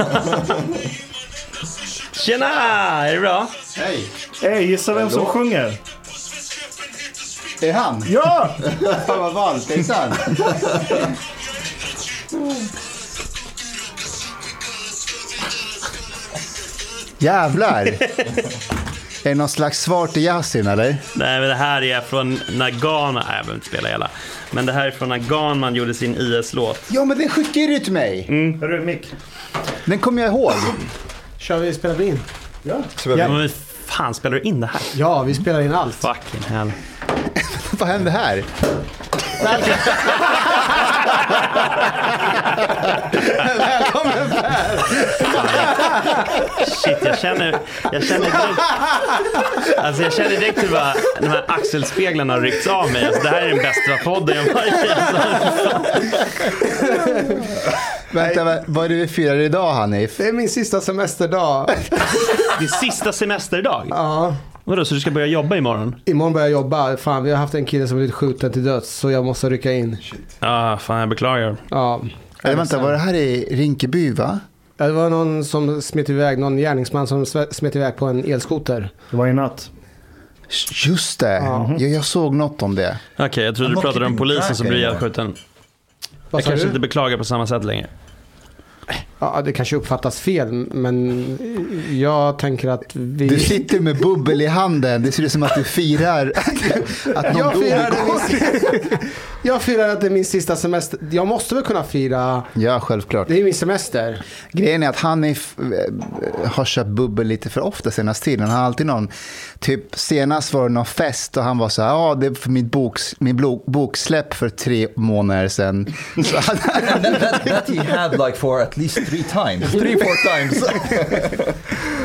Tjena! Är det bra? Hej! Hej, gissa vem som sjunger? Det är han! Ja! Fan vad ballt, det är sant. Jävlar! är det någon slags svar till Yasin eller? Nej, men det här är från när Ghana... Nej, jag behöver inte spela hela. Men det här är från när Ghanman gjorde sin IS-låt. Ja men den skickade du till mig. Hörru, Mick. Den kommer jag ihåg. Kör vi, spelar vi in? Ja. Ja. Men fan, spelar du in det här? Ja, vi spelar in allt. Fucking hell. Vad händer här? Välkommen Per! Shit, jag känner, jag känner direkt... Alltså jag känner direkt hur bara, de här axelspeglarna har ryckts av mig. Alltså, det här är den bästa podden jag varit i. Alltså. Vänta, vad- vad är det vi firar idag Hanif? Det är min sista semesterdag. Det är sista semesterdag. Ja. Vadå, så du ska börja jobba imorgon? Imorgon börjar jag jobba. Fan, vi har haft en kille som blivit skjuten till döds. Så jag måste rycka in. Ja, fan jag beklagar. Ja. Eller vänta, var det här i Rinkeby va? Ja, Det var någon som smet iväg, någon gärningsman som smet iväg på en elskoter. Det var i natt. Just det, Ja. jag, jag såg något om det. Okej, jag trodde du pratade om polisen som blir anymore. ihjälskjuten. Jag kanske du? inte beklagar på samma sätt längre. Ja, det kanske uppfattas fel, men jag tänker att vi... Du sitter med bubbel i handen, det ser ut som att du firar att någon jag, dog firar igår. min... jag firar att det är min sista semester. Jag måste väl kunna fira... Ja, självklart. Det är min semester. Grejen är att Hanif eh, har köpt bubbel lite för ofta senaste tiden. Han har alltid någon, typ senast var det någon fest och han var så här, ja det är för mitt boks, min boksläpp för tre månader sedan. Så han, And that, that, that he had like for at least three times. Three, four times.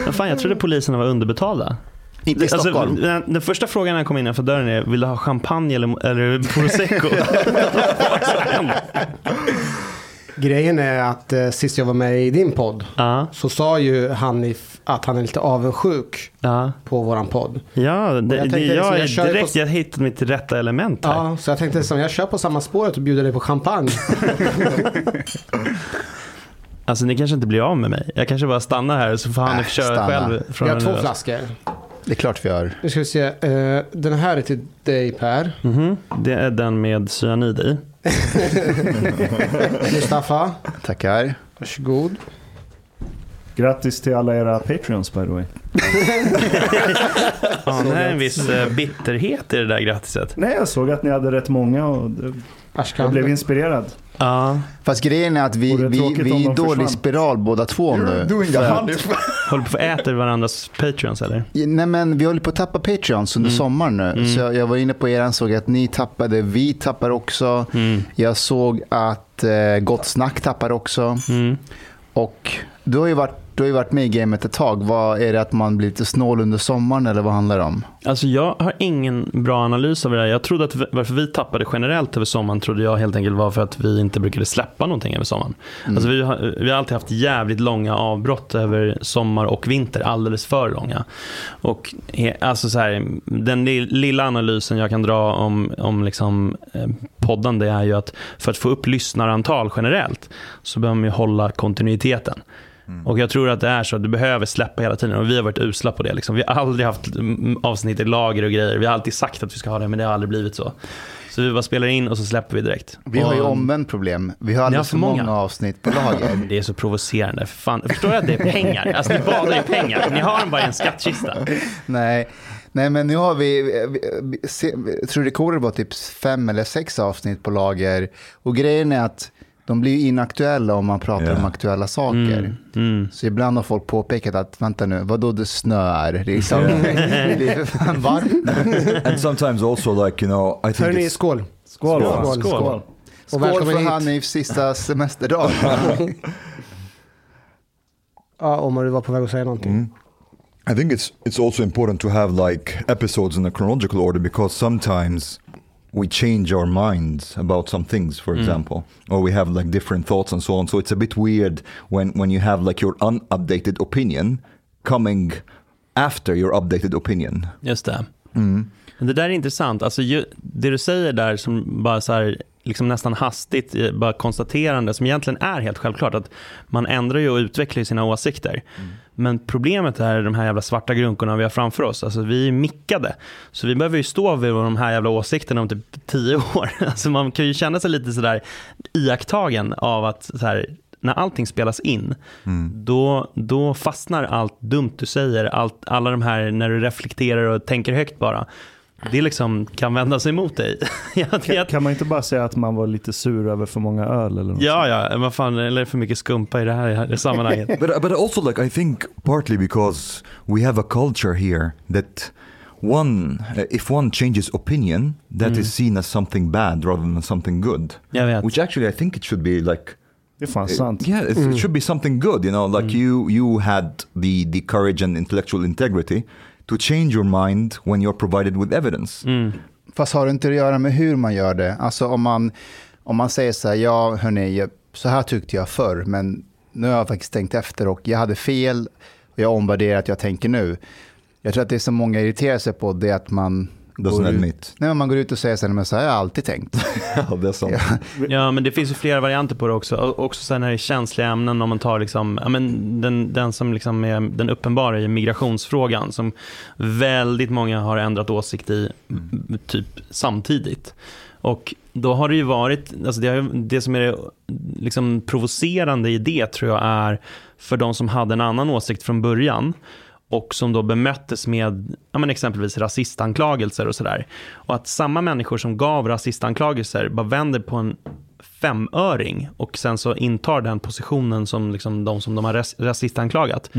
Men fan, jag trodde poliserna var underbetalda. inte i Stockholm. Alltså, den, den första frågan när jag kom innanför dörren är, vill du ha champagne eller, eller prosecco? Grejen är att eh, sist jag var med i din podd ja, så sa ju Hanif att han är lite avundsjuk ja. på våran podd. Ja, det, Jag tänkte jag, liksom, är jag kör direkt, på- jag hittat mitt rätta element här. Ja, så jag tänkte som jag kör på samma spåret och bjuder dig på champagne. Alltså ni kanske inte blir av med mig. Jag kanske bara stannar här så får han Äh, köra stanna. själv. Vi Från har nu två av. flaskor. Det är klart vi gör. Nu ska vi se. eh, den här är till dig Per. Mhm. Det är den med cyanid i. Mustafa, Tackar. varsågod. Grattis till alla era Patreons by the way. Ja, det är en viss eh, bitterhet i det där grattiset. Nej, jag såg att ni hade rätt många och jag blev inspirerad. Ja, Fast grejen är att vi, Vore vi, vi är i dålig spiral båda två nu. Doing För håller på att äta varandras Patreons eller? Nej men vi håller på att tappa Patreons under sommaren nu. Så jag, jag var inne på er såg att ni tappade, vi tappar också. Jag såg att eh, Gott Snack tappar också. Mm. Och du har, ju varit, du har ju varit med i gamet ett tag. Vad Är det att man blir lite snål under sommaren eller vad handlar det om? Alltså jag har ingen bra analys av det där. Jag trodde att varför vi tappade generellt över sommaren trodde jag helt enkelt var för att vi inte brukade släppa någonting över sommaren. Alltså vi, har, vi har alltid haft jävligt långa avbrott över sommar och vinter, alldeles för långa. Och alltså så här, den li- lilla analysen jag kan dra om, om liksom, eh, poddande är ju att för att få upp lyssnarantal generellt så behöver man ju hålla kontinuiteten. Och jag tror att det är så att du behöver släppa hela tiden och vi har varit usla på det. Liksom. Vi har aldrig haft mm, avsnitt i lager och grejer. Vi har alltid sagt att vi ska ha det men det har aldrig blivit så. Så vi bara spelar in och så släpper vi direkt. Vi har ju omvänt problem. Vi har alldeles för många. många. avsnitt på lager. Det är så provocerande. Fan, förstår du att det är pengar? Alltså ni badar i pengar. Ni har dem bara i en skattkista. Nej. Nej, men nu har vi, vi, vi tror rekordet var typ fem eller sex avsnitt på lager. Och grejen är att de blir ju inaktuella om man pratar Ja. om aktuella saker. Mm. Så ibland har folk påpekat att, vänta nu, vadå det snöar? Liksom. det är för fan varmt. And sometimes also like, you know, I think it's, skål. Skål! Skål. Skål. Och Skål välkommen för hit. Hanifs sista semesterdag. Ja, Omar, du var på väg att säga någonting. I think it's it's also important to have like episodes in a chronological order because sometimes we change our minds about some things, for mm. example, or we have like different thoughts and so on. So it's a bit weird when when you have like your unupdated opinion coming after your updated opinion. Just det. Men det där är intressant. Alltså, ju, det du säger där som bara så här, liksom nästan hastigt, eh, bara konstaterande som egentligen är helt självklart. att Man ändrar ju och utvecklar sina åsikter. Mm. Men problemet är de här jävla svarta grunkorna vi har framför oss. Alltså, vi är mickade. Så vi behöver ju stå vid de här jävla åsikterna om typ tio år. Alltså, man kan ju känna sig lite sådär iakttagen av att här, när allting spelas in, Mm. då, då fastnar allt dumt du säger. Allt, alla de här när du reflekterar och tänker högt bara. Det liksom kan vända sig emot dig. Kan, kan man inte bara säga att man var lite sur över för många öl eller något ja, ja, vad fan, eller för mycket skumpa i det här, i sammanhanget. but but also like I think partly because we have a culture here that one uh, if one changes opinion that is Mm. seen as something bad rather than something good Jag vet. which actually I think it should be like Det är fan uh, sant. yeah it, it should be something good you know like you you had the the courage and intellectual integrity to change your mind when you're provided with evidence Mm. Fast har det inte att göra med hur man gör det? Alltså om man, om man säger så här, ja hörni, så här tyckte jag förr, men nu har jag faktiskt tänkt efter och jag hade fel och jag omvärderar att jag tänker nu. Jag tror att det som många irriterar sig på det är att man doesn't går ut, admit nej, men man går ut och säger så här, men så har jag alltid tänkt. yeah, that's something Ja, men det finns ju flera varianter på det också. Och också sen när det är känsliga ämnen, om man tar liksom, ja, men den, den som liksom är den uppenbara i migrationsfrågan, som väldigt många har ändrat åsikt i m- typ samtidigt. Och då har det ju varit, alltså det, har, ju- det som är det liksom provocerande i det tror jag är för de som hade en annan åsikt från början och som då bemöttes med ja, men exempelvis rasistanklagelser och sådär. Och att samma människor som gav rasistanklagelser bara vänder på en femöring och sen så intar den positionen som liksom de som de har ras- rasistanklagat.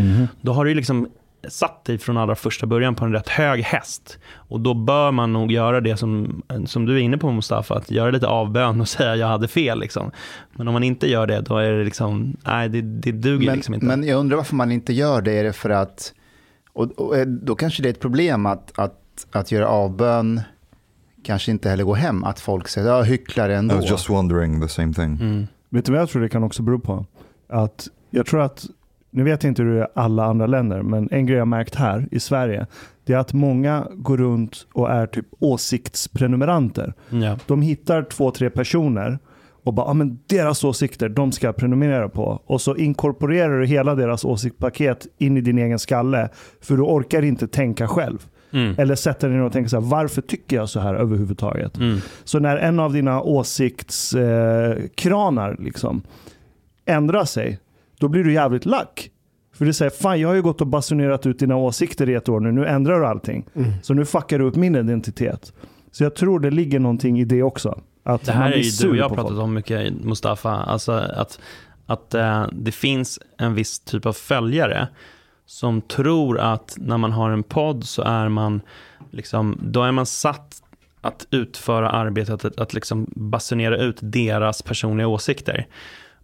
Då har du liksom satt dig från allra första början på en rätt hög häst. Och då bör man nog göra det som, som du är inne på Mustafa, att göra lite avbön och säga jag hade fel. Liksom. Men om man inte gör det, då är det liksom, nej det, det duger Men, liksom inte. men jag undrar varför man inte gör det. Är det för att, och, och eh, då kanske det är ett problem att, att, att göra avbön kanske inte heller går hem. Att folk säger, ja hycklare I ändå. was just wondering the same thing Mm. Vet du vad jag tror det kan också bero på? Att jag tror att, nu vet jag inte hur det är i alla andra länder, men en grej jag har märkt här i Sverige, det är att många går runt och är typ åsiktsprenumeranter. Ja. De hittar två, tre personer och bara, ah, men deras åsikter, de ska jag prenumerera på. Och så inkorporerar du hela deras åsiktspaket in i din egen skalle, för du orkar inte tänka själv. Mm. Eller sätta dig ner och tänka så här, varför tycker jag så här överhuvudtaget? Mm. Så när en av dina åsiktskranar eh, liksom ändrar sig, då blir du jävligt lack. För du säger, fan jag har ju gått och basunerat ut dina åsikter i ett år nu, nu ändrar du allting. Så nu fuckar du upp min identitet. Så jag tror det ligger någonting i det också. Att Det här är ju du och jag pratat folk. om mycket, Mustafa. Alltså att, att eh, det finns en viss typ av följare som tror att när man har en podd så är man, liksom, då är man satt att utföra arbetet att, att liksom basunera ut deras personliga åsikter.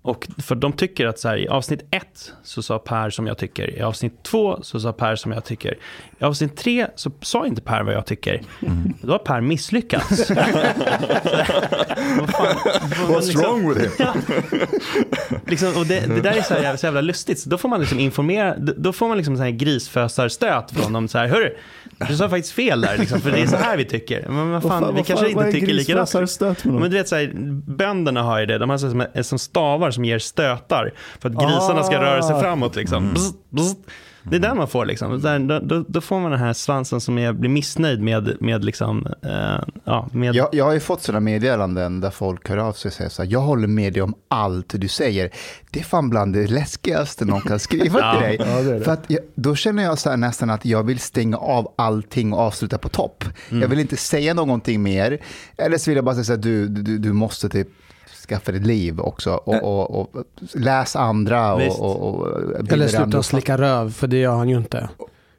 Och för de tycker att så här, i avsnitt ett så sa Per som jag tycker, i avsnitt två så sa Per som jag tycker, i avsnitt tre så sa inte Per vad jag tycker. Då har Per misslyckats. Vad fan, vad what's liksom- wrong with him Ja. liksom, och det, det där är så, här, så jävla lustigt. Så då får man liksom informera, då- då får man liksom så här grisfösarstöt från dem. Så här, Hörru, du sa faktiskt fel där, liksom, för det är så här vi tycker. Men vad fan, Vad vi kanske vad inte tycker likadant. Men du vet, så här, bönderna har ju det. De har så som, som stavar som ger stötar för att grisarna ska Ah. röra sig framåt. Liksom. Bzz, bzz. Det är den man får. Liksom. Där, då, då, får man den här svansen som är, blir missnöjd med, med, liksom, eh, ja, med Jag, jag har ju fått sådana meddelanden där folk hör av sig och säger så här, jag håller med dig om allt du säger. Det är fan bland det läskigaste någon kan skriva Ja. till dig. Ja, det det. För att jag, då känner jag så här nästan att jag vill stänga av allting och avsluta på topp. Mm. Jag vill inte säga någonting mer. Eller så vill jag bara säga så här, du, du, du måste typ skaffa ditt liv också och, och, och läs andra och, och, och bilda Eller andra sluta uppfattningar. slicka röv, för det gör han ju inte.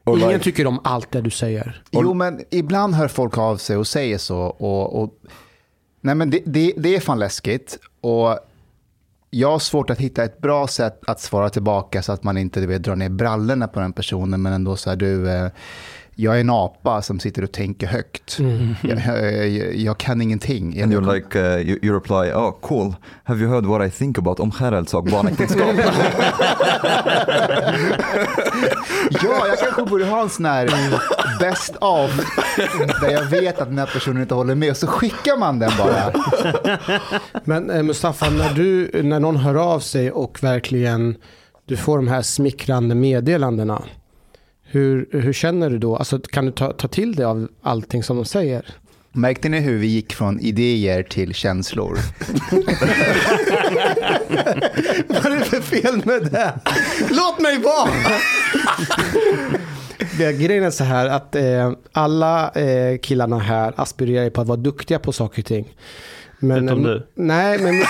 Ingen like- tycker om allt det du säger. Jo, men ibland hör folk av sig och säger så. Och, och, nej, men det, det, det är fan läskigt. Och jag har svårt att hitta ett bra sätt att svara tillbaka så att man inte du vet, drar ner brallorna på den personen, men ändå så här, du, eh, jag är en apa som sitter och tänker högt. Jag, jag, jag kan ingenting. And you're like, uh, you, you reply, oh cool, have you heard what I think about omskärelse och barnäktenskap? Ja, jag kanske borde ha en sån här best of där jag vet att den här personen inte håller med och så skickar man den bara. Men eh, Mustafa, när, du, när någon hör av sig och verkligen du får de här smickrande meddelandena. Hur, hur känner du då? Alltså, kan du ta, ta till dig av allting som de säger? Märkte ni hur vi gick från idéer till känslor? Vad är det för fel med det? Låt mig vara! Det, grejen är så här att eh, alla eh, killarna här aspirerar på att vara duktiga på saker och ting. Men, Utom du. Nej, men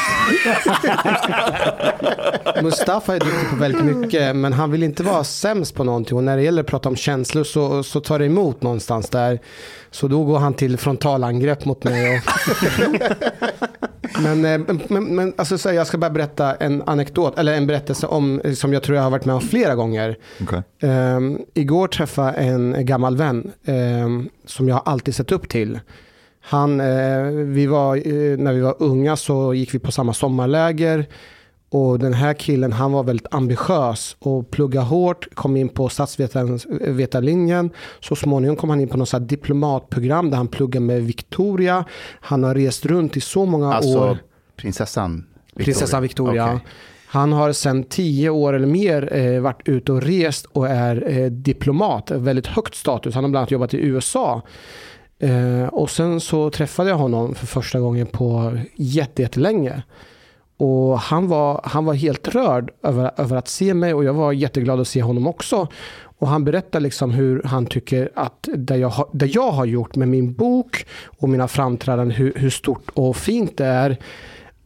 Mustafa är duktig på väldigt mycket, men han vill inte vara sämst på någonting. Och när det gäller att prata om känslor så, så tar det emot någonstans där. Så då går han till frontalangrepp mot mig. Och men, eh, men, men alltså, så här, jag ska bara berätta en anekdot, eller en berättelse om, som jag tror jag har varit med om flera gånger. okay. Um, igår träffade jag en gammal vän um, som jag alltid sett upp till. Han, eh, vi var, eh, när vi var unga så gick vi på samma sommarläger. Och den här killen han var väldigt ambitiös och pluggade hårt, kom in på statsvetarlinjen. Så småningom kom han in på något diplomatprogram där han pluggade med Victoria. Han har rest runt i så många Alltså år. prinsessan Victoria. Prinsessan Victoria. Okej. Han har sedan tio år eller mer eh, varit ute och rest och är eh, diplomat. Väldigt högt status. Han har bland annat jobbat i USA. Eh, och sen så träffade jag honom för första gången på jättelänge. Och han var, han var helt rörd över, över att se mig och jag var jätteglad att se honom också. Och han berättar liksom hur han tycker att det jag, har- det jag har gjort med min bok och mina framträdanden, hur, hur stort och fint det är.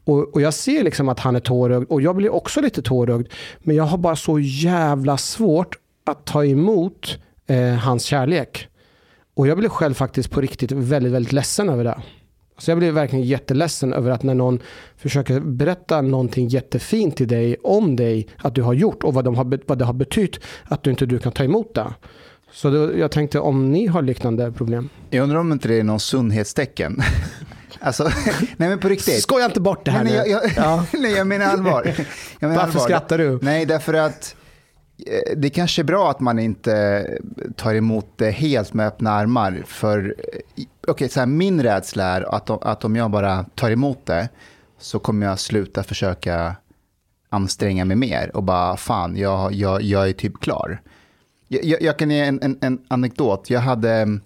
Och, och jag ser liksom att han är tårögd och jag blir också lite tårögd. Men jag har bara så jävla svårt att ta emot eh, hans kärlek. Och jag blev själv faktiskt på riktigt väldigt, väldigt ledsen över det. Så jag blev verkligen jätteledsen över att när någon försöker berätta någonting jättefint till dig om dig, att du har gjort och vad, de har, vad det har betytt, att du inte du kan ta emot det. Så då, jag tänkte om ni har liknande problem. Jag undrar om inte det är någon sundhetstecken. alltså, nej men på riktigt. Skoja inte bort det här nej, nu. jag, jag, Ja. nej, jag menar allvar. Jag menar Varför allvar. skrattar du? Nej, därför att det kanske är bra att man inte tar emot det helt med öppna armar. För eh, okej, så här, min rädsla är att, om- att om jag bara tar emot det så kommer jag sluta försöka anstränga mig mer och bara fan, jag, jag, jag är typ klar. Jag, jag, jag kan ge en, en, en anekdot. Jag, hade,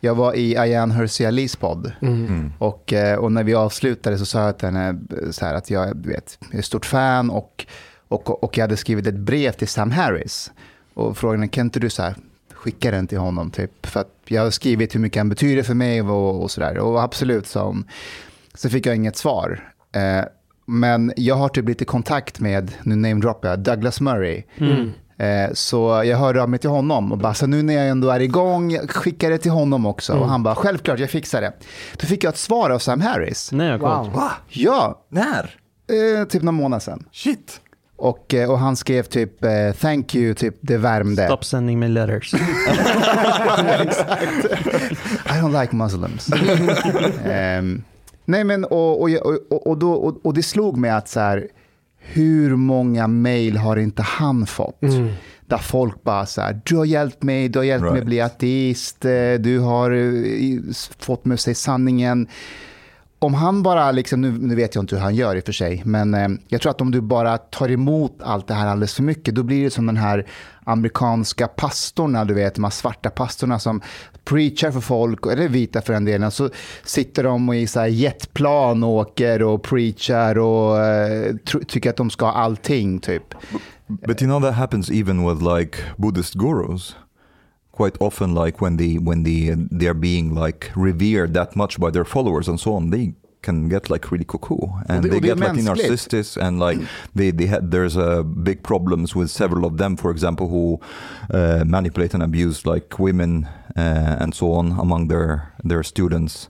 jag var i Ayan Hirsi podd. Och, eh, och när vi avslutade så sa jag till henne eh, så här att jag, vet, jag är ett stort fan och, och, och jag hade skrivit ett brev till Sam Harris. Och frågade kan inte du så här, skicka den till honom? Typ, för att jag har skrivit hur mycket han betyder för mig och, och sådär. Och absolut, sa hon. Så fick jag inget svar. Eh, men jag har typ lite kontakt med, nu namedroppar jag, Douglas Murray. Eh, Så jag hörde av mig till honom och bara, så nu när jag ändå är igång, skicka det till honom också. Och han bara, självklart, jag fixar det. Då fick jag ett svar av Sam Harris. Nej, wow. Wow. Ja, När? eh, typ någon månad sedan. Shit! Och, eh, och han skrev typ, eh, thank you, typ det värmde. Stop sending me letters. I don't like Muslims. Ehm, nej men och, och, och, och, då, och, och det slog mig att så här, hur många mejl har inte han fått? Där folk bara så här, du har hjälpt mig, du har hjälpt mig Right. att bli ateist, eh, du har fått mig att säga sanningen. Om han bara, liksom, nu, nu vet jag inte hur han gör i och för sig, men eh, jag tror att om du bara tar emot allt det här alldeles för mycket, då blir det som den här amerikanska pastorna, du vet, de här svarta pastorna som preachar för folk, eller vita för den delen, så sitter de i så här jetplan och åker och preachar och eh, tycker att de ska ha allting, typ. But you know that happens even with like Buddhist gurus. Quite often, like when they when they they are being like revered that much by their followers and so on, they can get like really cuckoo and they och get like narcissists and like they they had there's a big problems with several of them, for example, who uh, manipulate and abuse like women uh, and so on among their their students.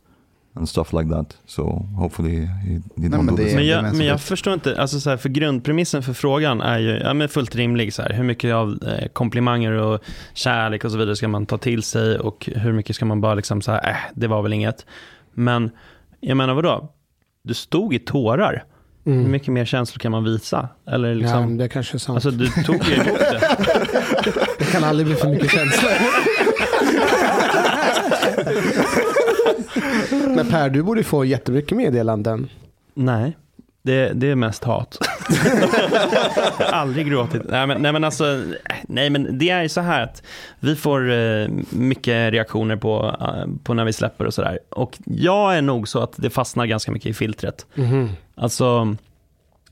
And stuff like that. So hopefully he, he Nej, men do det Men jag, men jag förstår inte, alltså så här, för grundpremissen för frågan är ju ja, men fullt rimlig. Så här, hur mycket av eh, komplimanger och kärlek och så vidare ska man ta till sig och hur mycket ska man bara liksom så här, äh, det var väl inget. Men jag menar vadå? Du stod i tårar. Hur Mm. mycket mer känslor kan man visa? Eller Ja, liksom, det kanske är sant. alltså du tog ju emot det. det kan aldrig bli för mycket känslor. Men Per, du borde få jättemycket meddelanden. Nej, det, det är mest hat. jag har aldrig gråtit. Nej men, nej men alltså, nej men det är ju så här att vi får eh, mycket reaktioner på, eh, på när vi släpper och sådär. Och jag är nog så att det fastnar ganska mycket i filtret. Mhm. Alltså,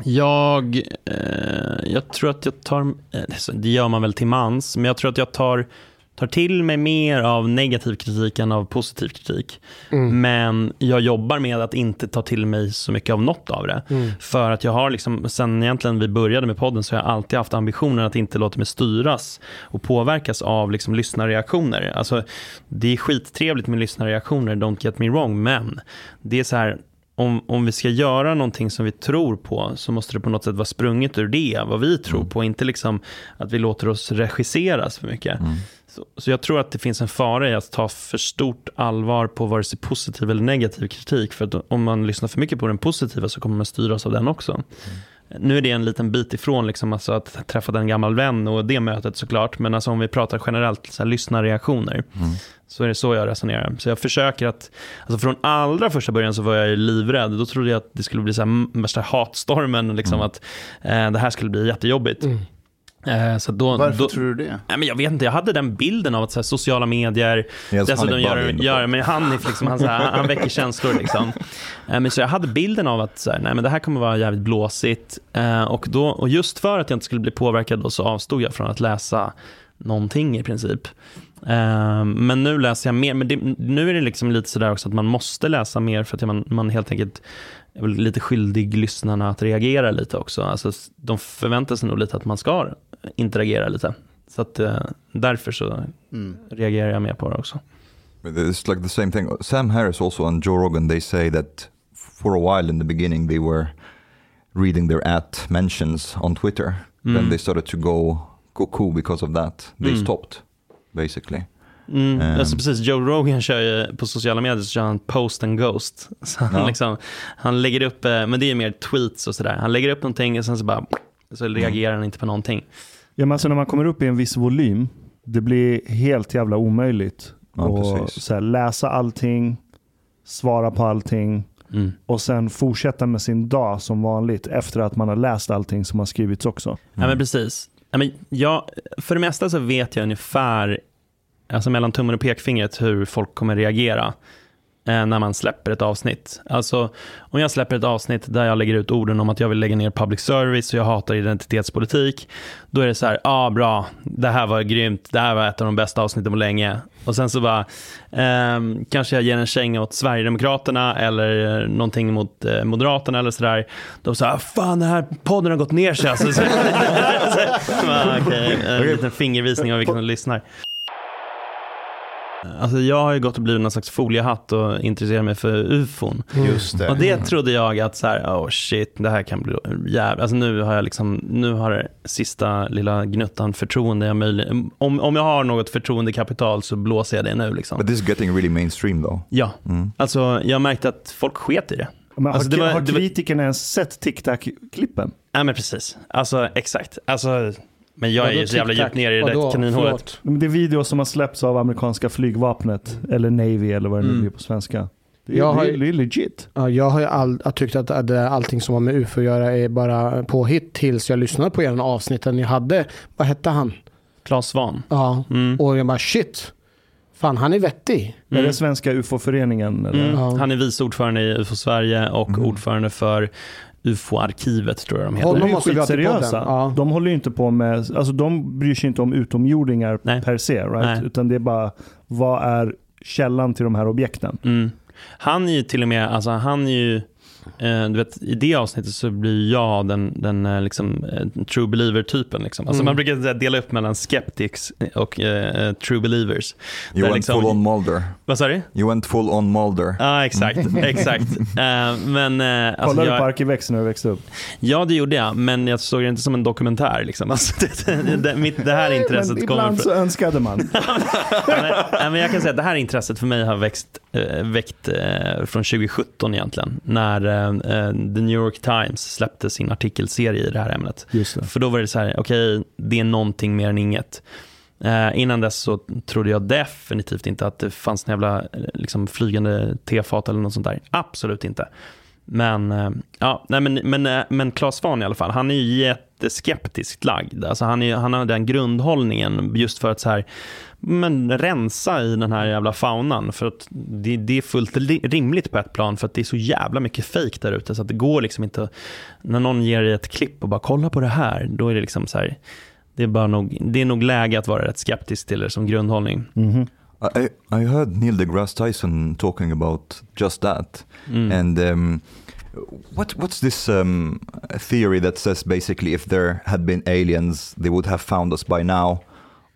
jag, eh, jag tror att jag tar, eh, det gör man väl till mans, men jag tror att jag tar, tar till mig mer av negativ kritik än av positiv kritik. Mm. Men jag jobbar med att inte ta till mig så mycket av något av det. Mm. För att jag har, liksom, sen egentligen vi började med podden, så har jag alltid haft ambitionen att inte låta mig styras och påverkas av liksom, lyssnarreaktioner. Alltså, det är skittrevligt med lyssnarreaktioner, don't get me wrong, men det är så här, om, om vi ska göra någonting som vi tror på så måste det på något sätt vara sprunget ur det, vad vi tror på, inte liksom att vi låter oss regisseras för mycket. Mm. Så, så jag tror att det finns en fara i att ta för stort allvar på vare sig positiv eller negativ kritik. För att om man lyssnar för mycket på den positiva så kommer man styras av den också. Nu är det en liten bit ifrån liksom alltså att träffa en gammal vän och det mötet såklart. Men alltså om vi pratar generellt så här, lyssnarreaktioner Mm. så är det så jag resonerar. Så jag försöker att, alltså från allra första början så var jag livrädd. Då trodde jag att det skulle bli så här, värsta hatstormen, liksom Mm. att eh, det här skulle bli jättejobbigt. Mm. Eh, så då, Varför då, tror du det? Nej, men jag vet inte, jag hade den bilden av att så här, sociala medier, Yes, dessutom gör, gör men Hanif, liksom, han, så här, han väcker känslor. Liksom. Eh, men så jag hade bilden av att så här, nej, men det här kommer vara jävligt blåsigt. Eh, och, då, och just för att jag inte skulle bli påverkad då, så avstod jag från att läsa någonting i princip. Men nu läser jag mer, men det, nu är det liksom lite sådär också att man måste läsa mer för att man, man helt enkelt är väl lite skyldig lyssnarna att reagera lite också. Alltså, de förväntar sig nog lite att man ska interagera lite. Så att, eh, därför så Mm. reagerar jag mer på det också. It's like the same thing. Sam Harris also and Joe Rogan, they say that for a while in the beginning they were reading their at mentions on Twitter. Then Mm. they started to go cuckoo because of that. They Mm. stopped, basically. Mm, Ehm. alltså precis, Joe Rogan kör ju på sociala medier så kör han post and ghost. Så han, Ja. liksom, han lägger upp, eh, men det är mer tweets och sådär. Han lägger upp någonting och sen så bara, så Mm. reagerar han inte på någonting. Ja, men alltså när man kommer upp i en viss volym, det blir helt jävla omöjligt Ja, att så här, läsa allting, svara på allting Mm. och sen fortsätta med sin dag som vanligt efter att man har läst allting som har skrivits också. Ja, men precis. Ja, men jag, för det mesta så vet jag ungefär, alltså mellan tummen och pekfingret, hur folk kommer reagera när man släpper ett avsnitt. Alltså, om jag släpper ett avsnitt där jag lägger ut orden om att jag vill lägga ner public service och jag hatar identitetspolitik, då är det så här, ja ah, bra, det här var grymt, det här var ett av de bästa avsnitten på länge. Och sen så bara, eh, kanske jag ger en känga åt Sverigedemokraterna eller någonting mot eh, Moderaterna eller sådär. De säger, ah, fan den här podden har gått ner sig alltså. Så, så, så, så, okay, en liten fingervisning av vilka som lyssnar. Alltså jag har ju gått och blivit någon slags foliehatt och intresserat mig för ufon. Just det. Och det trodde jag att så här, oh shit, det här kan bli jävligt. Alltså nu har jag liksom, nu har det sista lilla gnuttan förtroende jag möjligt. Om, om jag har något förtroendekapital så blåser jag det nu liksom. But this is getting really mainstream though. Ja, Mm. alltså jag märkte att folk sket i det. Men har, Alltså, det var- har det var- kritikerna ens sett TikTok-klippen? Ja men precis, alltså exakt. Alltså, men jag är ju så jävla djupt ner i det där kaninhålet. Men Det är videos som har släppts av amerikanska flygvapnet, eller Navy eller vad det nu Mm. blir på svenska. Det är, Jag har det är, ju- det är legit. Ja, jag har ju all, jag tyckt att att allting som har med UFO att göra är bara påhitt tills jag lyssnade på er avsnitten ni hade. Vad hette han? Claes Svahn. Ja, Mm. och jag bara shit. Fan, han är vettig. Är det Mm. svenska UFO-föreningen? Eller? Mm. Ja. Han är vice ordförande i UFO Sverige och Mm. ordförande för UFO-arkivet tror jag de heter. De är skitseriösa. Ja. De håller ju inte på med, alltså de bryr sig inte om utomjordingar Nej. per se, right? Nej. Utan det är bara, vad är källan till de här objekten? Mm. Han är ju till och med, alltså han är ju, du vet, i det avsnittet så blir jag den, den eh, liksom, eh, true believer-typen. Liksom. Alltså Mm. Man brukar dela upp mellan skeptics och eh, true believers. You went liksom- full on Mulder. Vad sa du? You went full on Mulder. Ja, exakt. exakt. Eh, men, eh, alltså, Kollade du jag, på Arkivex när du växte upp? Ja, det gjorde jag, men jag såg det inte som en dokumentär. Liksom. Alltså, det, det, mitt, det här intresset Men kommer ibland från... så önskade man. men, men jag kan säga att det här intresset för mig har växt, eh, väckt eh, från 2017 egentligen. När eh, eh, The New York Times släppte sin artikelserie i det här ämnet. Det. För då var det så här, okej, det är någonting mer än inget. Eh, innan dess så trodde jag definitivt inte att det fanns en jävla eh, liksom, flygande tefat eller något sånt där. Absolut inte. Men, eh, ja, nej, men, men, eh, men Claes Svahn i alla fall, han är ju jätteskeptiskt lagd. Alltså han, är, han har den grundhållningen just för att så här, men rensa i den här jävla faunan. För att det, det är fullt li- rimligt på ett plan för att det är så jävla mycket fejk där ute. Så att det går liksom inte, när någon ger dig ett klipp och bara kolla på det här, då är det liksom så här, det är, bara nog, det är nog läge att vara rätt skeptisk till det som grundhållning. I, I heard Neil deGrasse Tyson talking about just that. Mm. And um, what what's this um, theory that says basically if there had been aliens, they would have found us by now,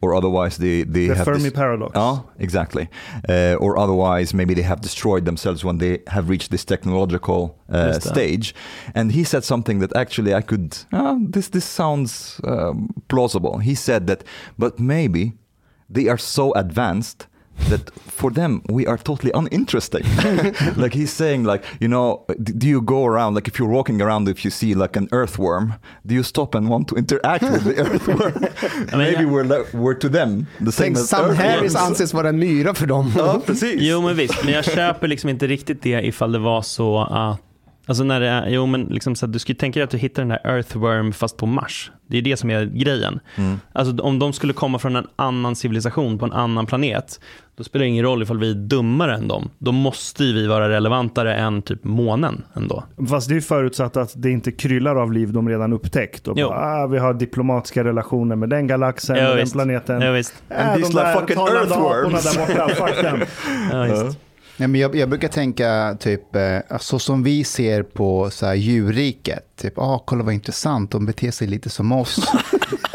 or otherwise they they The have Fermi this- Paradox. Yeah, exactly. Uh, or otherwise, maybe they have destroyed themselves when they have reached this technological uh, stage. And he said something that actually I could. Uh, this this sounds um, plausible. He said that, but maybe they are so advanced that for them we are totally uninteresting. like he's saying, like you know, do you go around like if you're walking around, if you see like an earthworm, do you stop and want to interact with the earthworm? Maybe yeah. we're we're to them the same Tänk as Sam Harris anses vara en myra för dem. Ja, precis. Jo men visst, men jag köper liksom inte riktigt det ifall det var så att Alltså när det är, jo men liksom så att du skulle tänka dig att du hittar den här Earthworm fast på Mars. Det är det som är grejen. Mm. Alltså om de skulle komma från en annan civilisation på en annan planet, då spelar det ingen roll ifall vi är dummare än dem. Då måste ju vi vara relevantare än typ månen ändå. Fast det är förutsatt att det inte kryllar av liv de redan upptäckt. Och Jo. bara, ah, vi har diplomatiska relationer med den galaxen, Ja, med den visst. planeten. Ja, visst. Äh, And de these like där fucking earthworms. där borta, fuck them. Ja, visst. Nej, men jag, jag brukar tänka typ, eh, så som vi ser på så här, djurriket. Typ, ah, kolla vad intressant, de beter sig lite som oss.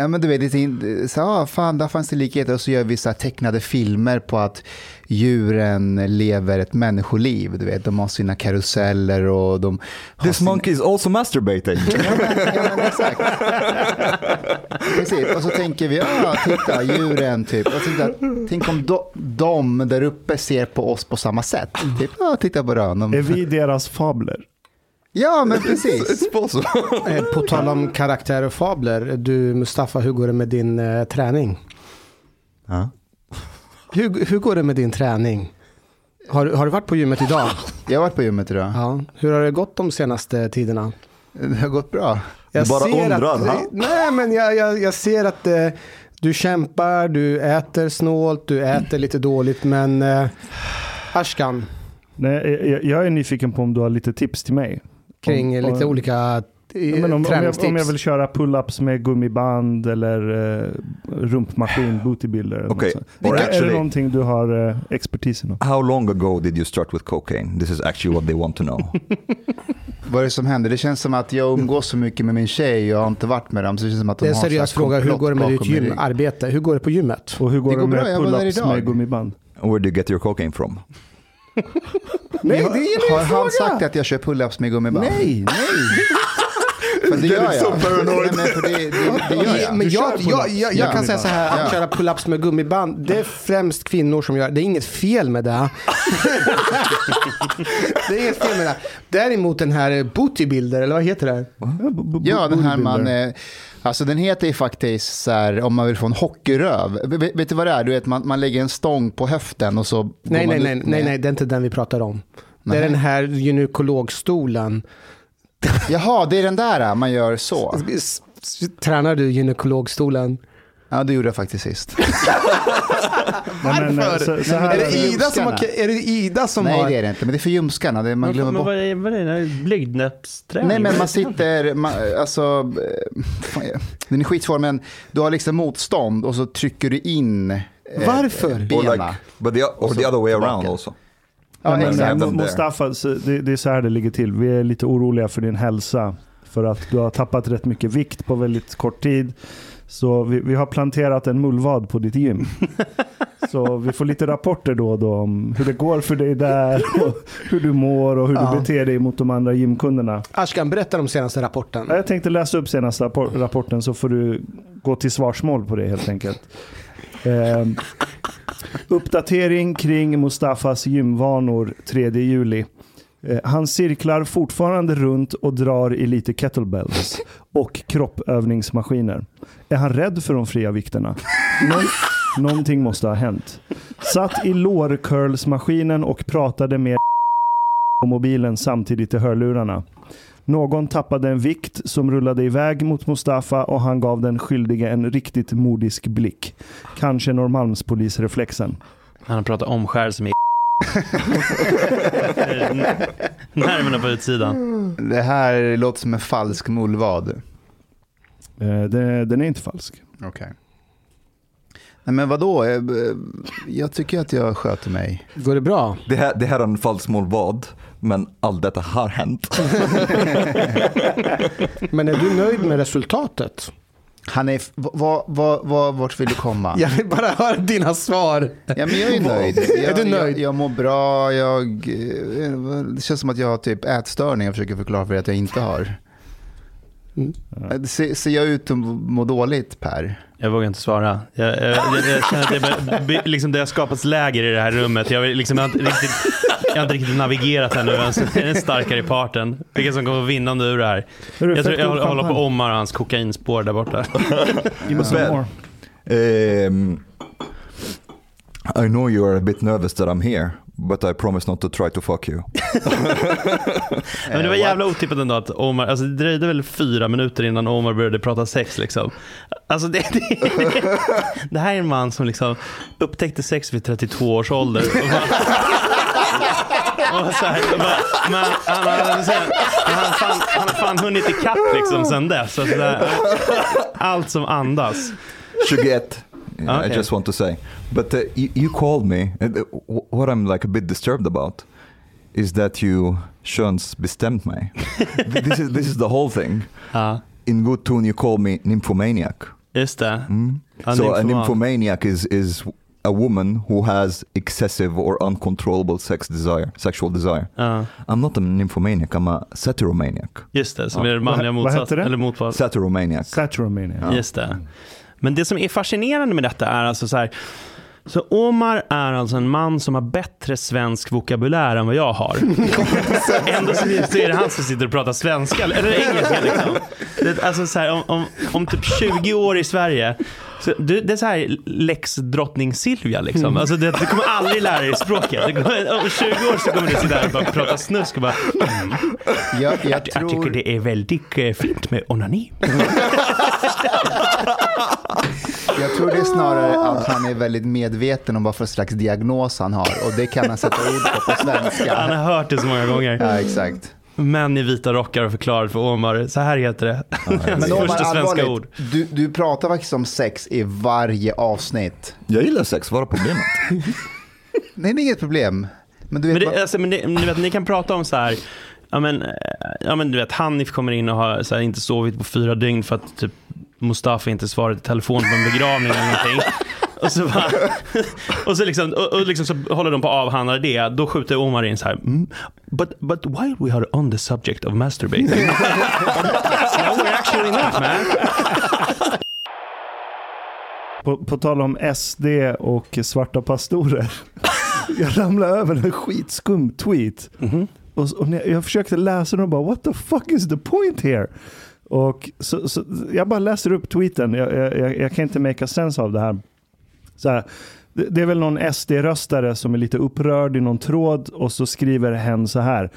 ja, men du vet, det är så, ah, fan, där fanns det likheter. Och så gör vi så här, tecknade filmer på att djuren lever ett människoliv. Du vet, de har sina karuseller och de This sina... monkey is also masturbating. Ja, men, ja, men exakt. Precis, och så tänker vi, ah, titta, djuren typ. Och så, titta, tänk om de, de där uppe ser på oss på samma sätt. Typ, ah, titta på rön. Är vi deras fabler? Ja, men precis. Eh, På tal om karaktär och fabler. Du Mustafa, hur går det med din eh, träning? Ja. Hur, hur går det med din träning? Har, har du varit på gymmet idag? Jag har varit på gymmet idag. Ja. Hur har det gått de senaste tiderna? Det har gått bra. Jag bara undrar, att? Nej, men jag, jag, jag ser att eh, du kämpar, du äter snålt, du äter lite dåligt, men eh, Ashkan, Nej, jag, jag är nyfiken på om du har lite tips till mig. Kring Om- lite om- olika eh, Ja, om, om, jag, om jag vill köra pull-ups med gummiband eller eh, rumpmaskin, bootybuilder. sånt. or Är, det någonting du har eh, expertis inom? How long ago did you start with cocaine? This is actually what they want to know. Vad är det som händer? Det känns som att jag umgås så mycket med min tjej och jag har inte varit med dem. Så det känns som att de det är en seriös fråga, hur går det med ditt gymarbete? Hur går det på gymmet? Och hur går Det det, går bra, med pull-ups med gummiband? Where do you get your cocaine from? Nej, det är Har han sagt att jag kör pull-ups med gummiband? Nej, nej. För det gör jag. Nej, men för det, det, det gör jag. Men jag, jag, jag, jag Ja. kan säga så här, att köra pull-ups med gummiband, det är främst kvinnor som gör det. är inget fel med det. det är inget fel med det. Däremot den här bootybuilder, eller vad heter det? Ja, den här man... Eh, alltså den heter ju faktiskt så här, om man vill få en hockeyröv. Vet, vet du vad det är? Du vet, man, man lägger en stång på höften och så... går Nej, man nej, nej, nej, nej, det är inte den vi pratar om. Det är den här gynekologstolen. Jaha, det är den där man gör så. Tränar du gynekologstolen? Ja, det gjorde jag faktiskt sist. Nej, men, eh, Varför? så, så här, Är det Ida som har... ljumskarna. Är det Ida som Nej, har... det är det inte. Men det är för ljumskarna. Det, man Men, glömmer men bort. vad är, vad är det? Blygdnäppsträning? Nej, men man sitter, man, alltså, eh, fan, den är skitsvår, men du har liksom motstånd och så trycker du in eh, Varför? Or benen. like, but the, or the other way around also. Ja, men, there. Mustafa, det, det är så här det ligger till. Vi är lite oroliga för din hälsa. För att du har tappat rätt mycket vikt på väldigt kort tid. Så vi, vi har planterat en mullvad på ditt gym. Så vi får lite rapporter då och då om hur det går för dig där, och hur du mår och hur Ja. du beter dig mot de andra gymkunderna. Ashkan, berätta om senaste rapporten. Ja, Jag tänkte läsa upp senaste rappor- rapporten så får du gå till svarsmål på det helt enkelt. Eh, uppdatering kring Mustafas gymvanor 3 juli. Eh, han cirklar fortfarande runt och drar i lite kettlebells och kroppövningsmaskiner. Är han rädd för de fria vikterna? Någon, någonting måste ha hänt. Satt i lårcurlsmaskinen och pratade med på mobilen samtidigt i hörlurarna. Någon tappade en vikt som rullade iväg mot Mustafa och han gav den skyldige en riktigt modisk blick. Kanske Norrmalmspolisreflexen. Han pratar omskär som är Nerverna på utsidan. Det här låter som en falsk mullvad. Eh, det, den är inte falsk. Okej. Nej men vadå? Jag, jag tycker att jag sköter mig. Går det bra? Det här, det här är en falsk vad, men allt detta har hänt. Men är du nöjd med resultatet? Han är, vad, vad, vad, vart vill du komma? Jag vill bara höra dina svar. Ja, men jag är nöjd. Jag, Är du nöjd? Jag, jag mår bra. Jag, eh, det känns som att jag har typ ätstörning. Jag försöker förklara för dig att jag inte har. Mm. Ser, ser jag ut att må dåligt Per? Jag vågar inte svara. Jag, jag, jag, jag känner att bör- by- liksom det har skapats läger i det här rummet. Jag, vill liksom, jag, har, inte riktigt, jag har inte riktigt navigerat ännu vem som är den starkare i parten. Vilka som kommer vinnande ur det här. Hörru, Jag, tror, fett jag god håller, håller på. Omar och hans kokainspår där borta. Give me some more. Um, I know you are a bit nervous that I'm here, but I promise not to try to fuck you. Men det var jävla otippat ändå att Omar, alltså det dröjde väl fyra minuter innan Omar började prata sex liksom. Alltså det, det, det här är en man som liksom upptäckte sex vid 32 års ålder. Och så här, bara, men han, han, så här, han, fan, han har fan hunnit ikapp liksom sen dess. Så att det här, allt som andas. 21. Yeah, Okay. I just want to say. But uh, you, you called me. and, uh, wh- what I'm like a bit disturbed about is that you könsbestämt mig. this, is, this is the whole thing. Ja, In good tone you call me nymphomaniac. just det. Mm. Ja, so a nymfoman. nymphomaniac is, is a woman who has excessive or uncontrollable sex desire, sexual desire. Ja, I'm not a nymphomaniac, I'm a satyromaniac. just det, som är det manliga Vad- vad motsats. heter det? Eller motsatt. Satyromaniac. Saturomania. Ja. Just det. Men det som är fascinerande med detta är alltså så här. Så Omar är alltså en man som har bättre svensk vokabulär än vad jag har. Ändå så är det han som sitter och pratar svenska, eller engelska liksom. Det, alltså så här, om, om, om typ 20 år i Sverige, så det är så här drottning Silvia liksom. Alltså det, du kommer aldrig lära dig språket. Kommer, om 20 år så kommer du sitta här och bara prata snusk och bara, mm, Jag, jag, jag tycker tror, det är väldigt eh, fint med onani. jag tror det är snarare att han är väldigt medveten om vad för slags diagnos han har. Och det kan han sätta ord på på Han svenska. har hört det så många gånger. Ja, exakt. Män i vita rockar och förklarar för Omar, så här heter det. Hans Men första Omar, svenska ord. du, du pratar faktiskt om sex i varje avsnitt. Jag gillar sex, vad är problemet? Nej, det är inget problem. Men du vet, Men, vad- det, alltså, men det, ni, vet, ni kan prata om så här, ja men, eh, ja, men du vet, Hanif kommer in och har så här, inte sovit på fyra dygn för att typ Mustafa inte svarat i telefon på en begravning eller någonting. Och så, bara, och så, liksom, och, och liksom så håller de på att avhandla det. Då skjuter Omar in så här. Mm, but, but while we are on the subject of masturbating. no, we're actually not man. På, på tal om SD och svarta pastorer. Jag ramlade över en skitskum tweet. Mhm. Och, och när jag försökte läsa den och bara what the fuck is the point here? Och så, så, jag bara läser upp tweeten. Jag, jag, jag, kan inte make a sense av det här. Så här det, det är väl någon SD-röstare som är lite upprörd i någon tråd och så skriver hen så här.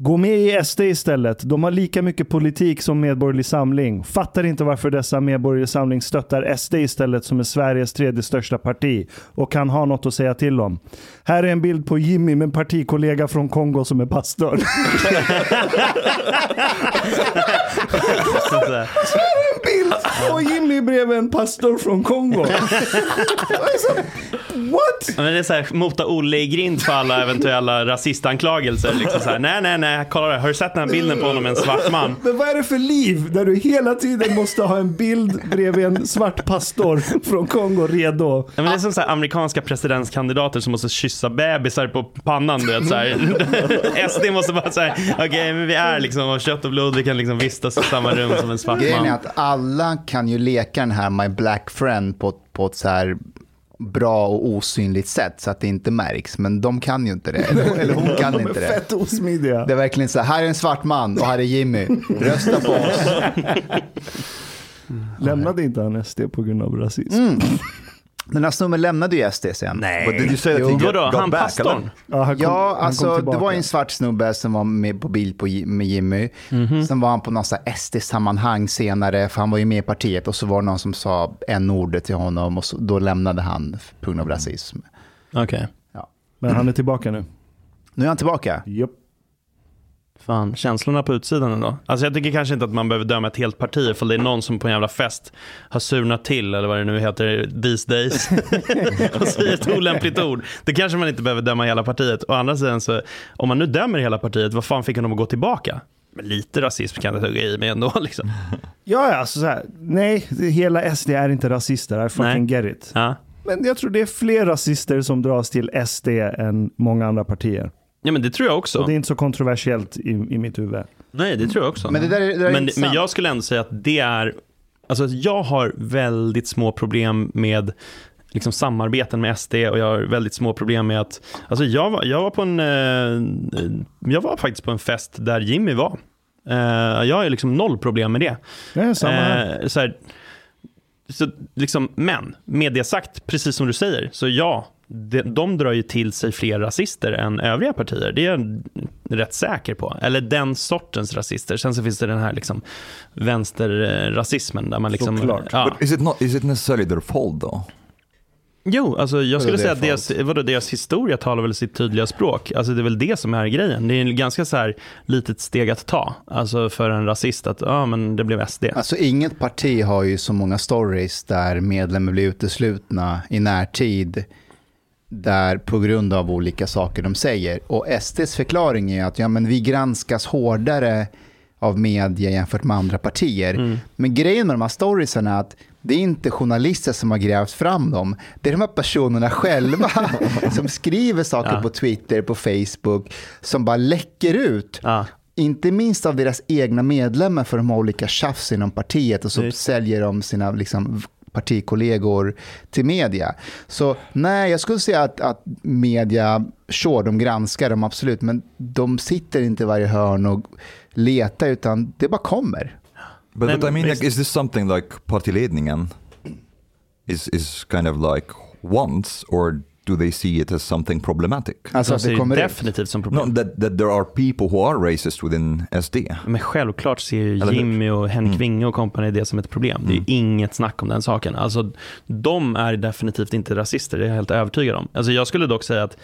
Gå med i SD istället. De har lika mycket politik som Medborgerlig Samling. Fattar inte varför dessa Medborgerlig Samling stöttar SD istället som är Sveriges tredje största parti och kan ha något att säga till om. Här är en bild på Jimmy med en partikollega från Kongo som är pastor. Bild och Jimmy bredvid en pastor från Kongo. alltså, what? Men det är så här, mota Olle i grind för alla eventuella rasistanklagelser. Liksom så här, nej, nej, nej, kolla det. Har du sett den här bilden på honom med en svart man? Men vad är det för liv där du hela tiden måste ha en bild bredvid en svart pastor från Kongo redo? Ja, men det är som så här, amerikanska presidentskandidater som måste kyssa bebisar på pannan. Du vet, så här. SD måste bara säga, okej, okay, men vi är liksom av kött och blod, vi kan liksom vistas i samma rum som en svart Grejen är man. att alla kan ju leka den här My Black Friend på, på ett så här bra och osynligt sätt så att det inte märks. Men de kan ju inte det. Eller, eller hon kan De är inte det. fett osmidiga. Det är verkligen så här, här är en svart man och här är Jimmy. Rösta på oss. Lämnade inte han SD på grund av rasism? Mm. Den här snubben lämnade ju SD sen. Did you say that Jo. got han back? pastorn? Ja, han kom, Ja, han kom alltså det var en svart snubbe som var med på bild på, med Jimmy. Mhm. Sen var han på något SD-sammanhang senare, för han var ju med i partiet. Och så var det någon som sa en ordet till honom och så, då lämnade han på grund av rasism. Okej. Men han är tillbaka nu. Nu är han tillbaka. Japp. Fan, känslorna på utsidan ändå. Alltså jag tycker kanske inte att man behöver döma ett helt parti för det är någon som på en jävla fest har surnat till, eller vad det nu heter, these days. och säger ett olämpligt ord. Det kanske man inte behöver döma hela partiet. Å andra sidan så, om man nu dömer hela partiet, vad fan fick honom att gå tillbaka? Men lite rasism kan det hugga i mig ändå liksom. Ja, alltså så här, nej, hela SD är inte rasister. I fucking get it. Ja. Men jag tror det är fler rasister som dras till SD än många andra partier. Ja, men det tror jag också. Och det är inte så kontroversiellt i, i mitt huvud. Nej, det tror jag också. Men det där, är- det där är men, men jag skulle ändå säga att det är, alltså jag har väldigt små problem med liksom samarbeten med SD och jag har väldigt små problem med att, alltså jag var, jag var på en, eh, jag var faktiskt på en fest där Jimmy var. Eh, jag har ju liksom noll problem med det. Ja, samma här. Eh, så här, så liksom, men med det sagt, precis som du säger, så ja, de, de drar ju till sig fler rasister än övriga partier. Det är jag rätt säker på. Eller den sortens rasister. Sen så finns det den här liksom vänsterrasismen där man liksom... Såklart. Ja. But is it not? Is it necessarily their fault though? Jo, alltså jag skulle det säga är att deras, vadå, deras historia talar väl sitt tydliga språk. Alltså det är väl det som är grejen. Det är en ganska så här litet steg att ta. Alltså för en rasist att, ja men det blev SD. Alltså inget parti har ju så många stories där medlemmar blir uteslutna i närtid där på grund av olika saker de säger. Och SDs förklaring är att ja, men vi granskas hårdare av media jämfört med andra partier. Men grejen med de här storiesen är att det är inte journalister som har grävt fram dem. Det är de här personerna själva som skriver saker Ja. på Twitter, på Facebook, som bara läcker ut. Ja. Inte minst av deras egna medlemmar för de har olika tjafs inom partiet och så Just. säljer de sina liksom, partikollegor till media. Så nej, jag skulle säga att, att media, sure, de granskar dem absolut, men de sitter inte i varje hörn och letar, utan det bara kommer. But, but I men mean, like, is this something like partiledningen is is kind of like wants, or do they see it as something problematic? Alltså De ser det kommer ut. definitivt som problem. No, that that there are people who are racist within SD. Men självklart ser ju? Jimmy och Henrik Mm. Winge och kompani det som ett problem. Det är ju inget snack om den saken. Alltså, de är definitivt inte rasister, det är jag helt övertygad om. Alltså, jag skulle dock säga att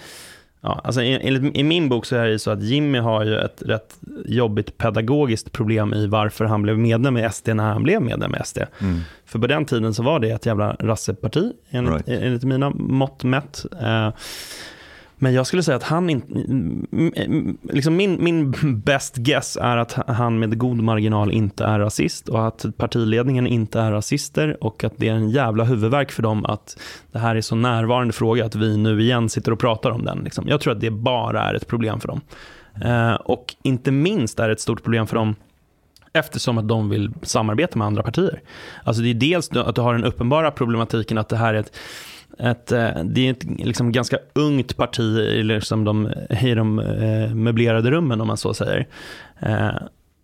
Ja, alltså i, enligt, I min bok så är det så att Jimmy har ju ett rätt jobbigt pedagogiskt problem i varför han blev medlem i SD när han blev medlem i SD. Mm. För på den tiden så var det ett jävla rasseparti, enligt, Right. enligt mina mått mätt. Eh, men jag skulle säga att han inte... Liksom min, min best guess är att han med god marginal inte är rasist och att partiledningen inte är rasister och att det är en jävla huvudvärk för dem att det här är så närvarande fråga att vi nu igen sitter och pratar om den. Liksom. Jag tror att det bara är ett problem för dem. Eh, och inte minst är det ett stort problem för dem eftersom att de vill samarbeta med andra partier. Alltså det är dels att du har den uppenbara problematiken att det här är ett ett, eh, det är ett liksom ganska ungt parti i, liksom de, i de eh, möblerade rummen om man så säger. Eh,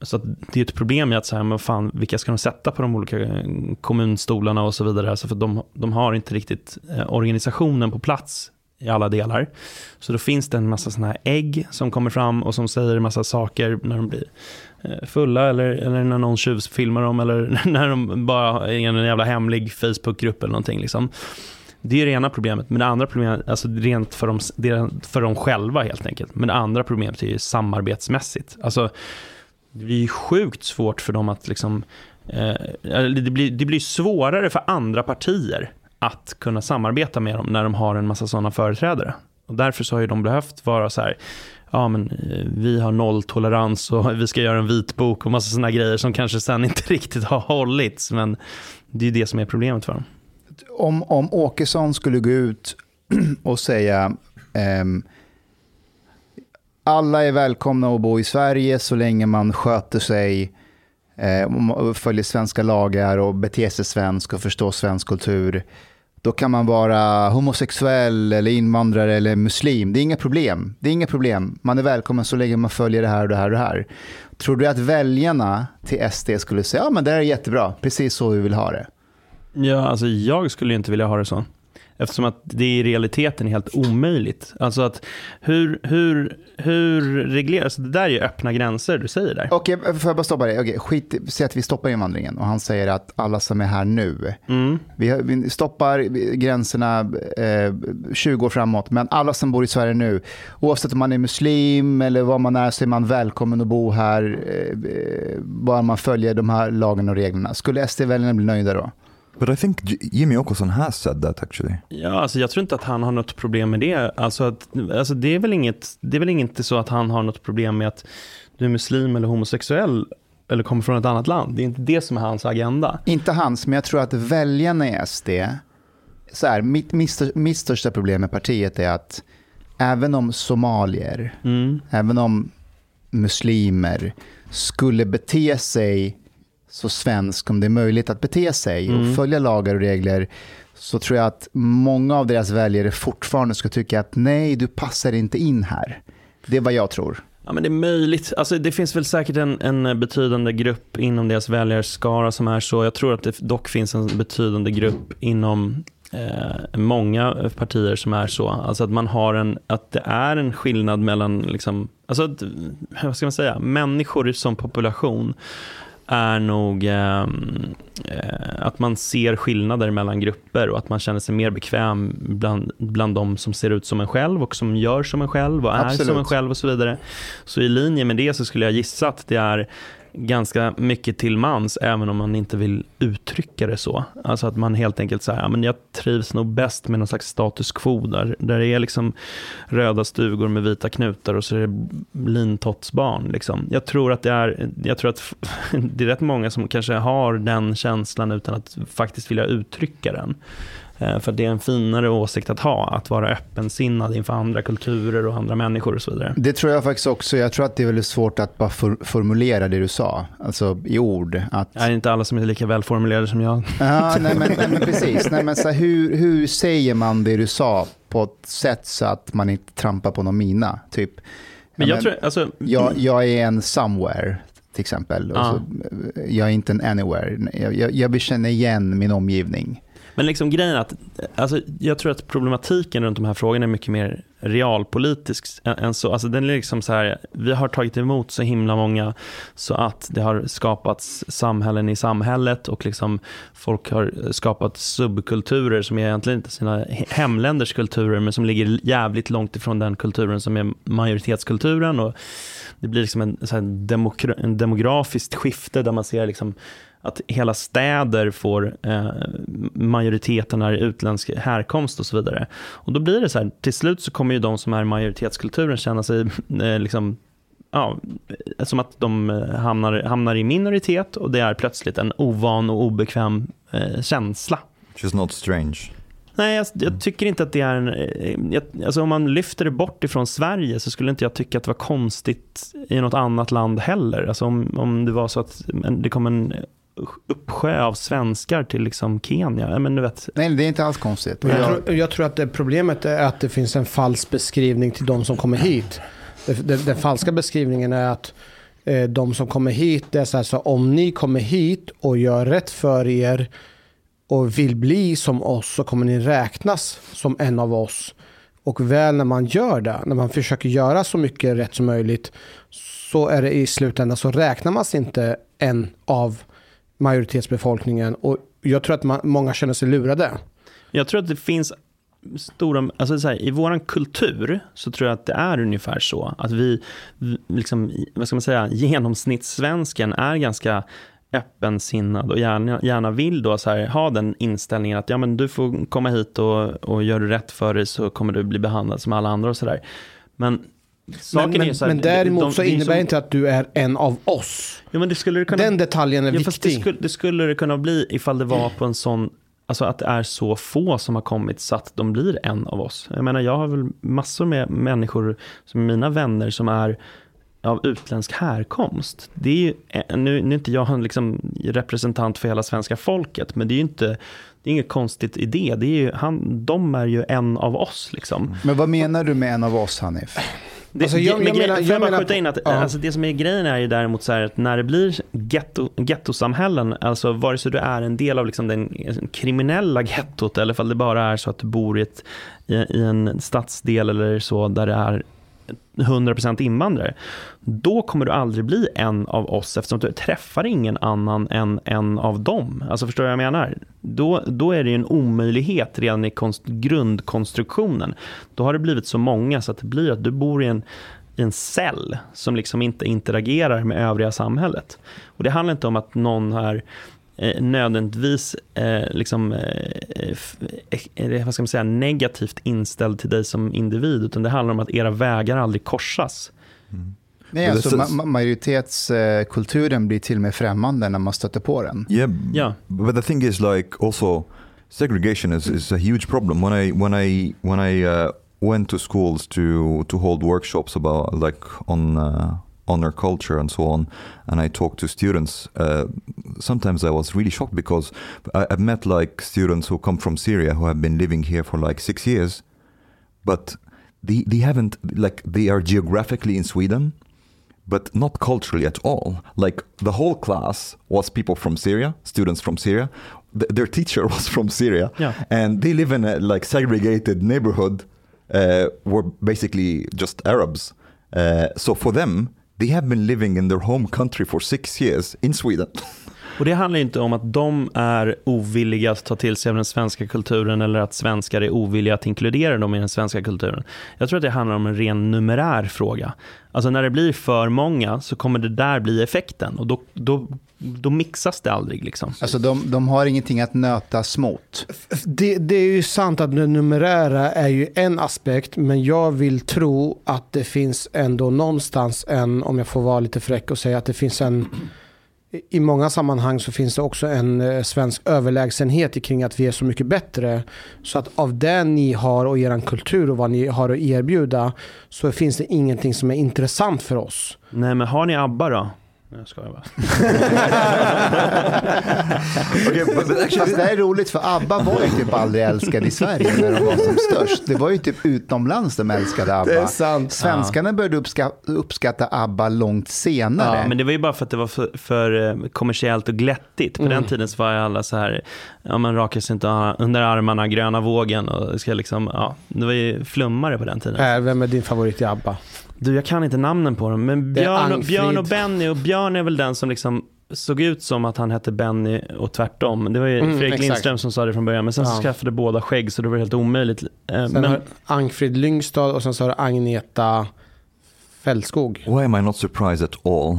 så att det är ett problem i att säga, men fan, vilka ska de sätta på de olika eh, kommunstolarna och så vidare. Alltså för de, de har inte riktigt eh, organisationen på plats i alla delar. Så då finns det en massa såna här ägg som kommer fram och som säger en massa saker när de blir eh, fulla eller, eller när någon tjuvfilmar dem eller när de bara är i en jävla hemlig Facebookgrupp eller någonting. Liksom. Det är det ena problemet. Men det andra problemet, alltså rent för dem, för dem själva helt enkelt. Men det andra problemet är ju samarbetsmässigt. Alltså, det blir ju sjukt svårt för dem att liksom eh, det, blir, det blir svårare för andra partier att kunna samarbeta med dem när de har en massa sådana företrädare. Och därför så har ju de behövt vara så här, ja men eh, vi har nolltolerans och vi ska göra en vitbok och massa sådana grejer som kanske sen inte riktigt har hållits. Men det är det som är problemet för dem. Om, om Åkesson skulle gå ut och säga ehm, alla är välkomna att bo i Sverige så länge man sköter sig, eh, följer svenska lagar och beter sig svensk och förstår svensk kultur. Då kan man vara homosexuell eller invandrare eller muslim. Det är inga problem. Det är inga problem. Man är välkommen så länge man följer det här och det här och det här. Tror du att väljarna till SD skulle säga ja men det här är jättebra, precis så vi vill ha det? Ja, alltså jag skulle inte vilja ha det så. Eftersom att det i realiteten är helt omöjligt. Alltså att hur, hur, hur regleras, det där är ju öppna gränser du säger där. Okej, får jag bara stoppa dig? Okej, skit, säg att vi stoppar invandringen och han säger att alla som är här nu, Mm. vi, vi stoppar gränserna eh, 20 år framåt, men alla som bor i Sverige nu, oavsett om man är muslim eller vad man är, så är man välkommen att bo här, eh, eh, bara man följer de här lagarna och reglerna. Skulle SD-väljarna bli nöjda då? But I think Jimmy Åkesson has said that actually. Ja, alltså jag tror inte att han har något problem med det. Alltså, att, alltså det, är väl inget, det är väl inte så att han har något problem med att du är muslim eller homosexuell eller kommer från ett annat land. Det är inte det som är hans agenda. Inte hans, men jag tror att väljarna i SD, så här, mitt, mitt största problem med partiet är att även om somalier, Mm. även om muslimer skulle bete sig så svensk om det är möjligt att bete sig Mm. och följa lagar och regler så tror jag att många av deras väljare fortfarande skulle tycka att nej, du passar inte in här. Det är vad jag tror. Ja, men det är möjligt. Alltså, det finns väl säkert en, en betydande grupp inom deras väljarskara som är så. Jag tror att det dock finns en betydande grupp inom eh, många partier som är så. Alltså att man har en, att det är en skillnad mellan, liksom, alltså, att, vad ska man säga, människor som population är nog ehm, eh, att man ser skillnader mellan grupper och att man känner sig mer bekväm bland, bland de som ser ut som en själv och som gör som en själv och är Absolut. som en själv och så vidare. Så i linje med det så skulle jag gissa att det är ganska mycket till mans även om man inte vill uttrycka det så. Alltså att man helt enkelt säger, ja, men jag trivs nog bäst med någon slags status quo där, där det är liksom röda stugor med vita knutar och så är det lintottsbarn. Liksom. Jag tror att det är, jag tror att det är rätt många som kanske har den känslan utan att faktiskt vilja uttrycka den. Eh, För det är en finare åsikt att ha, att vara öppensinnad inför andra kulturer och andra människor och så vidare. Det tror jag faktiskt också. Jag tror att det är väldigt svårt att bara for, formulera det du sa, alltså i ord. Att, Är inte alla som är lika välformulerade som jag? Ja, nej, men, nej, men precis. Nej, men så här, hur, hur säger man det du sa på ett sätt så att man inte trampar på någon mina? Typ, Men ja, jag tror, alltså, jag, jag är en somewhere, till exempel. Ja. så, jag är inte en anywhere. Jag, jag, jag känna igen min omgivning. Men liksom grejen är att alltså, jag tror att problematiken runt de här frågorna är mycket mer realpolitisk än, än så. Alltså, den är liksom så här, vi har tagit emot så himla många så att det har skapats samhällen i samhället och liksom folk har skapat subkulturer som är egentligen inte sina hemländers kulturer men som ligger jävligt långt ifrån den kulturen som är majoritetskulturen. Och det blir liksom en, så här en demografiskt skifte där man ser liksom att hela städer får eh, majoriteten är utländsk härkomst och så vidare. Och då blir det så här, till slut så kommer ju de som är majoritetskulturen känna sig eh, liksom Ja, som att de eh, hamnar, hamnar i minoritet och det är plötsligt en ovan och obekväm eh, känsla. Is not strange. Nej, jag, jag tycker inte att det är en... eh, Jag, alltså om man lyfter det bort ifrån Sverige så skulle inte jag tycka att det var konstigt i något annat land heller. Alltså om, om det var så att det kom en uppsjö av svenskar till liksom Kenya. Men du vet, Nej, det är inte alls konstigt. Jag, Jag, tror, jag tror att det problemet är att det finns en falsk beskrivning till de som kommer hit. Den falska beskrivningen är att eh, de som kommer hit, det är så här, så om ni kommer hit och gör rätt för er och vill bli som oss så kommer ni räknas som en av oss. Och väl när man gör det, när man försöker göra så mycket rätt som möjligt så är det i slutändan så räknar man sig inte en av majoritetsbefolkningen. Och jag tror att man, många känner sig lurade. jag tror att det finns stora, alltså så här, i vår kultur så tror jag att det är ungefär så att vi, vi liksom, vad ska man säga, genomsnittssvensken är ganska öppensinnad och gärna, gärna vill då så här, ha den inställningen att ja, men du får komma hit och, och gör du rätt för dig så kommer du bli behandlad som alla andra och sådär. Men saken Men, är så här, men däremot de- så det innebär som- inte att du är en av oss. Ja, men det skulle det kunna Den detaljen är Ja, fast det, viktig. skulle, det skulle det kunna bli ifall det var på en sån, alltså att det är så få som har kommit så att de blir en av oss. Jag menar, jag har väl massor med människor som är mina vänner som är av utländsk härkomst. Det är ju, eh, nu, nu är inte jag en liksom representant för hela svenska folket, men det är ju inte, det är inget konstigt i det. det är ju, han, de är ju en av oss liksom. Men vad menar du med en av oss, Hanif? Det, Alltså, jag- men jag menar- jag menar skjuta in att ja. alltså, det som är grejen är ju däremot så här att när det blir getto, gettosamhällen, alltså vare sig du är en del av liksom den kriminella gettot eller ifall det bara är så att du bor i, ett, i, i en stadsdel eller så där det är 100% invandrare, då kommer du aldrig bli en av oss eftersom du träffar ingen annan än en av dem. Alltså förstår du vad jag menar? Då, då är det ju en omöjlighet redan i konst, grundkonstruktionen. Då har det blivit så många så att det blir att du bor i en, i en cell som liksom inte interagerar med övriga samhället. Och det handlar inte om att någon är eh, nödvändigtvis eh, liksom, eh, eh, vad ska man säga, negativt inställd till dig som individ, utan det handlar om att era vägar aldrig korsas. Nej, Men alltså, ma- ma- majoritetskulturen blir till och med främmande när man stöter på den. Yeah, Yeah. but the thing is, like, also segregation is, is a huge problem. When I when I when I uh, went to schools to to hold workshops about like on uh, on their culture and so on, and I talked to students. Uh, sometimes I was really shocked because I, I've met like students who come from Syria who have been living here for like six years, but they they haven't like they are geographically in Sweden but not culturally at all. Like the whole class was people from Syria, students from Syria. Th- their teacher was from Syria, Yeah. and they live in a like segregated neighborhood uh, were basically just Arabs. Uh, so for them, they have been living in their home country for six years in Sweden. Och det handlar inte om att de är ovilliga att ta till sig av den svenska kulturen eller att svenskar är ovilliga att inkludera dem i den svenska kulturen. Jag tror att det handlar om en ren numerär fråga. Alltså när det blir för många så kommer det där bli effekten och då, då, då mixas det aldrig. Liksom. Alltså de, de har ingenting att nötas mot. Det, det är ju sant att det numerära är ju en aspekt, men jag vill tro att det finns ändå någonstans en, om jag får vara lite fräck och säga att det finns en, i många sammanhang så finns det också en eh, svensk överlägsenhet kring att vi är så mycket bättre. Så att av det ni har och er kultur och vad ni har att erbjuda så finns det ingenting som är intressant för oss. Nej men har ni ABBA då? Jag skojar bara. okay, but, but actually, Fast det här är roligt för ABBA var ju typ aldrig älskade i Sverige när de var som störst. Det var ju typ utomlands de älskade ABBA. Det är sant. Svenskarna började uppskatta, uppskatta ABBA långt senare. Ja, men det var ju bara för att det var för, för eh, kommersiellt och glättigt. På den tiden så var ju alla så här, ja man rakar sig inte under armarna, gröna vågen och ska liksom, ja, det var ju flummare på den tiden. Äh, vem är din favorit i ABBA? Du, jag kan inte namnen på dem, men Björn och. Björn och Benny, och Björn är väl den som liksom såg ut som att han hette Benny och tvärtom. Det var ju Mm, Fredrik exakt. Lindström som sa det från början, men sen så Ja. skaffade båda skägg så det var helt omöjligt. Eh, Sen Men, har Angfrid Lyngstad och sen så har du Agneta Fältskog. why am I not surprised at all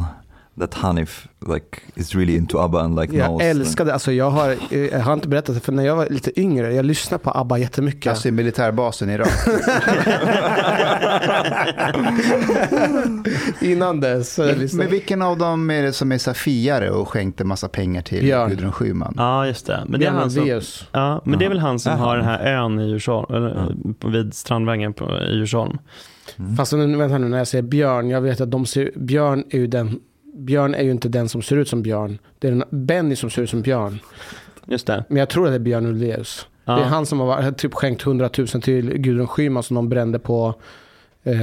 that Hanif like is really into ABBA and like Jag knows? älskade, alltså jag har, eh, jag har inte berättat det, för när jag var lite yngre, jag lyssnade på ABBA jättemycket. Alltså i militärbasen i Irak. Innan dess. jag Men vilken av dem är det som är safiare och skänkte massa pengar till Björn. Gudrun Schyman? ja, just det. Men det, är han som, ja, men det är väl han som Jaha. har den här ön i Djursholm, eller, vid Strandvägen på, i Djursholm. Fast nu, vänta nu, när jag säger Björn, jag vet att de ser, Björn är ju den Björn är ju inte den som ser ut som Björn. Det är den, Benny som ser ut som Björn. Just det. Men jag tror att det är Björn Ulvaeus. Ja. Det är han som har typ skänkt 100 000 till Gudrun Schyman som de brände på eh,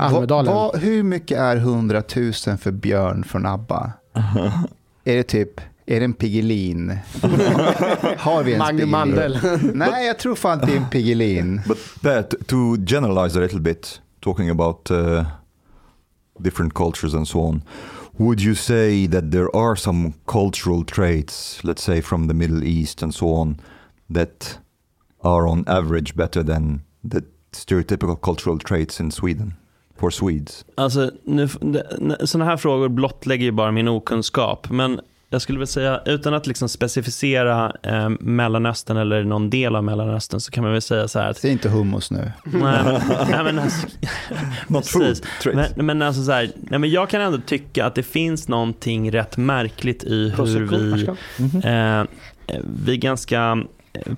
Almedalen. Vad- vad- hur mycket är 100 000 för Björn från ABBA? är det typ, är det en Piggelin? Har vi Magne Piggelin? Mandel. Nej, jag tror fan det är en Piggelin. But that to generalize a little bit, talking about uh, different cultures and so on, would you say that there are some cultural traits, let's say from the Middle East and so on, that are on average better than the stereotypical cultural traits in Sweden for Swedes? Alltså, nu, sådana här frågor blottlägger ju bara min okunskap. Men jag skulle väl säga, utan att liksom specificera eh, Mellanöstern eller någon del av Mellanöstern, så kan man väl säga så här att... Säg inte hummus nu. Nej, nej, men alltså, precis. Men, men alltså så här, nej, men jag kan ändå tycka att det finns någonting rätt märkligt i hur vi, varsågod. eh, vi ganska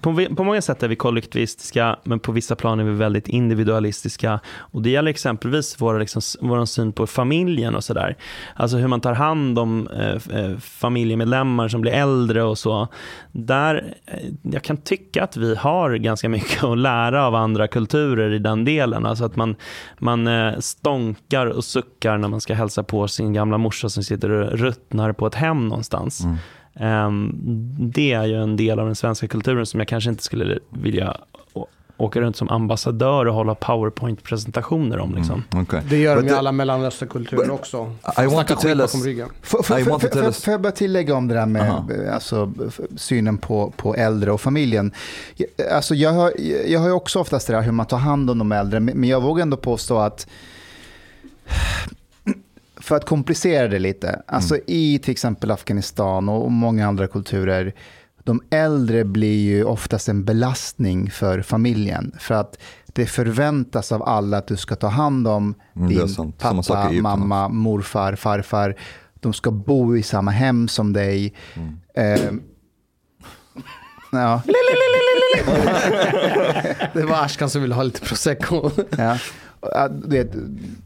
på, på många sätt är vi kollektivistiska, men på vissa plan är vi väldigt individualistiska. Och Det gäller exempelvis vår, liksom, vår syn på familjen och sådär. Alltså hur man tar hand om eh, eh familjemedlemmar som blir äldre och så. Där, eh, jag kan tycka att vi har ganska mycket att lära av andra kulturer i den delen. Alltså att man, man eh, stånkar och suckar när man ska hälsa på sin gamla morsa som sitter och ruttnar på ett hem någonstans. Mm. Ehm, Det är ju en del av den svenska kulturen som jag kanske inte skulle vilja åka runt som ambassadör och hålla powerpoint-presentationer om. Liksom. Mm, okay. Det gör de i alla mellanösternkulturer också. I want to tell us-. Får, jag bara tillägga om det där med Aha. eh, alltså, synen på, på äldre och familjen. Jag- Alltså, jag, har, jag har ju också oftast det där hur man tar hand om de äldre, men men jag vågar ändå påstå att för att komplicera det lite, alltså i till exempel Afghanistan och många andra kulturer, de äldre blir ju oftast en belastning för familjen. För att det förväntas av alla att du ska ta hand om Mm, din pappa, mamma, morfar, farfar. De ska bo i samma hem som dig. Mm. Eh, ja, Det var Ashkan som ville ha lite prosecco. ja. Vet,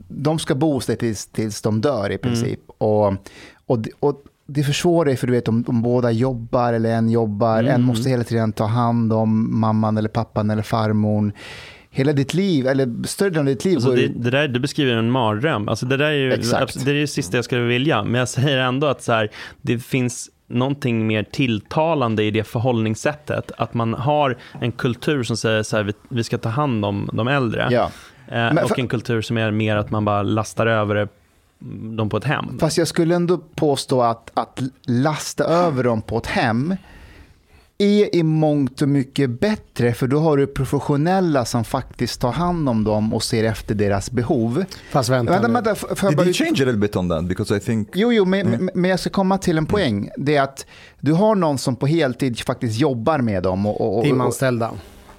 de ska bo hos dig tills, tills de dör i princip. Och, och, det- och det försvårar ju för du vet om, om båda jobbar eller en jobbar. En måste hela tiden ta hand om mamman eller pappan eller farmor. Hela ditt liv, eller större delen av ditt liv. Alltså det, det där du beskriver en mardröm. Alltså det där är ju Exakt. det, är det sista jag skulle vilja. Men jag säger ändå att så här, det finns någonting mer tilltalande i det förhållningssättet. Att man har en kultur som säger så här, vi, vi ska ta hand om de äldre. ja. Eh, Men och för- en kultur som är mer att man bara lastar över dem på ett hem. Fast jag skulle ändå påstå att, att lasta över dem på ett hem är i mångt och mycket bättre, för då har du professionella som faktiskt tar hand om dem och ser efter deras behov. Fast vänta, Vänta, vänta, får jag Did bara you change a little bit on that? Because I think... Jo, jo, men, men- men jag ska komma till en poäng. Det är att du har någon som på heltid faktiskt jobbar med dem. Och, och, och, Timanställda.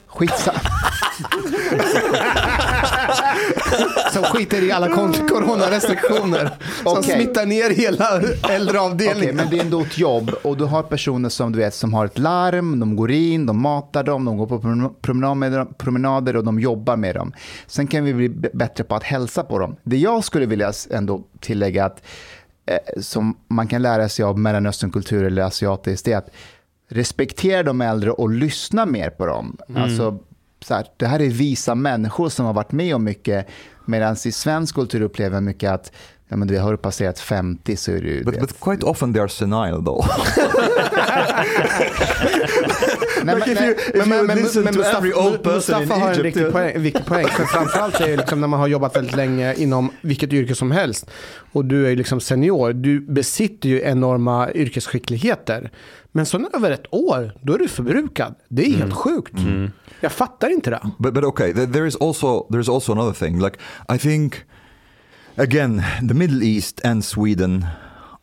skitsa- Som skiter i alla coronarestriktioner. Som smittar ner hela äldreavdelningen. men det är ändå ett jobb och du har personer som du vet som har ett larm, de går in, de matar dem, de går på promen- promenader, och de jobbar med dem. Sen kan vi bli bättre på att hälsa på dem. Det jag skulle vilja ändå tillägga att eh, som man kan lära sig av Mellanösternkultur eller asiatiskt, det är att respektera de äldre och lyssna mer på dem. Alltså, så här, det här är visa människor som har varit med om mycket, medan i svensk kultur upplever jag mycket att ja, men har du passerat 50 så är du... But, du but quite often they are senile though. Mustafa- har en riktig poäng, viktig poäng. För framförallt är det liksom när man har jobbat väldigt länge inom vilket yrke som helst och du är liksom senior, du besitter ju enorma yrkesskickligheter. Men så över ett år, då är du förbrukad. Det är helt sjukt. Jag fattar inte det. But but okay, th- there is also there's also another thing. Like I think again, the Middle East and Sweden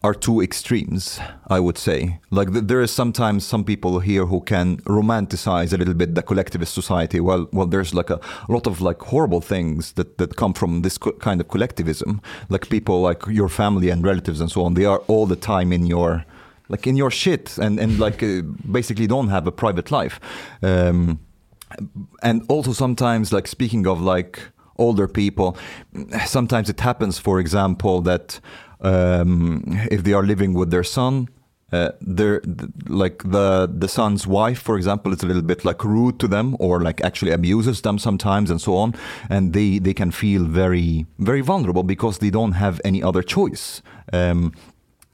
are two extremes. I would say. Like th- there is sometimes some people here who can romanticize a little bit the collectivist society. Well, well, there's like a, lot of like horrible things that that come from this kind of collectivism. Like people like your family and relatives and so on. They are all the time in your like in your shit and and like uh, basically don't have a private life. Um, and also sometimes like speaking of like older people sometimes it happens for example that um, if they are living with their son uh, they're th- like the the son's wife for example is a little bit like rude to them or like actually abuses them sometimes and so on and they they can feel very very vulnerable because they don't have any other choice um,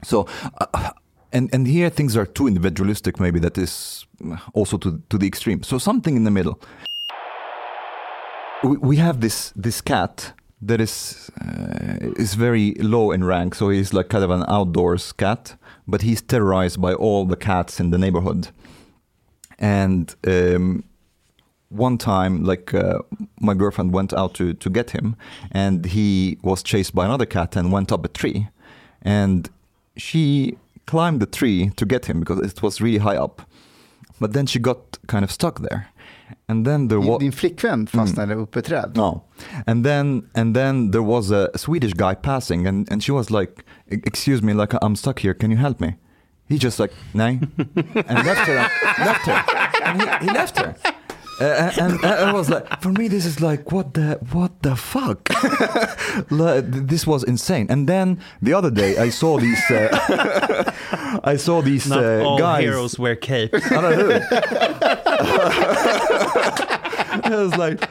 so uh, and and here things are too individualistic maybe that is also to to the extreme. So something in the middle. We, we have this this cat that is uh, is very low in rank. So he's like kind of an outdoors cat but he's terrorized by all the cats in the neighborhood. And um, one time like uh, my girlfriend went out to to get him and he was chased by another cat and went up a tree. And she climbed the tree to get him because it was really high up. But then she got kind of stuck there. And then there was Din flickvän mm. fastnade uppe i träd. no, and then and then there was a Swedish guy passing, and and she was like, "E- "Excuse me, like I'm stuck here. Can you help me?" He just like, "Nay," and left her. left her. And he, he left her. Uh, and, and I was like, for me, this is like, what the, what the fuck? Like, this was insane. And then the other day, I saw these, uh, I saw these Not uh, all guys. heroes wear cape. Eller hur? I was like,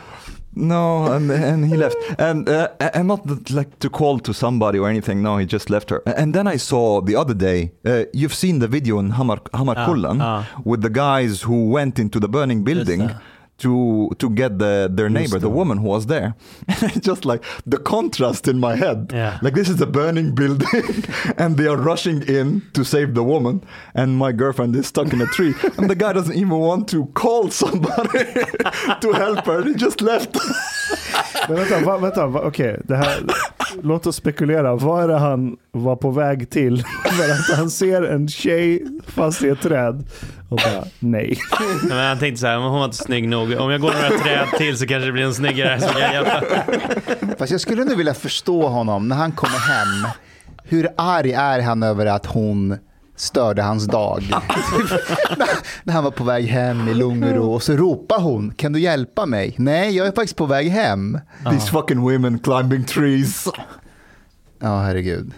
no, and, and he left. And uh, and not that, like to call to somebody or anything. No, he just left her. And then I saw the other day. Uh, you've seen the video in Hammar Hammarkullen ah. with the guys who went into the burning building. det. To to get the their neighbor, the woman who was there, and just like the contrast in my head, Yeah. like this is a burning building, and they are rushing in to save the woman, and my girlfriend is stuck in a tree, and the guy doesn't even want to call somebody to help her. He just left. Men vänta, va, vänta va, okej. Det här, låt oss spekulera. Vad är det han var på väg till? För att han ser en tjej fast i ett träd och bara nej. Men han tänkte så här, hon var inte snygg nog. Om jag går några träd till så kanske det blir en snyggare som kan hjälpa. Fast jag skulle nu vilja förstå honom när han kommer hem. Hur arg är han över att hon störde hans dag? när han var på väg hem i lugn och ro och så ropar hon, kan du hjälpa mig? Nej, jag är faktiskt på väg hem. These fucking women climbing trees. Ja, herregud.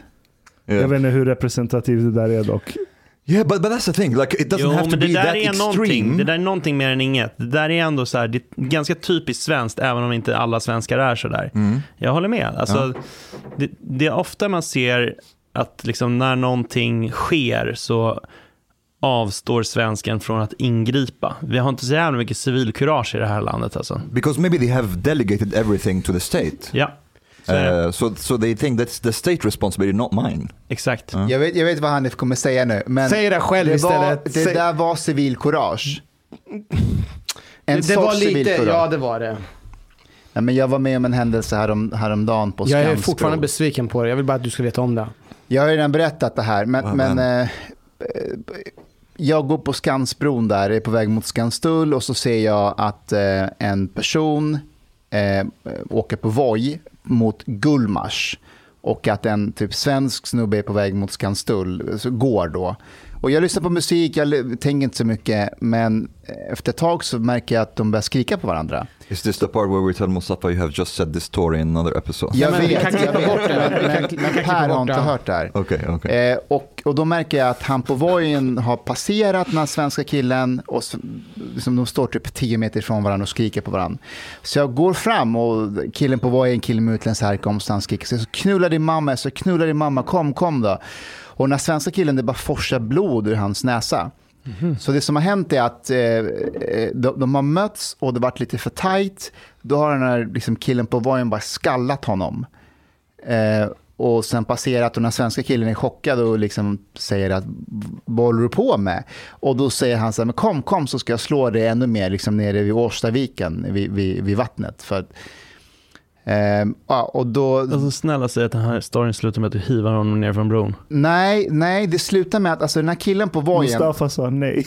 Yeah. Jag vet inte hur representativt det där är dock. Yeah, but but that's the thing. Like it doesn't Jo, have to be that är någonting. extreme. Det där är någonting mer än inget. Det där är ändå så här, det är ganska typiskt svenskt, även om inte alla svenskar är så där. Jag håller med. Alltså, det, det är ofta man ser att liksom när någonting sker så avstår svensken från att ingripa. Vi har inte så jävla mycket civilkurage i det här landet alltså. Because maybe they have delegated everything to the state. Ja, så är det. Uh, so, so they think that's the state responsibility, not mine. exakt. Jag vet, jag vet vad han kommer säga nu. Men Säg det själv det var, istället. Det Säg- där var civilkurage. En det sorts var lite, civilkurage. ja det var det. Ja, men jag var med om en händelse härom, häromdagen på Jag är fortfarande besviken på det. Jag vill bara att du ska veta om det. Jag har ju redan berättat det här, men, men men? eh, jag går på Skansbron där, är på väg mot Skanstull och så ser jag att eh, en person eh, åker på Voi mot Gullmars och att en typ svensk snubbe är på väg mot Skanstull, så går då. Och jag lyssnar på musik, jag tänker inte så mycket, men efter ett tag så märker jag att de börjar skrika på varandra. Is this the part where we tell Mustafa you have just said this story in another episode? Jag vet, jag vet, bort det. men, men, Per har inte hört det här. Okej, okej. Eh, och, och då märker jag att han på vojen har passerat den här svenska killen och så, liksom, de står typ 10 meter ifrån varandra och skriker på varandra. Så jag går fram och killen på vojen, killen med utländsk härkomst, han skriker så knulla din mamma, så knulla din mamma, kom, kom då. Och den här svenska killen, det bara forsar blod ur hans näsa. Så det som har hänt är att eh, eh, de, de har mötts och det varit lite för tajt. Då har den här liksom, killen på vojen bara skallat honom. Eh, och sen passerat och den här svenska killen är chockad och liksom säger att vad håller du på med? Och då säger han så här, men kom, kom så ska jag slå dig ännu mer liksom nere vid Årstaviken, vid, vid, vid vattnet. För eh, ja, och då, Alltså snälla säg att den här storyn slutar med att du hivar honom ner från bron. nej, nej, det slutar med att alltså, den här killen på vojen, Mustafa sa nej.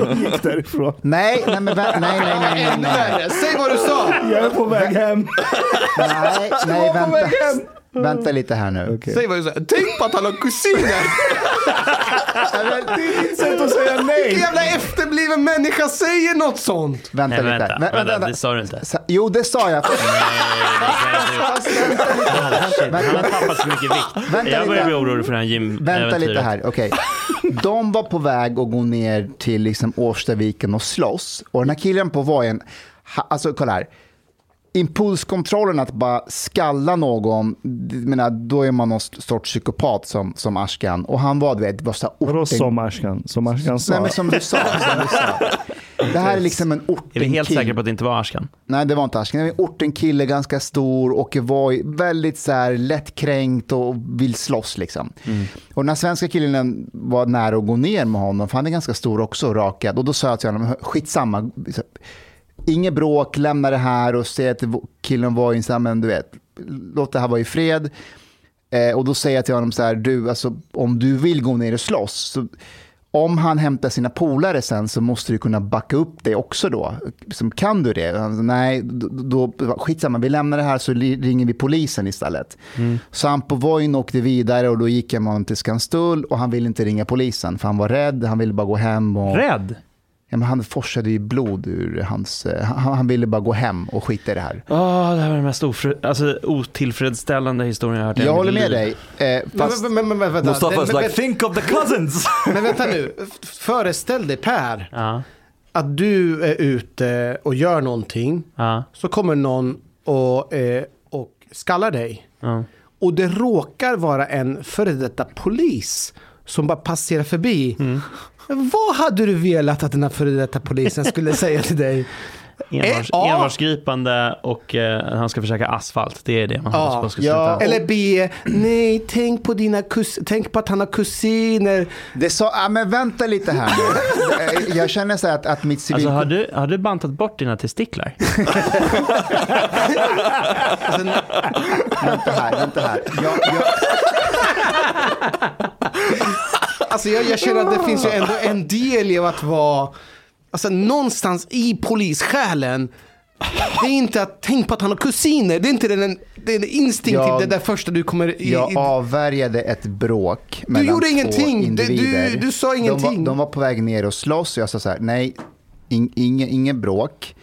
Och gick därifrån. nej, nej, men, vä- nej, nej, nej, nej, nej. Säg vad du sa! Jag är på väg hem. Nej, nej, var på väg hem. vänta. Vänta lite här nu. Okej. Säg vad du sa. Tänk på att han har kusiner! Sätt att säga Vilken nej. jävla efterbliven människa säger något sånt? Vänta Nej, lite. vänta, Vä- vänta, det sa du inte. Sa- Jo, det sa jag. Nej, Shit, han har tappat så mycket vikt. Vänta Jag börjar bli orolig för det här gym Vänta lite här, okej. De var på väg att gå ner till liksom Årstaviken och slåss. Och den här killen på vojen, alltså kolla här. Impulskontrollen att bara skalla någon, menar, då är man någon sorts psykopat som, som Ashkan. Och han var, du vet, var så här Vadå orten- som Ashkan? Som Ashkan sa? Nej, men som du sa. Som du sa. Det här är liksom en Är vi helt säkra på att det inte var Ashkan? Nej, det var inte Ashkan. Det var en ortenkille, ganska stor och var väldigt så här lättkränkt och vill slåss. Liksom. Och den här svenska killen var nära att gå ner med honom, för han är ganska stor också rakad. Och då sa jag till honom, skitsamma, inget bråk, lämna det här och säg att killen var ensam, men du vet, låt det här vara i fred. Eh, och då säger jag till honom så här, du, alltså, om du vill gå ner och slåss, så, om han hämtar sina polare sen så måste du kunna backa upp det också då. Som, kan du det? Han, Nej, då, då, skitsamma, vi lämnar det här så ringer vi polisen istället. Mm. Så han på Voin åkte vidare och då gick jag med honom till Skanstull och han ville inte ringa polisen för han var rädd, han ville bara gå hem. Och... Rädd? Ja, men han forsade ju blod ur hans... Eh, han, han, ville bara gå hem och skita i det här. Oh, det här var den mest ofri, alltså, otillfredsställande historien jag har hört Jag håller med dig. Eh, fast... Men, men, men, men, vänta. Mustafas like, think of the cousins. men vänta nu. Föreställ dig Per. Ja. Att du är ute och gör någonting. Ja. Så kommer någon och, eh, och skallar dig. Ja. Och det råkar vara en före detta polis som bara passerar förbi. Mm. Vad hade du velat att den här före detta polisen skulle säga till dig? Envars, eh, envarsgripande och eh, han ska försöka asfalt. Det är det man hoppas på ska ja. sluta. Eller B. Nej, tänk på, dina kus tänk på att han har kusiner. Det sa, ah, men vänta lite här nu. Jag känner så att, att mitt civil... Alltså, har, du, har du bantat bort dina testiklar? alltså, vänta här, vänta här. Jag, jag... Alltså jag, jag känner att det finns ju ändå en del i att vara, alltså någonstans i polissjälen, det är inte att tänk på att han har kusiner. Det är inte den, instinktivt jag, det där första du kommer... I, jag avvärjade ett bråk mellan Du gjorde ingenting. Du, du sa ingenting. De var, de var, på väg ner och slåss och jag sa så här, nej, in, ingen, ingen bråk.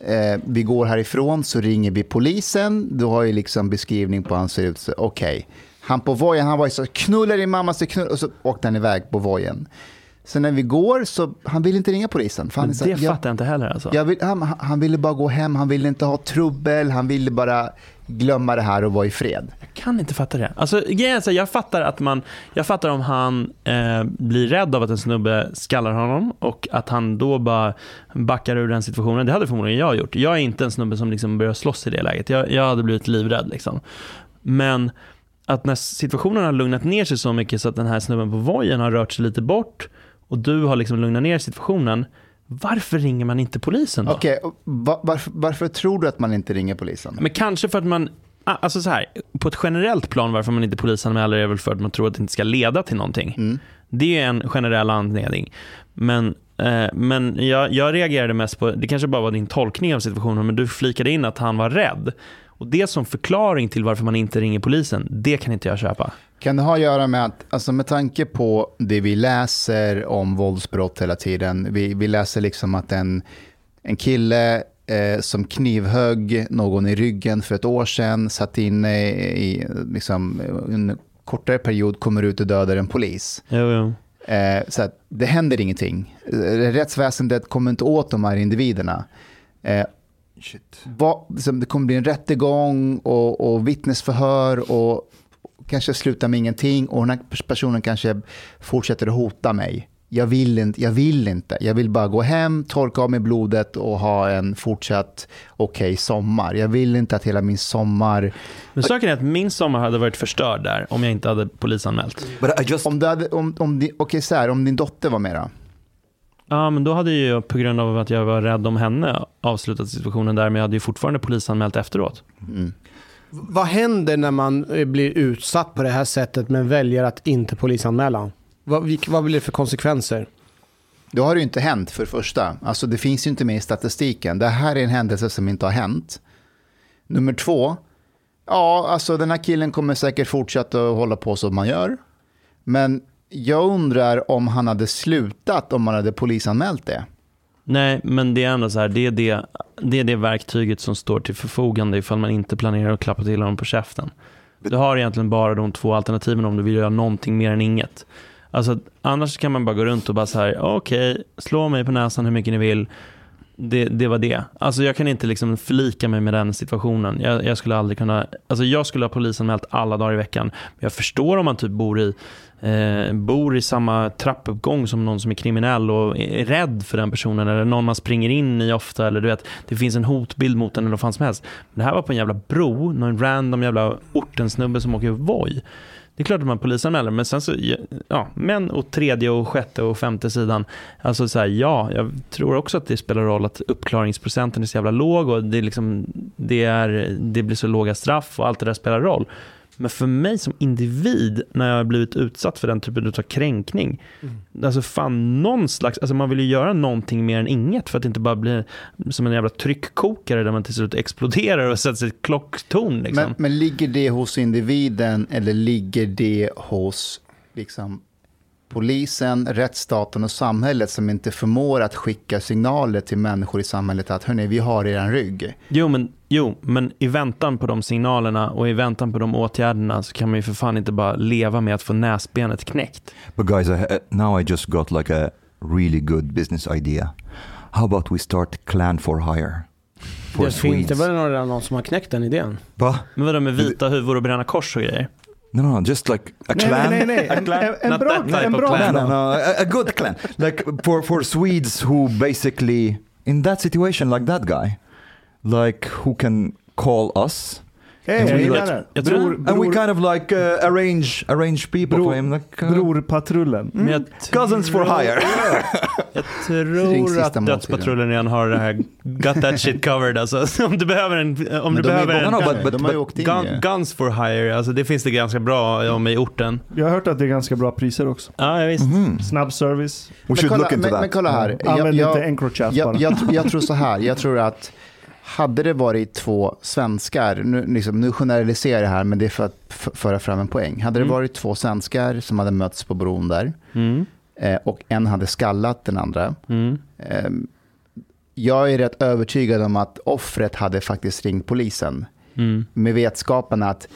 Eh, vi går härifrån så ringer vi polisen. Du har ju liksom beskrivning på hur han ser ut. Okej. Okay. Han på vojen, han var så knullar din mamma, så knull, och så åkte han iväg på vojen. Sen när vi går så, han vill inte ringa polisen. För han så, det jag, fattar jag inte heller alltså. Vill, han, han ville bara gå hem, han ville inte ha trubbel, han ville bara glömma det här och vara i fred. Jag kan inte fatta det. Alltså, jag fattar att man, jag fattar om han eh, blir rädd av att en snubbe skallar honom och att han då bara backar ur den situationen. Det hade förmodligen jag gjort. Jag är inte en snubbe som liksom börjar slåss i det läget. Jag, jag hade blivit livrädd liksom. Men att när situationen har lugnat ner sig så mycket så att den här snubben på vojen har rört sig lite bort och du har liksom lugnat ner situationen. Varför ringer man inte polisen då? Okej, okay, varför, varför, tror du att man inte ringer polisen? Men kanske för att man, alltså så här, på ett generellt plan varför man inte polisanmäler är väl för att man tror att det inte ska leda till någonting. Mm. Det är en generell anledning. Men, eh, men jag, jag reagerade mest på, det kanske bara var din tolkning av situationen, men du flikade in att han var rädd. Och det som förklaring till varför man inte ringer polisen, det kan inte jag köpa. Kan det ha att göra med att, alltså med tanke på det vi läser om våldsbrott hela tiden, vi, vi läser liksom att en, en kille eh, som knivhögg någon i ryggen för ett år sedan, satt inne i liksom, en kortare period, kommer ut och dödar en polis. Jo, jo. Eh, så att det händer ingenting. Rättsväsendet kommer inte åt de här individerna. Eh, vad, liksom, det kommer bli en rättegång och, och vittnesförhör och kanske sluta med ingenting och den här personen kanske fortsätter att hota mig. Jag vill, inte, jag vill inte. Jag vill bara gå hem, torka av mig blodet och ha en fortsatt okej okay sommar. Jag vill inte att hela min sommar... Men saken är att min sommar hade varit förstörd där om jag inte hade polisanmält. Just... Om, du hade, om, om, din, okay, så här, om din dotter var med då? Ja, men då hade jag på grund av att jag var rädd om henne avslutat situationen där, men jag hade ju fortfarande polisanmält efteråt. Mm. Vad händer när man eh, blir utsatt på det här sättet men väljer att inte polisanmäla? Vad, vad blir det för konsekvenser? Det har ju inte hänt för det första. Alltså det finns ju inte med i statistiken. Det här är en händelse som inte har hänt. Nummer två, ja, alltså den här killen kommer säkert fortsätta att hålla på som man gör. Men jag undrar om han hade slutat om man hade polisanmält det. Nej, men det är ändå så här, det är det, det är det verktyget som står till förfogande ifall man inte planerar att klappa till honom på käften. Du har egentligen bara de två alternativen om du vill göra någonting mer än inget. Alltså, annars kan man bara gå runt och bara så här, okej, okay, slå mig på näsan hur mycket ni vill. Det, det var det. Alltså jag kan inte liksom förlika mig med den situationen. Jag, jag skulle aldrig kunna, alltså jag skulle ha polisanmält alla dagar i veckan. Jag förstår om man typ bor i eh, bor i samma trappuppgång som någon som är kriminell och är rädd för den personen eller någon man springer in i ofta eller du vet, det finns en hotbild mot den eller vad fan som helst. Men det här var på en jävla bro, någon random jävla ortensnubbe som åker Voi. Det är klart att man polisanmäler, men sen så, ja, men och tredje och sjätte och femte sidan, alltså så här, ja, jag tror också att det spelar roll att uppklaringsprocenten är så jävla låg och det, liksom, det, är, det blir så låga straff och allt det där spelar roll. Men för mig som individ, när jag har blivit utsatt för den typen av kränkning, alltså fan någon slags, alltså man vill ju göra någonting mer än inget för att inte bara blir som en jävla tryckkokare där man till slut exploderar och sätter sig ett klocktorn. Liksom. Men, men ligger det hos individen eller ligger det hos liksom, polisen, rättsstaten och samhället som inte förmår att skicka signaler till människor i samhället att hörni, vi har er rygg? Jo men, jo, men i väntan på de signalerna och i väntan på de åtgärderna så kan man ju för fan inte bara leva med att få näsbenet knäckt. But guys, I, now I just got like a really good business idea. How about we start clan for hire? For Det finns det väl någon som har knäckt den idén? Va? Men vadå med vita huvor och bränna kors och grejer? No, no, just like a clan. En, clan. Not that type of clan. No, no, a, a good clan. Like for, for Swedes who basically, in that situation, like that guy, like who can call us. Hej, Jag gillar det. jag tror- Bror, And we bror, kind of like uh, arrange arrange people Bro- for him. Like, uh, brorpatrullen. Jag cousins for hire. Jag tror att. Dödspatrullen redan har det här got that shit covered. Alltså, om du behöver en, om Men du behöver en but- but- de har ju but- åkt in gun, guns for hire, alltså det finns det ganska bra om i orten. Jag har hört att det är ganska bra priser också. Ja, ja, visst. Mhm. Snabb service. We Men should kolla, look into men, that. men kolla här. Jag, Använd jag, inte Encrochat bara. jag, jag, jag tror så här. Jag tror att hade det varit två svenskar, nu, liksom, nu generaliserar jag här, men det är för att föra fram en poäng. Hade det Mm. varit två svenskar som hade mötts på bron där Mm. eh, och en hade skallat den andra. Mm. Eh, jag är rätt övertygad om att offret hade faktiskt ringt polisen Mm. med vetskapen att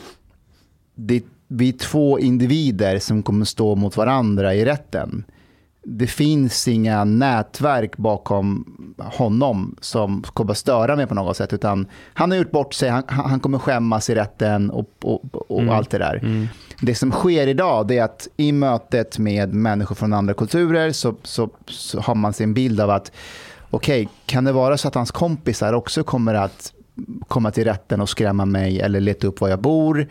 det, vi är två individer som kommer stå mot varandra i rätten. Det finns inga nätverk bakom honom som kommer störa mig på något sätt. Utan han har gjort bort sig, han, han kommer skämmas i rätten och, och, och Mm. allt det där. Mm. Det som sker idag är att i mötet med människor från andra kulturer så, så, så har man sin bild av att okej, kan det vara så att hans kompisar också kommer att komma till rätten och skrämma mig eller leta upp var jag bor?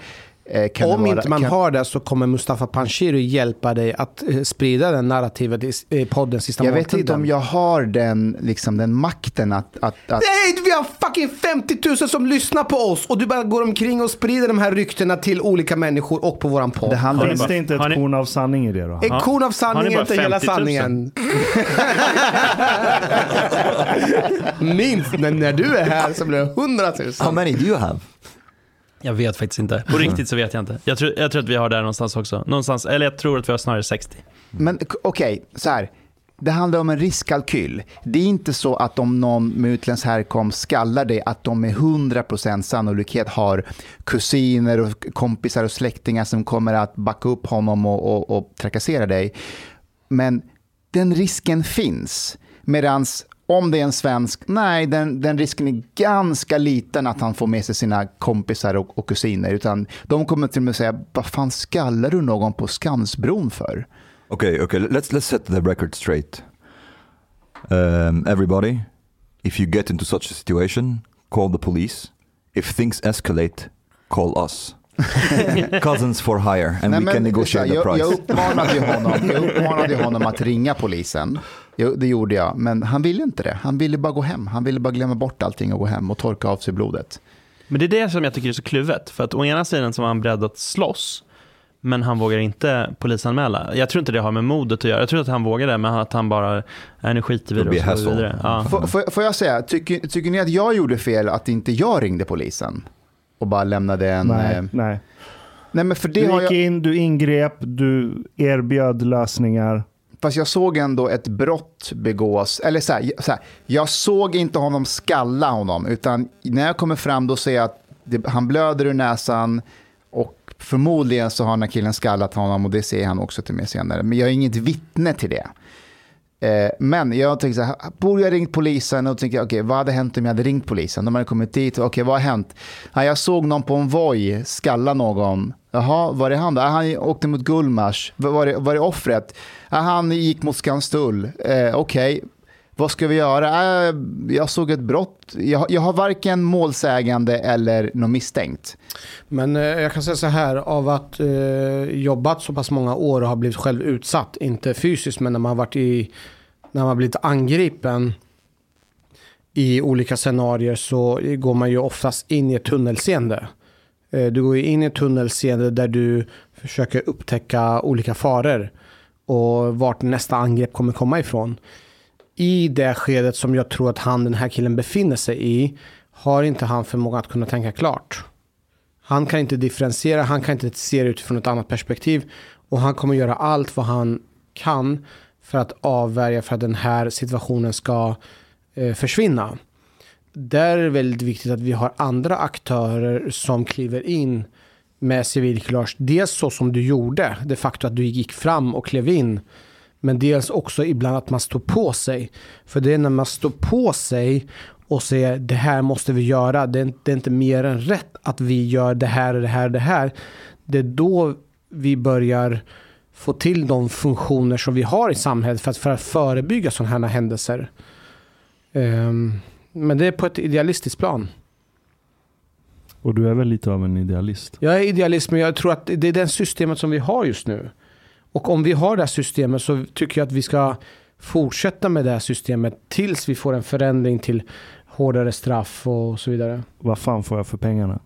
Eh, kan Om vara, inte man kan, har det så kommer Mustafa Panshiri hjälpa dig att eh, sprida den narrativet i podden Sista Jag vet inte om jag har den, liksom, den makten att... att, att Nej, vi har fucking 50 000 som lyssnar på oss och du bara går omkring och sprider de här ryktena till olika människor och på våran podd. det handlar Finns det inte ett ni- korn av sanning i det då? En Ja. korn av sanning ni är bara inte hela 50 000? sanningen. Minst, men när du är här så blir det 100 000. How many do you have? Jag vet faktiskt inte. På riktigt så vet jag inte. Jag tror, jag tror att vi har där någonstans också. Någonstans, eller jag tror att vi har snarare 60. Men okej, så här. Det handlar om en riskkalkyl. Det är inte så att om någon med utländsk härkomst skallar dig att de med 100% sannolikhet har kusiner och kompisar och släktingar som kommer att backa upp honom och, och, och trakassera dig. Men den risken finns. Medans om det är en svensk, nej, den, den risken är ganska liten att han får med sig sina kompisar och, och kusiner. Utan de kommer till och med säga, vad fan skallar du någon på Skansbron för? Okay, okay. Let's let's set the record straight. Um, everybody, if you get into such a situation, call the police. If things escalate, call us. Cousins for hire, and Nej, we men can negotiate the jag, price. jag, uppmanade ju honom, jag uppmanade honom att ringa polisen. Jo, det gjorde jag, men han ville inte det. Han ville bara gå hem. Han ville bara glömma bort allting och gå hem och torka av sig blodet. Men det är det som jag tycker är så kluvet. För att å ena sidan så var han beredd att slåss, men han vågar inte polisanmäla. Jag tror inte det har med modet att göra. Jag tror att han vågar det, men att han bara, är nu skiter vi i det och så vidare. Ja. Får, jag säga, tycker, tycker ni att jag gjorde fel att inte jag ringde polisen? Och bara lämnade en... Nej, eh, nej. nej men för det Du har gick jag... in, du ingrep, du erbjöd lösningar. Fast jag såg ändå ett brott begås. Eller så här, så här, jag såg inte honom skalla honom. Utan när jag kommer fram då ser jag att det, han blöder ur näsan. Och förmodligen så har den här killen skallat honom och det ser han också till mig senare. Men jag är inget vittne till det. Eh, men jag tänkte så här, borde jag ringt polisen? Och tänkte jag, okej, vad hade hänt om jag hade ringt polisen? De hade kommit dit, okej, vad har hänt? Ja, jag såg någon på en voj skalla någon. Jaha, var det han då? Han åkte mot Gullmars. Var var det, var det offret? Han gick mot Skanstull. Eh, okej, vad ska vi göra? Eh, jag såg ett brott. Jag, jag har varken målsägande eller någon misstänkt. Men eh, jag kan säga så här, av att eh, jobbat så pass många år och har blivit själv utsatt, inte fysiskt, men när man har varit i, när man har blivit angripen i olika scenarier så går man ju oftast in i ett tunnelseende. Eh, du går ju in i ett tunnelseende där du försöker upptäcka olika faror och vart nästa angrepp kommer komma ifrån. I det skedet som jag tror att han, den här killen befinner sig i, har inte han förmåga att kunna tänka klart. Han kan inte differentiera, han kan inte se det utifrån ett annat perspektiv och han kommer göra allt vad han kan för att avvärja för att den här situationen ska eh, försvinna. Där är det väldigt viktigt att vi har andra aktörer som kliver in med civilkurage. Dels så som du gjorde, det faktum att du gick fram och klev in. Men dels också ibland att man står på sig. För det är när man står på sig och säger det här måste vi göra. Det är, det är inte mer än rätt att vi gör det här och det här och det här. Det är då vi börjar få till de funktioner som vi har i samhället för att, för att förebygga sådana här händelser. Um men det är på ett idealistiskt plan. Och du är väl lite av en idealist? Jag är idealist men jag tror att det är det systemet som vi har just nu. Och om vi har det här systemet så tycker jag att vi ska fortsätta med det här systemet tills vi får en förändring till hårdare straff och så vidare. Vad fan får jag för pengarna?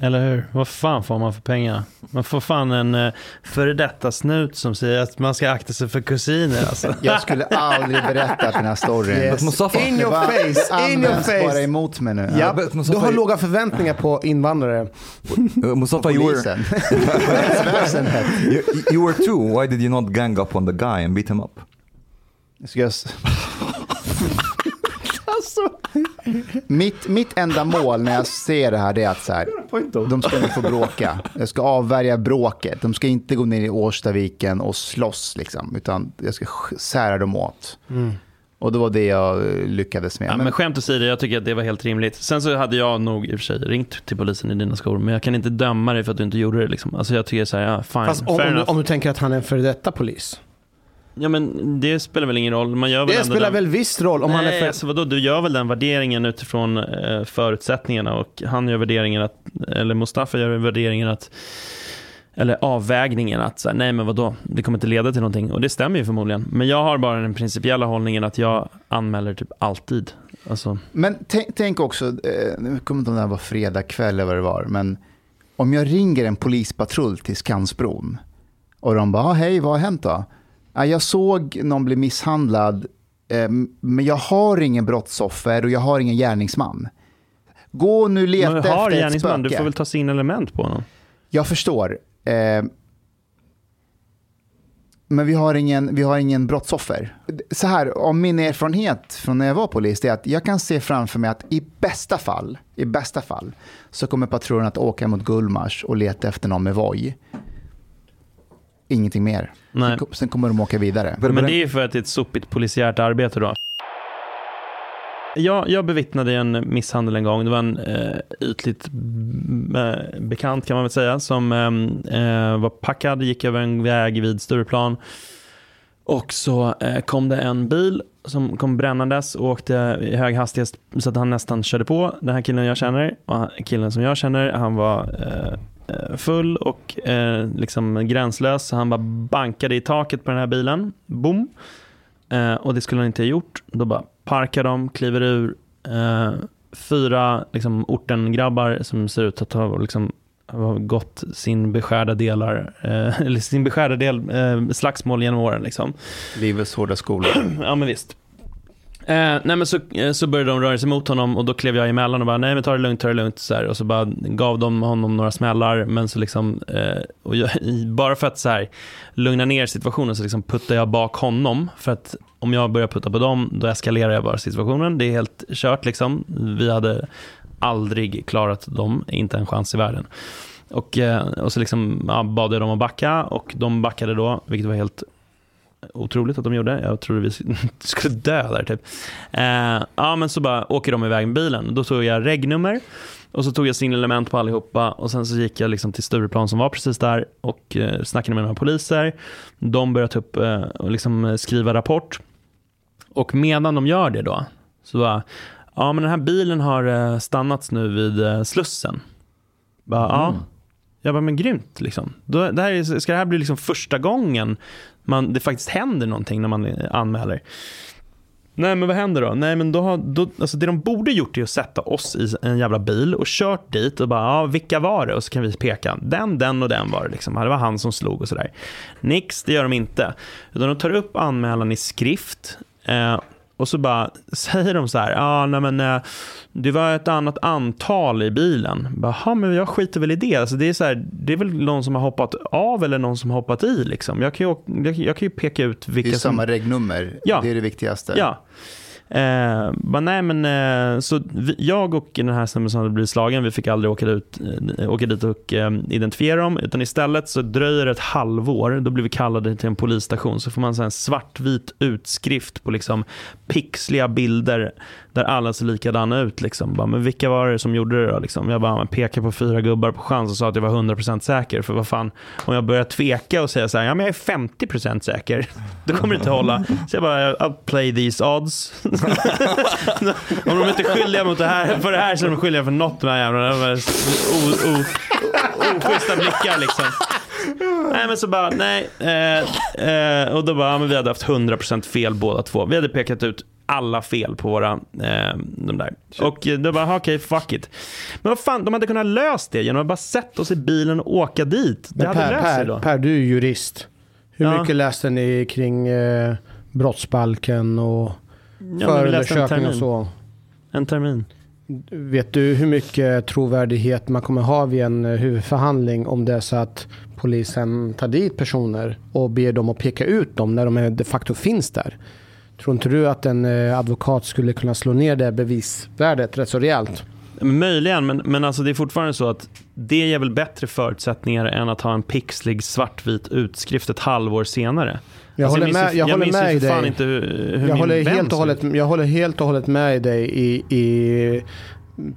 Eller hur? Vad fan får man för pengar? Man får fan en uh, före detta snut som säger att man ska akta sig för kusiner. Alltså. Jag skulle aldrig berätta den här storyn. Yes. Mustafa, In your face, in your används bara face. emot mig nu. Ja, but du Mustafa- har låga förväntningar på invandrare. uh, Mustafa, you were, you, you were two. Why did you not gang up on the guy and beat him up? S- mitt, mitt enda mål när jag ser det här det är att så här, de ska inte få bråka. Jag ska avvärja bråket. De ska inte gå ner i Årstaviken och slåss, liksom, utan jag ska sk- sära dem åt. Och det var det jag lyckades med. Ja, men skämt åsido, jag tycker att det var helt rimligt. Sen så hade jag nog i och för sig ringt till polisen i dina skor, men jag kan inte döma dig för att du inte gjorde det. Liksom. Alltså jag tycker så här, ja, fine, Fast om, om, du, om du tänker att han är en före detta polis. Ja men det spelar väl ingen roll. Man gör väl Det spelar den... väl viss roll om Nej, han är för... alltså vadå, du gör väl den värderingen utifrån eh, förutsättningarna och han gör värderingen att, eller Mustafa gör värderingen att, eller avvägningen att, så här, nej men vadå, det kommer inte leda till någonting. Och det stämmer ju förmodligen. Men jag har bara den principiella hållningen att jag anmäler typ alltid. Alltså, Men tänk, också, eh, nu kommer inte om det här var fredag kväll eller vad det var, men om jag ringer en polispatrull till Skansbron och de bara, "Ah, hej, vad har hänt då? "Ja, jag såg någon bli misshandlad, eh, men jag har ingen brottsoffer och jag har ingen gärningsman. Gå nu leta har efter ett gärningsman, du spöke. får väl ta signalement på honom. Jag förstår. Eh, men vi har, ingen, vi har ingen brottsoffer. Så här, om min erfarenhet från när jag var polis, det är att jag kan se framför mig att i bästa fall, i bästa fall, så kommer patrullen att åka mot Gullmars och leta efter någon med voj. Ingenting mer. Nej. Sen, kom- sen kommer de åka vidare. Men det är ju för att det är ett sopigt polisiärt arbete då. Jag, jag bevittnade en misshandel en gång. Det var en eh, ytligt mm, eh, bekant kan man väl säga som eh, eh, var packad, gick över en väg vid Stureplan. Och så eh, kom det en bil som kom brännandes och åkte i hög hastighet så att han nästan körde på den här killen jag känner. Och killen som jag känner, han var eh, full och eh, liksom gränslös. Så han bara bankade i taket på den här bilen. Boom. Eh, och det skulle han inte ha gjort. Då bara parkar de, kliver ur. Eh, fyra liksom, ortengrabbar som ser ut att ha liksom, har gått sin beskärda delar, eh, eller sin beskärda del, eh, slagsmål genom åren. Liksom. Livets hårda skola. Ja men visst. Eh, nej men så, eh, så började de röra sig mot honom och då klev jag emellan och bara nej men ta det lugnt, ta det lugnt. Så här, och så bara gav de honom några smällar men så liksom, eh, och jag, bara för att så här, lugna ner situationen så liksom puttade jag bak honom. För att om jag börjar putta på dem då eskalerar jag bara situationen. Det är helt kört liksom. Vi hade aldrig klarat dem, inte en chans i världen. Och, eh, och så liksom, ja, bad jag dem att backa och de backade då, vilket var helt otroligt att de gjorde. Jag trodde vi skulle dö där typ. Eh, ja men så bara åker de iväg med bilen. Då tog jag regnummer och så tog jag signalement på allihopa och sen så gick jag liksom till Stureplan som var precis där och eh, snackade med några poliser. De började upp eh, och liksom eh, skriva rapport. Och medan de gör det då så bara, ja men den här bilen har eh, stannats nu vid eh, Slussen. Bara, ja. Jag bara, men grymt liksom. Det här är, ska det här bli liksom första gången man, det faktiskt händer någonting när man anmäler? Nej men vad händer då? Nej men då har, då, alltså det de borde gjort är att sätta oss i en jävla bil och kört dit och bara, ja vilka var det? Och så kan vi peka, den, den och den var det liksom. Det var han som slog och sådär. Nix, det gör de inte. Utan de tar upp anmälan i skrift eh, och så bara säger de så här, ja nej men eh, det var ett annat antal i bilen. Jaha, men jag skiter väl i det. Alltså det, är så här, det är väl någon som har hoppat av eller någon som har hoppat i. Liksom. Jag, kan ju, jag, jag kan ju peka ut vilka Det är som... samma regnummer, Ja. det är det viktigaste. Ja. Eh, bara, nej, men, eh, så vi, jag och den här snubben som hade blivit slagen, vi fick aldrig åka dit, eh, åka dit och eh, identifiera dem. Utan istället så dröjer det ett halvår. Då blir vi kallade till en polisstation. Så får man så en svartvit utskrift på liksom pixliga bilder där alla ser likadana ut. Liksom. Bara, men vilka var det som gjorde det då? Liksom? Jag bara pekade på fyra gubbar på chans och sa att jag var 100% säker. För vad fan, om jag börjar tveka och säga så här, ja men jag är 50% säker. Då kommer det inte hålla. Så jag bara, I'll play these odds. om de inte är skyldiga mot det här, för det här så är de skyldiga för något de här jävlarna. Oschyssta blickar liksom. Nej men så bara, nej. Eh, eh, och då bara, ja, men vi hade haft 100% fel båda två. Vi hade pekat ut alla fel på våra, eh, de där. Och eh, då bara, okej, fuck it. Men vad fan, de hade kunnat löst det genom att bara sätta oss i bilen och åka dit. Det Men hade per, löst sig per, då. per, du är jurist. Hur Ja. mycket läste ni kring eh, brottsbalken och Ja, förundersökning och så? En termin. Vet du hur mycket trovärdighet man kommer ha vid en eh, huvudförhandling om det är så att polisen tar dit personer och ber dem att peka ut dem när de de facto finns där? Tror inte du att en eh, advokat skulle kunna slå ner det bevisvärdet rätt så rejält? Möjligen, men, men alltså det är fortfarande så att det ger väl bättre förutsättningar än att ha en pixlig svartvit utskrift ett halvår senare. Jag Alltså, håller ju- med, jag håller minns ju med dig. inte hur, hur Jag håller, helt och hållet, jag håller helt och hållet med dig i, i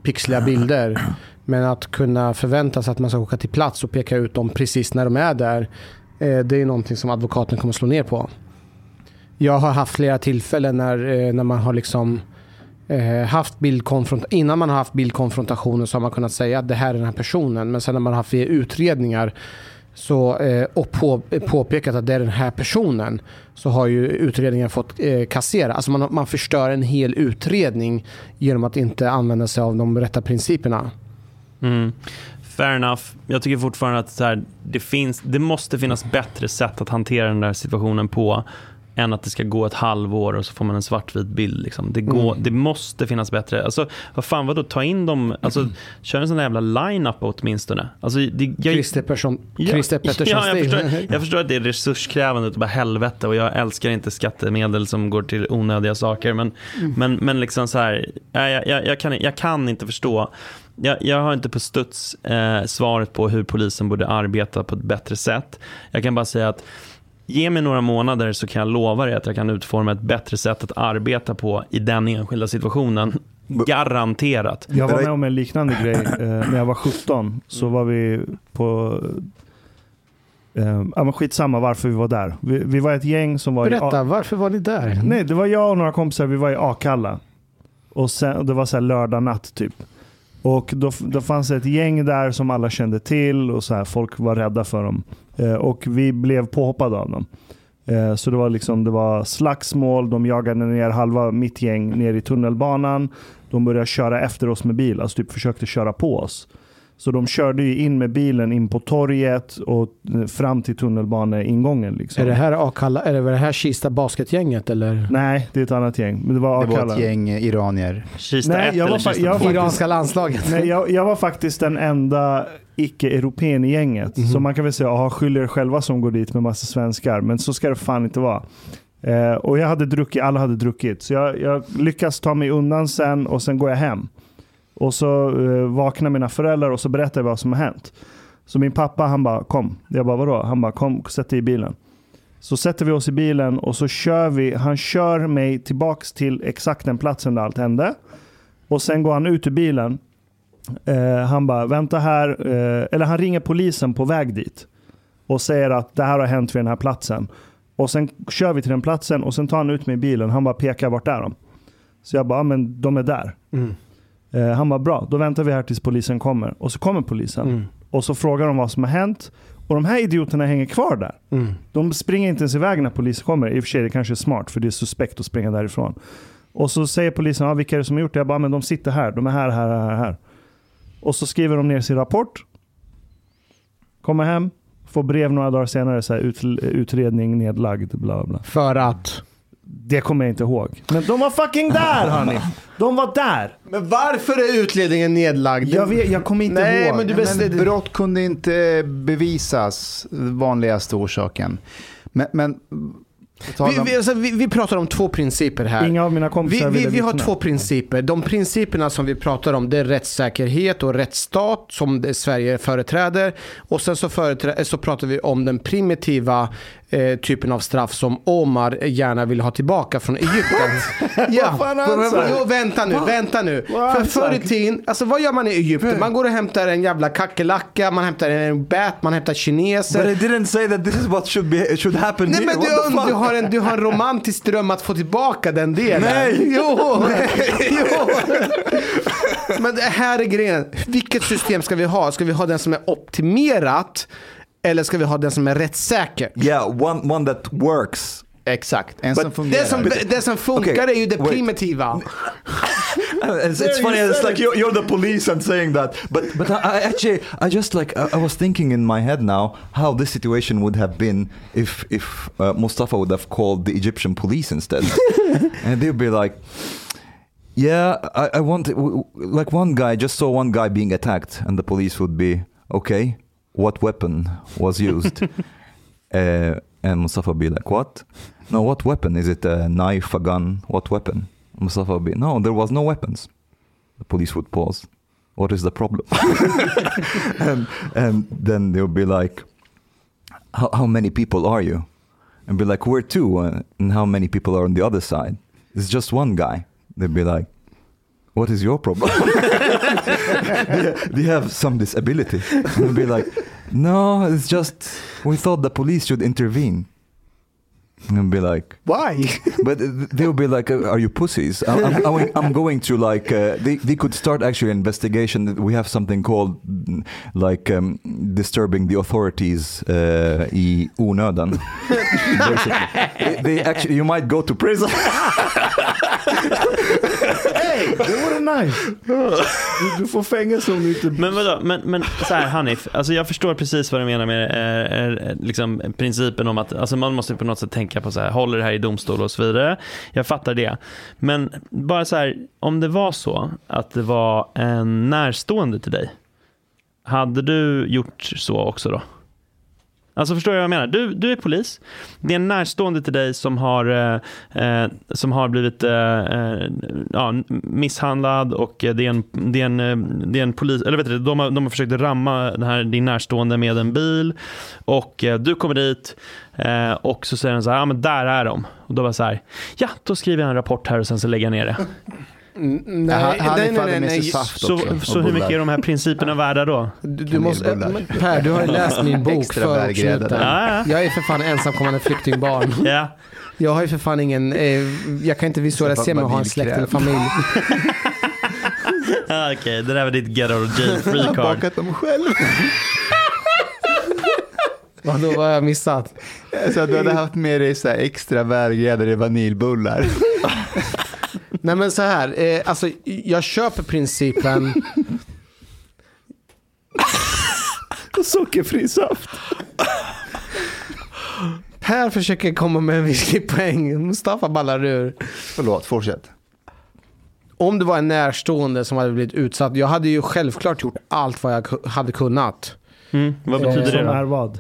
pixliga bilder. Men att kunna förvänta sig att man ska åka till plats och peka ut dem precis när de är där. eh, Det är någonting som advokaten kommer slå ner på. Jag har haft flera tillfällen när, eh, när man har liksom eh, haft bildkonfrontation. innan man har haft bildkonfrontationer så har man kunnat säga att det här är den här personen. Men sen när man har haft utredningar så, eh, och på, påpekat att det är den här personen så har ju utredningen fått eh, kassera. Alltså man, man förstör en hel utredning genom att inte använda sig av de rätta principerna. Mm. Fair enough. Jag tycker fortfarande att här, det, finns, det måste finnas bättre sätt att hantera den där situationen på än att det ska gå ett halvår och så får man en svartvit bild. Liksom. Det, går, Mm. det måste finnas bättre. Alltså, vad fan, vadå? Ta in dem, alltså, kör en sån där jävla line-up åtminstone. Alltså, det, jag, Christer, Persson, Ja, Christer Pettersson ja, jag, förstår, jag förstår att det är resurskrävande och bara helvete och jag älskar inte skattemedel som går till onödiga saker. Men, men, men liksom så här, jag, jag, jag, kan, jag kan inte förstå. Jag, jag har inte på studs eh, svaret på hur polisen borde arbeta på ett bättre sätt. Jag kan bara säga att Ge mig några månader så kan jag lova dig att jag kan utforma ett bättre sätt att arbeta på i den enskilda situationen. Garanterat. Jag var med om en liknande grej eh, när jag var 17. Så var vi på... Eh, ja, men skitsamma varför vi var där. Vi, vi var ett gäng som var i... Berätta, varför var ni där? Nej, det var jag och några kompisar. Vi var i Akalla. Och, sen, det var så här lördag natt typ. Och då, då fanns ett gäng där som alla kände till och så här, folk var rädda för dem. Eh, och vi blev påhoppade av dem. Eh, så det var, liksom, det var slagsmål, de jagade ner halva mitt gäng ner i tunnelbanan. De började köra efter oss med bil, alltså typ försökte köra på oss. Så de körde ju in med bilen in på torget och eh, fram till tunnelbaneingången. Liksom. Är det här Akalla, är det det här Kista basketgänget eller? Nej, det är ett annat gäng. Men det var Det var ett gäng iranier. Kista Nej, 1 jag var Kista jag var 2? faktiskt- Iranska landslaget. Nej, jag, jag var faktiskt den enda icke-europeen i gänget. Mhm. Så man kan väl säga, aha, skyll er själva som går dit med massa svenskar. Men så ska det fan inte vara. Eh, och jag hade druckit, alla hade druckit. Så jag, jag lyckas ta mig undan sen och sen går jag hem. Och så eh, vaknar mina föräldrar och så berättar jag vad som har hänt. Så min pappa han bara kom. Jag bara vadå? Han bara kom, sätt dig i bilen. Så sätter vi oss i bilen och så kör vi. Han kör mig tillbaks till exakt den platsen där allt hände. Och sen går han ut ur bilen. Eh, han bara, vänta här. Eh, eller han ringer polisen på väg dit. Och säger att det här har hänt vid den här platsen. Och sen kör vi till den platsen och sen tar han ut mig i bilen. Han bara pekar vart är de? Så jag bara, ja, men de är där. Mm. Eh, han bara, bra, då väntar vi här tills polisen kommer. Och så kommer polisen. Mm. och så frågar de vad som har hänt. Och de här idioterna hänger kvar där. Mm. De springer inte ens iväg när polisen kommer. I och för sig det kanske är smart för det är suspekt att springa därifrån. Och så säger polisen, ja, vilka är det som har gjort det? Jag bara, men de sitter här, de är här, här, här, här. Och så skriver de ner sin rapport. Kommer hem, får brev några dagar senare, så här, ut, utredning nedlagd, bla bla. För att? Det kommer jag inte ihåg. Men de var fucking där hörni! De var där! Men varför är utredningen nedlagd? Jag, vet, jag kommer inte Nej, ihåg. men du Men bestämde... brott kunde inte bevisas, vanligaste orsaken. Men, men Vi, vi, alltså, vi, vi pratar om två principer här. Inga av mina Vi, kompisar vi, vi har två principer. De principerna som vi pratar om det är rättssäkerhet och rättsstat som det Sverige företräder. Och sen så, företrä- så pratar vi om den primitiva eh, typen av straff som Omar gärna vill ha tillbaka från Egypten. ja. Vad fan? Jo, vänta nu, vänta nu. För förr i tiden, alltså vad gör man i Egypten? Man går och hämtar en jävla kackerlacka, man hämtar en bat, man hämtar kineser. But I didn't say that this is what should be should happen Nej here. men What the du, fuck? Du, har en, du har en romantisk dröm att få tillbaka den delen. Nej. Jo! jo. Men det här är grejen. Vilket system ska vi ha? Ska vi ha den som är optimerat? Eller ska vi ha den som är rättssäker? Yeah, one one that works. Exakt, en som But fungerar. Det som, det som funkar Okej, är ju det wait. primitiva. It's, it's funny. It's like you're, you're the police and saying that, but but I, I actually I just like I, I was thinking in my head now how this situation would have been if if uh, Mustafa would have called the Egyptian police instead, and they'd be like. Yeah, I, I want w- w- like one guy just saw one guy being attacked, and the police would be okay. What weapon was used? uh, and Mustafa would be like, what? No, what weapon? Is it a knife, a gun? What weapon? Mustafa would be, no, there was no weapons. The police would pause. What is the problem? and, and then they would be like, how, how many people are you? And be like, we're two. uh, And how many people are on the other side? It's just one guy. They'd be like, what is your problem? do, you, do you have some disability? And be like, no, it's just, we thought the police should intervene. And be like, Why? but they'll be like, uh, "Are you pussies?" I'm, I'm, I'm- going to like. Uh, they they could start actually an investigation. We have something called like um, disturbing the authorities uh, i onödan. Basically, they, they actually you might go to prison. Hey, det vore nice! Du, du får fängelse om du inte... Men vadå, men, men så här Hanif, alltså jag förstår precis vad du menar med är, är, liksom, principen om att alltså man måste på något sätt tänka på så här, håller det här i domstol och så vidare. Jag fattar det. Men bara så här, om det var så att det var en närstående till dig, hade du gjort så också då? Alltså förstår du vad jag menar? Du, du är polis. Det är en närstående till dig som har, eh, eh som har blivit eh, eh ja, misshandlad och eh, det är en, det är en, det är en polis, eller vet du, de har, de har försökt ramma den här, din närstående med en bil och eh, du kommer dit eh, och så säger de så här, ja men där är de. Och då var så här, ja då skriver jag en rapport här och sen så lägger jag ner det. Nej, Han hade nej, nej, nej, nej. saft Så, också. så hur mycket är de här principerna värda då? Du, du måste, men Per, du har ju läst min bok Förortsknuten. välgräddade. Ja, Jag är för fan ensamkommande flyktingbarn. ja. ja. Jag har ju för fan ingen, eh, jag kan inte visualisera mig att ha en släkt eller familj. Ah, Okej, det där var ditt get out of jail free Jag har card. bakat dem själv. Vadå, vad har jag missat? Så att du hade haft med dig så här extra välgräddade vaniljbullar. Nej men så här, eh, alltså jag köper principen. Sockerfri saft. Här försöker komma med en viktig poäng. Mustafa ballar ur. Förlåt, fortsätt. Om det var en närstående som hade blivit utsatt. Jag hade ju självklart gjort allt vad jag hade kunnat. Mm, vad betyder det Som då? är vad?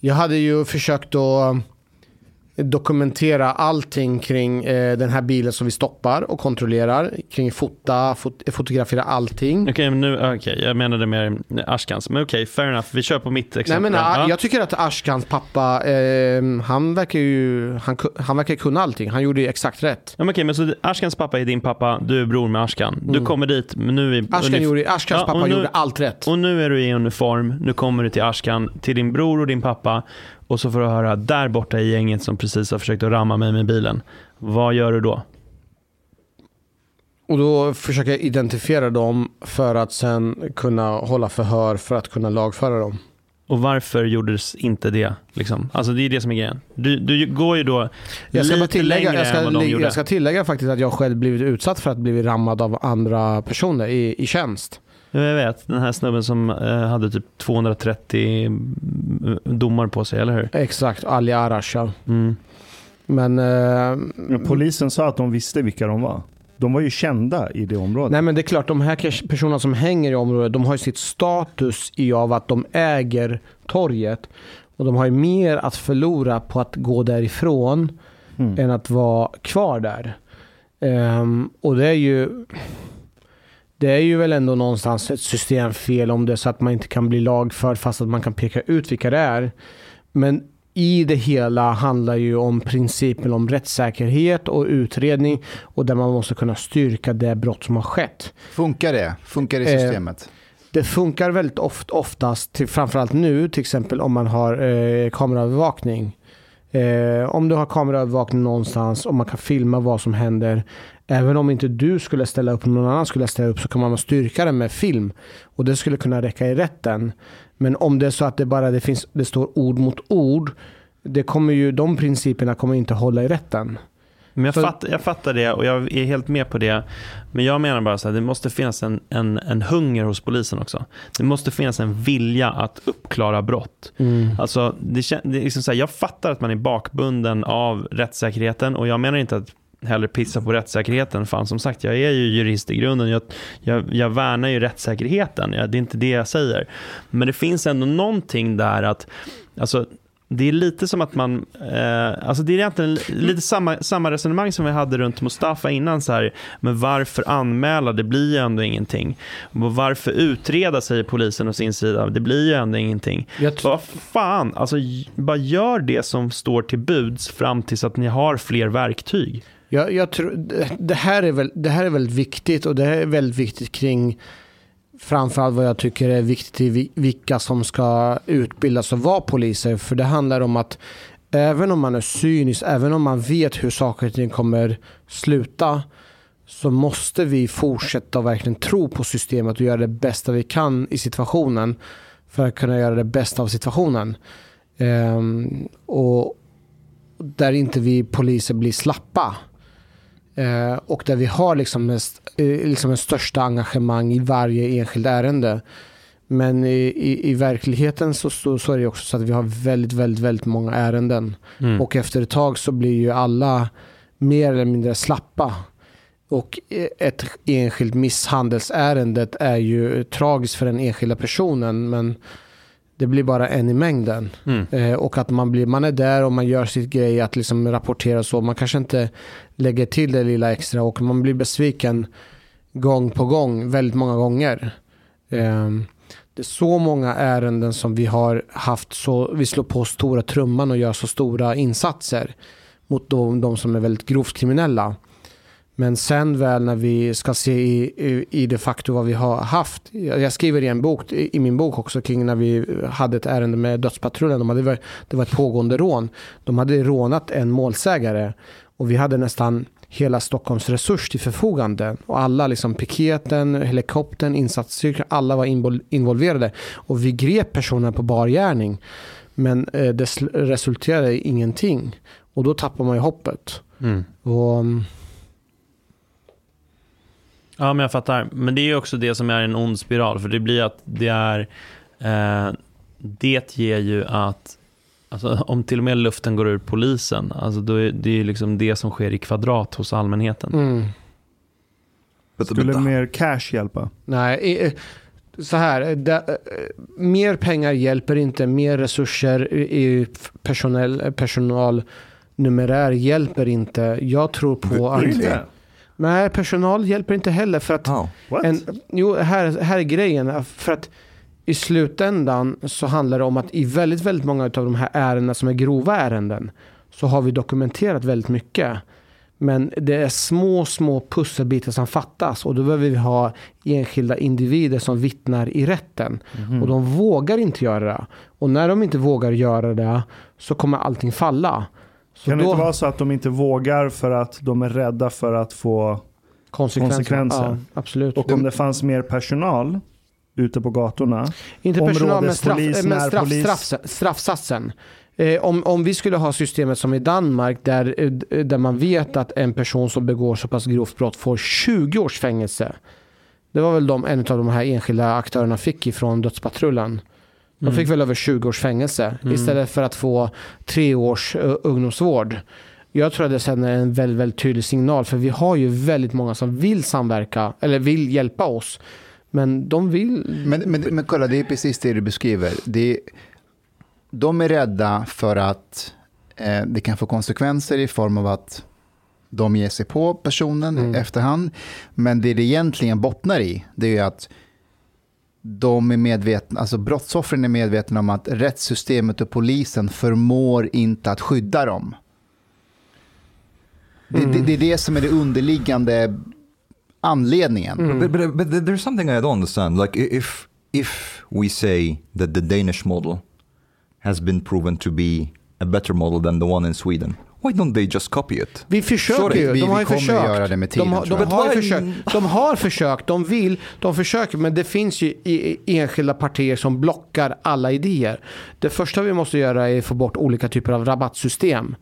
Jag hade ju försökt att dokumentera allting kring eh, den här bilen som vi stoppar och kontrollerar. Kring fota, fot, fotografera allting. Okej, men nu, okej, jag menade mer Ashkans. Men okej, fair enough. Vi kör på mitt Nej, exempel. men, Ja. Jag tycker att Ashkans pappa, eh, han verkar ju han, han verkar kunna allting. Han gjorde ju exakt rätt. Ja, men okej, men så Ashkans pappa är din pappa, du är bror med Ashkan. Du kommer dit, men nu är Ashkan gjorde, Ashkans Ja, pappa nu- gjorde allt rätt. Och nu är du i uniform, nu kommer du till Ashkan, till din bror och din pappa och så får du höra där borta i gänget som precis har försökt att ramma mig med bilen. Vad gör du då? Och då försöker jag identifiera dem för att sen kunna hålla förhör för att kunna lagföra dem. Och varför gjordes inte det? Liksom? Alltså det är det som är grejen. Du, du går ju då Jag ska, lite tillägga, längre jag, ska, än vad de gjorde. jag ska tillägga faktiskt att jag själv blivit utsatt för att bli rammad av andra personer i, i tjänst. Ja, Jag vet, den här snubben som eh, hade typ 230 domar på sig, eller hur? Exakt, Ali Arash. ja. Mm. Men, eh, Men polisen sa att de visste vilka de var. De var ju kända i det området. nej men det är klart, de här kanske- personerna som hänger i området, de har ju sitt status i av att de äger torget. Och de har ju mer att förlora på att gå därifrån Mm. än att vara kvar där. Ehm, och det är ju det är ju väl ändå någonstans ett systemfel om det är så att man inte kan bli lagförd fast att man kan peka ut vilka det är. Men i det hela handlar ju om principen om rättssäkerhet och utredning och där man måste kunna styrka det brott som har skett. Funkar det? Funkar det Eh, systemet? Det funkar väldigt oft, oftast, till, framförallt nu, till exempel om man har eh, kameraövervakning. Eh, om du har kameraövervakning någonstans och man kan filma vad som händer. Även om inte du skulle ställa upp, någon annan skulle ställa upp så kan man styrka det med film. Och det skulle kunna räcka i rätten. Men om det är så att det bara det finns, det står ord mot ord. Det kommer ju, de principerna kommer inte hålla i rätten. Men jag, För- fattar, jag fattar det och jag är helt med på det. Men jag menar bara så här, det måste finnas en, en, en hunger hos polisen också. Det måste finnas en vilja att uppklara brott. Alltså, det, det liksom så här, jag fattar att man är bakbunden av rättssäkerheten och jag menar inte att hellre pissa på rättssäkerheten. Fan, som sagt, jag är ju jurist i grunden. Jag, jag, jag värnar ju rättssäkerheten. Jag, det är inte det jag säger. Men det finns ändå någonting där att, alltså, det är lite som att man, eh, alltså det är egentligen lite samma, samma resonemang som vi hade runt Mustafa innan. Så här, men varför anmäla? Det blir ju ändå ingenting. Och varför utreda, säger polisen å sin sida. Det blir ju ändå ingenting. Vad fan, alltså bara gör det som står till buds fram tills att ni har fler verktyg. Jag, jag tror, det- här är väl, det här är väldigt viktigt och det här är väldigt viktigt kring framförallt vad jag tycker är viktigt i vilka som ska utbildas och vara poliser. För det handlar om att även om man är cynisk, även om man vet hur saker och ting kommer sluta så måste vi fortsätta och verkligen tro på systemet och göra det bästa vi kan i situationen för att kunna göra det bästa av situationen. Um, och där inte vi poliser blir slappa. Eh, och där vi har liksom, mest, eh, liksom en största engagemang i varje enskilt ärende. Men i, i, i verkligheten så, så, så är det också så att vi har väldigt, väldigt, väldigt många ärenden. Mm. Och efter ett tag så blir ju alla mer eller mindre slappa. Och eh, ett enskilt misshandelsärende är ju tragiskt för den enskilda personen men det blir bara en i mängden. Mm. Eh, och att man, blir, man är där och man gör sitt grej att liksom rapportera så. Man kanske inte lägger till det lilla extra och man blir besviken gång på gång, väldigt många gånger. Eh, det är så många ärenden som vi har haft så, vi slår på stora trumman och gör så stora insatser mot de, de som är väldigt grovt kriminella. Men sen väl när vi ska se i, i, i de facto vad vi har haft. Jag jag skriver i en bok, i min bok också kring när vi hade ett ärende med Dödspatrullen. De hade, det var ett pågående rån. De hade rånat en målsägare och vi hade nästan hela Stockholms resurs till förfogande. Och alla, liksom piketen, helikoptern, insatsstyrkan, alla var invol- involverade. Och vi grep personen på bar gärning. Men eh, det resulterade i ingenting. Och då tappar man ju hoppet. Mm. Och, mm, Ja, men jag fattar. Men det är ju också det som är en ond spiral. För det blir att det är... Eh, det ger ju att... Alltså, om till och med luften går ur polisen, alltså då är det är ju liksom det som sker i kvadrat hos allmänheten. mm. Skulle mer cash hjälpa? Nej, så här. Det, eh, mer pengar hjälper inte. Mer resurser i personell, eh, personalnumerär hjälper inte. Jag tror på att... Nej, personal hjälper inte heller. För att? What? en, jo, här, här är grejen. För att i slutändan så handlar det om att i väldigt, väldigt många av de här ärendena som är grova ärenden så har vi dokumenterat väldigt mycket. Men det är små, små pusselbitar som fattas och då behöver vi ha enskilda individer som vittnar i rätten. Och de vågar inte göra det. Och när de inte vågar göra det så kommer allting falla. Så Kan det då, inte vara så att de inte vågar för att de är rädda för att få konsekvenser. konsekvenser. Ja, absolut. Och om det fanns mer personal ute på gatorna. Inte personal, men, straff, eh, men straff, straff, straffsatsen. Eh, om, om vi skulle ha systemet som i Danmark där, eh, där man vet att en person som begår så pass grovt brott får 20 års fängelse. Det var väl de, en av de här enskilda aktörerna fick ifrån Dödspatrullen. De fick väl över 20 års fängelse istället för att få tre års uh, ungdomsvård. Jag tror att det sänder en väldigt, väldigt tydlig signal för vi har ju väldigt många som vill samverka eller vill hjälpa oss. Men de vill... Men, men, men kolla, det är precis det du beskriver. Det är, de är rädda för att eh, det kan få konsekvenser i form av att de ger sig på personen Mm. efterhand. Men det det egentligen bottnar i, det är att de är medvetna, alltså brottsoffren är medvetna om att rättssystemet och polisen förmår inte att skydda dem. Det, det, det är det som är det underliggande anledningen. Mm. But, but, but there's something I don't understand. Like i- if if we say that the Danish model has been proven to be a better model than the one in Sweden, why don't they just copy it? Vi försöker Sorry, ju. vi- De har vi ju kommer försökt. göra det med tiden, de, har, de, har försökt. de har försökt. De vill. De försöker. Men det finns ju i, i enskilda partier som blockar alla idéer. Det första vi måste göra är att få bort olika typer av rabattsystem.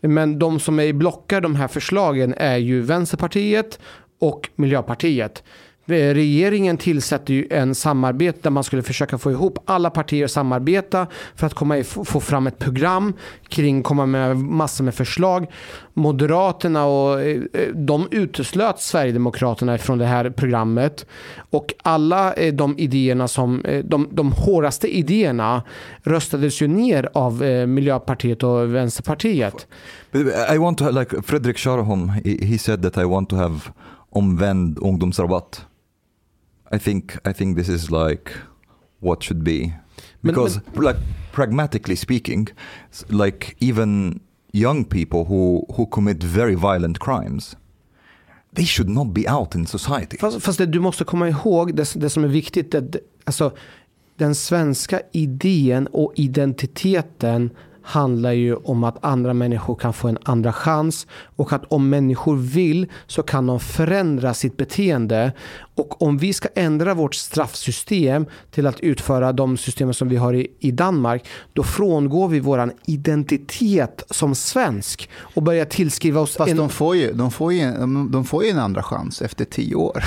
Men de som är blockar de här förslagen är ju Vänsterpartiet och Miljöpartiet. Regeringen tillsätter ju en samarbete där man skulle försöka få ihop alla partier att samarbeta för att komma i, få fram ett program kring, komma med massor med förslag. Moderaterna och eh, eh, de uteslöt Sverigedemokraterna från det här programmet och alla eh, de idéerna som, de, de hårdaste idéerna röstades ju ner av Miljöpartiet och Vänsterpartiet. I want to like Fredrik Scharholm. He said that I want to have omvänd ungdomsrabatt. I think I think this is like what should be Men- because like pragmatically speaking, like even young people who who commit very violent crimes, they should not be out in society. Fast, fast det, du måste komma ihåg det, det som är viktigt. Det, alltså, den svenska idén och identiteten handlar ju om att andra människor kan få en andra chans och att om människor vill så kan de förändra sitt beteende. Och om vi ska ändra vårt straffsystem till att utföra de system som vi har i, i Danmark, då frångår vi våran identitet som svensk och börjar tillskriva oss Fast en... de, får ju, de, får ju, en- de får ju en andra chans efter tio år.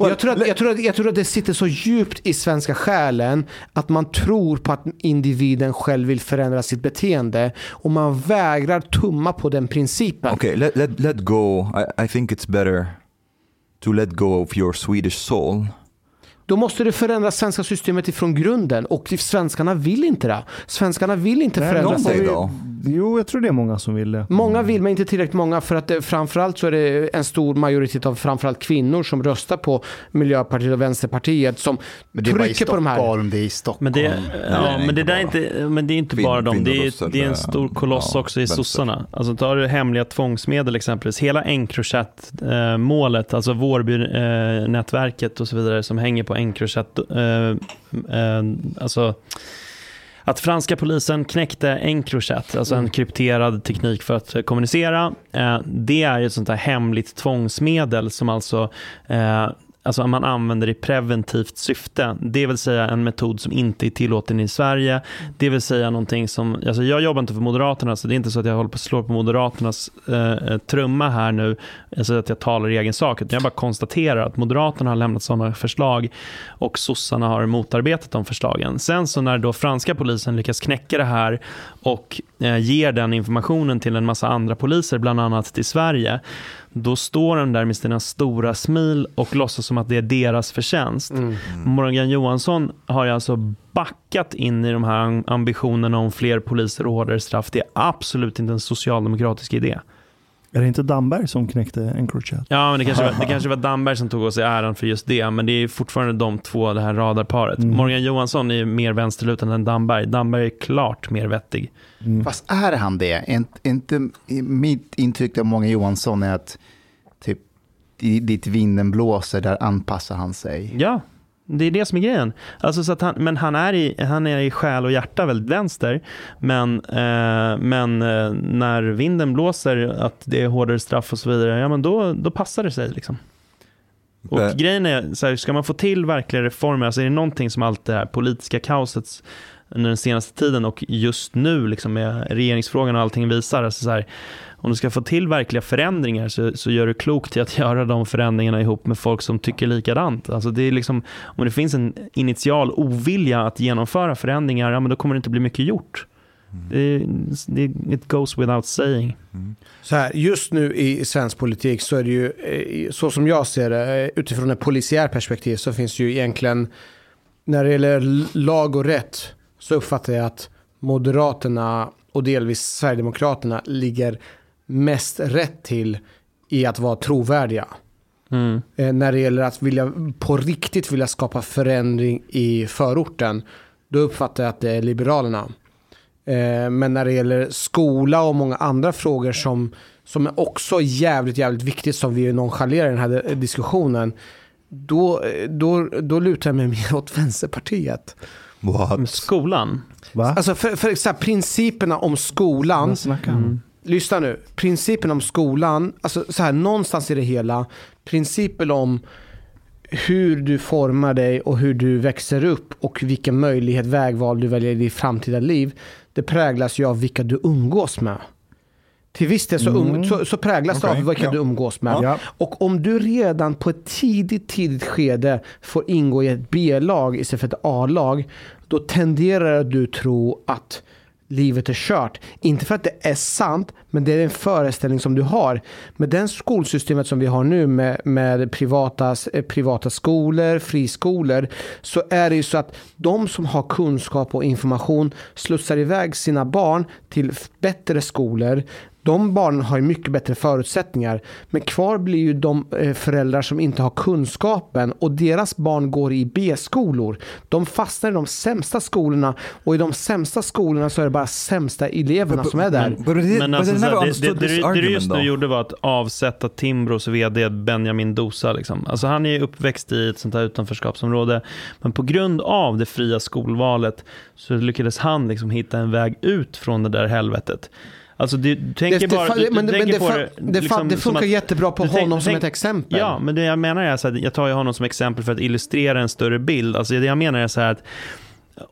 Jag, tror att, jag, tror att, jag tror att det sitter så djupt i svenska själen att man tror på att individen själv vill förändra sitt beteende och man vägrar tumma på den principen. Okay, let, let, let go. I, I think it's better to let go of your Swedish soul Då måste du förändra svenska systemet ifrån grunden och svenskarna vill inte det. Svenskarna vill inte förändra sig. då. Jo, jag tror det är många som vill det. Många vill, men inte tillräckligt många. För att det, framförallt så är det en stor majoritet av framförallt kvinnor som röstar på Miljöpartiet och Vänsterpartiet som Men det är i trycker på de här. Stockholm, det är i Stockholm. Men det, ja, men det där är inte, men det är inte Kvin- bara dem. Det är, det är en eh, stor koloss ja, också i vänster. sossarna. Alltså tar du hemliga tvångsmedel exempelvis. Hela Encrochat-målet, alltså Vårby-nätverket och så vidare som hänger på Encrochat. Eh, eh, alltså att franska polisen knäckte Encrochat, alltså en krypterad teknik för att eh, kommunicera. Eh, det är ett sånt här hemligt tvångsmedel som alltså eh, Alltså man använder i preventivt syfte, det vill säga en metod som inte är tillåten i Sverige. Det vill säga någonting som, alltså jag jobbar inte för Moderaterna så det är inte så att jag håller på att slå på Moderaternas eh, eh trumma här nu, alltså att jag talar i egen sak, utan jag bara konstaterar att Moderaterna har lämnat sådana förslag och sossarna har motarbetat de förslagen. Sen så när då franska polisen lyckas knäcka det här och eh, ger den informationen till en massa andra poliser, bland annat till Sverige, då står de där med sina stora smil och låtsas som att det är deras förtjänst. Mm. Morgan Johansson har ju alltså backat in i de här ambitionerna om fler poliser och hårdare straff. Det är absolut inte en socialdemokratisk idé. Är det inte Damberg som knäckte Encrochat? Ja, men det kanske, var, det kanske var Damberg som tog åt sig äran för just det, men det är fortfarande de två, det här radarparet. Mm. Morgan Johansson är mer vänsterlutad än Damberg. Damberg är klart mer vettig. Mm. Fast är han det? Inte, inte, mitt intryck av många Johansson är att typ, i- dit vinden blåser, där anpassar han sig. Ja, Det är det som är grejen. Alltså, så att han, men han är, i, han är i själ och hjärta väldigt vänster. Men, eh, men eh, när vinden blåser, att det är hårdare straff och så vidare, ja, men då, då passar det sig. Liksom. Och grejen är, så här, ska man få till verkliga reformer, alltså är det någonting som allt det här politiska kaoset under den senaste tiden och just nu liksom med regeringsfrågan och allting visar, alltså så här, om du ska få till verkliga förändringar så, så gör du klokt i att göra de förändringarna ihop med folk som tycker likadant. Alltså det är liksom, om det finns en initial ovilja att genomföra förändringar, ja, men då kommer det inte bli mycket gjort. Det, det, it goes without saying. Så här, just nu i svensk politik så är det ju, eh, så som jag ser det, eh, utifrån ett polisiär perspektiv så finns det ju egentligen, när det gäller lag och rätt, så uppfattar jag att Moderaterna och delvis Sverigedemokraterna ligger mest rätt till i att vara trovärdiga. Mm. Eh, när det gäller att vilja, på riktigt vilja skapa förändring i förorten, då uppfattar jag att det är Liberalerna. Eh, men när det gäller skola och många andra frågor som, som är också jävligt, jävligt viktigt som vi nonchalerar i den här diskussionen, då, då, då lutar jag mig mer åt Vänsterpartiet. What? Skolan. Va? Alltså för, för så här, principerna om skolan, om? lyssna nu, principen om skolan, alltså så här någonstans i det hela, principen om hur du formar dig och hur du växer upp och vilken möjlighet, vägval du väljer i ditt framtida liv, det präglas ju av vilka du umgås med. Till viss del så, um, så, så präglas det Okej, av vilka ja. du umgås med. Ja. Och om du redan på ett tidigt, tidigt skede får ingå i ett B-lag istället för ett A-lag, då tenderar du tro att livet är kört. Inte för att det är sant, men det är en föreställning som du har. Med den skolsystemet som vi har nu med, med privata, eh, privata skolor, friskolor, så är det ju så att de som har kunskap och information slussar iväg sina barn till bättre skolor. De barnen har ju mycket bättre förutsättningar. Men kvar blir ju de eh, föräldrar som inte har kunskapen och deras barn går i B-skolor. De fastnar i de sämsta skolorna och i de sämsta skolorna så är det bara sämsta eleverna som är där. But, but, it, Men alltså, det, det, det, det du just nu gjorde var att avsätta Timbros vd Benjamin Dosa. Liksom. Alltså han är uppväxt i ett sånt här utanförskapsområde. Men på grund av det fria skolvalet så lyckades han liksom hitta en väg ut från det där helvetet. Alltså du, du tänker Det, bara... du men, tänker det, på fa- det, det, fa- liksom det funkar att- jättebra på tänk- honom som tänk- ett exempel. Ja, men det jag menar är så här, jag tar ju honom som exempel för att illustrera en större bild. Alltså det jag menar är så här att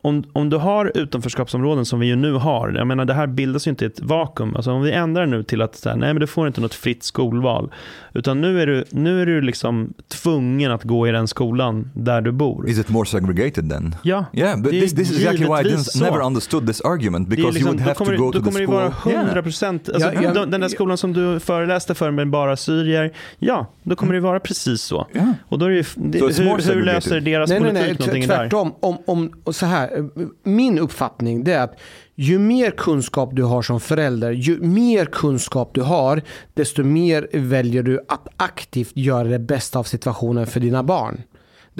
om, om du har utanförskapsområden som vi ju nu har, jag menar det här bildas ju inte i ett vakuum. Alltså om vi ändrar nu till att så här, nej men du får inte något fritt skolval. Utan nu är du, nu är du liksom tvungen att gå i den skolan där du bor. Is it more segregated then? Ja, Yeah, but det är this, this is exactly why I didn't, så. never understood this argument because liksom, you would have då kommer, to go då to the kommer det school. vara 100 Yeah. procent. Alltså, Ja, ja, den, där skolan som du föreläste för med bara syrier, ja, då kommer det vara precis så. Yeah. Och då är det, ju- det So hur, hur löser deras Nej, nej, politik nej, någonting tv- där? tvärtom. Om, om, så här, min uppfattning det är att ju mer kunskap du har som förälder, ju mer kunskap du har, desto mer väljer du att aktivt göra det bästa av situationen för dina barn.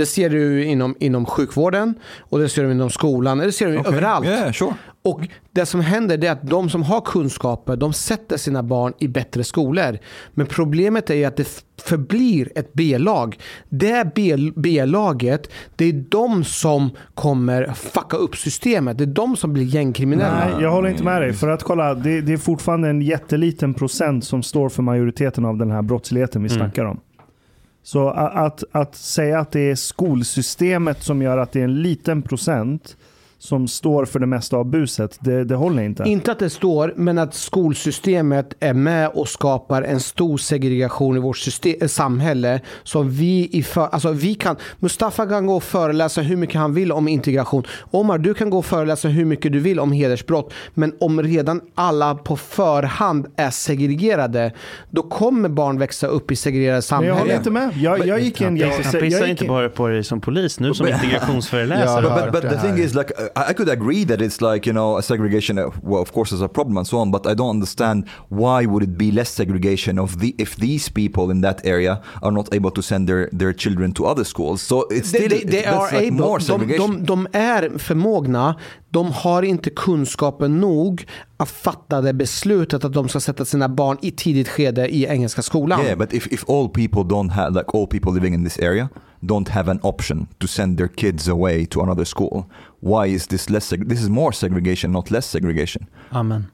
Det ser du inom, inom sjukvården och det ser du inom skolan, det ser du Okay. överallt. Yeah, sure. Och det som händer är att de som har kunskaper, de sätter sina barn i bättre skolor. Men problemet är att det förblir ett B-lag. Det B-laget, det är de som kommer fucka upp systemet. Det är de som blir gängkriminella. Nej, jag håller inte med dig. För att kolla, det, det är fortfarande en jätteliten procent som står för majoriteten av den här brottsligheten vi Mm. snackar om. Så att, att säga att det är skolsystemet som gör att det är en liten procent som står för det mesta av buset, det, det håller inte. Inte att det står, men att skolsystemet är med och skapar en stor segregation i vårt system, eh, samhälle. Som vi, i för, alltså vi kan, Mustafa kan gå och föreläsa hur mycket han vill om integration. Omar, du kan gå och föreläsa hur mycket du vill om hedersbrott. Men om redan alla på förhand är segregerade, då kommer barn växa upp i segregerade Men samhällen. jag håller inte med. Jag, jag gick i en Han jätte... pissar jag inte gick i- bara på dig som polis, nu som Ja, integrationsföreläsare. jag har But, but, hört but the det thing här. is, like, I I could agree that it's like, you know, a segregation, well, of course, is a problem and so on, but I don't understand why would it be less segregation of the, if these people in that area are not able to send their, their children to other schools. So it's They, still, they, they are like able. more De, segregation. de, de är förmogna. De har inte kunskapen nog att fatta det beslutet att de ska sätta sina barn i tidigt skede i engelska skolan. Yeah, but if, if all people don't have, like all people living in this area don't have an option to send their kids away to another school. Why is this less? Seg- this is more segregation, not less segregation. Amen.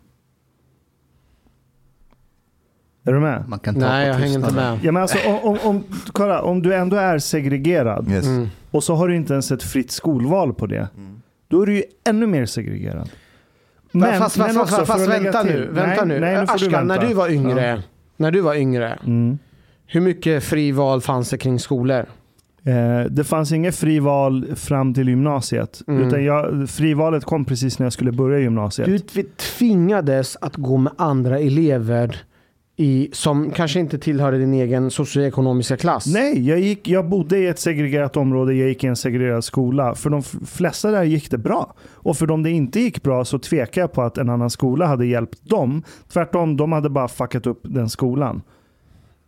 Är du med? Man kan ta Nej, jag hänger inte med. Ja, men alltså, om, om, om, kolla, om du ändå är segregerad Yes. Mm. och så har du inte ens ett fritt skolval på det. Då är du ju ännu mer segregerad. Men, fast fast, fast, också, fast, lägga vänta till- nu. Vänta nej, nu. Nej, nu du Ashkan, vänta. när du var yngre, när du var yngre, Mm. hur mycket fri val fanns det kring skolor? Eh, det fanns inget frival fram till gymnasiet. Mm. Utan jag, frivalet kom precis när jag skulle börja gymnasiet. Du vi tvingades att gå med andra elever i, som kanske inte tillhörde din egen socioekonomiska klass. Nej, jag, gick, jag bodde i ett segregerat område, jag gick i en segregerad skola. För de flesta där gick det bra. Och för de det inte gick bra så tvekar jag på att en annan skola hade hjälpt dem. Tvärtom, de hade bara fuckat upp den skolan.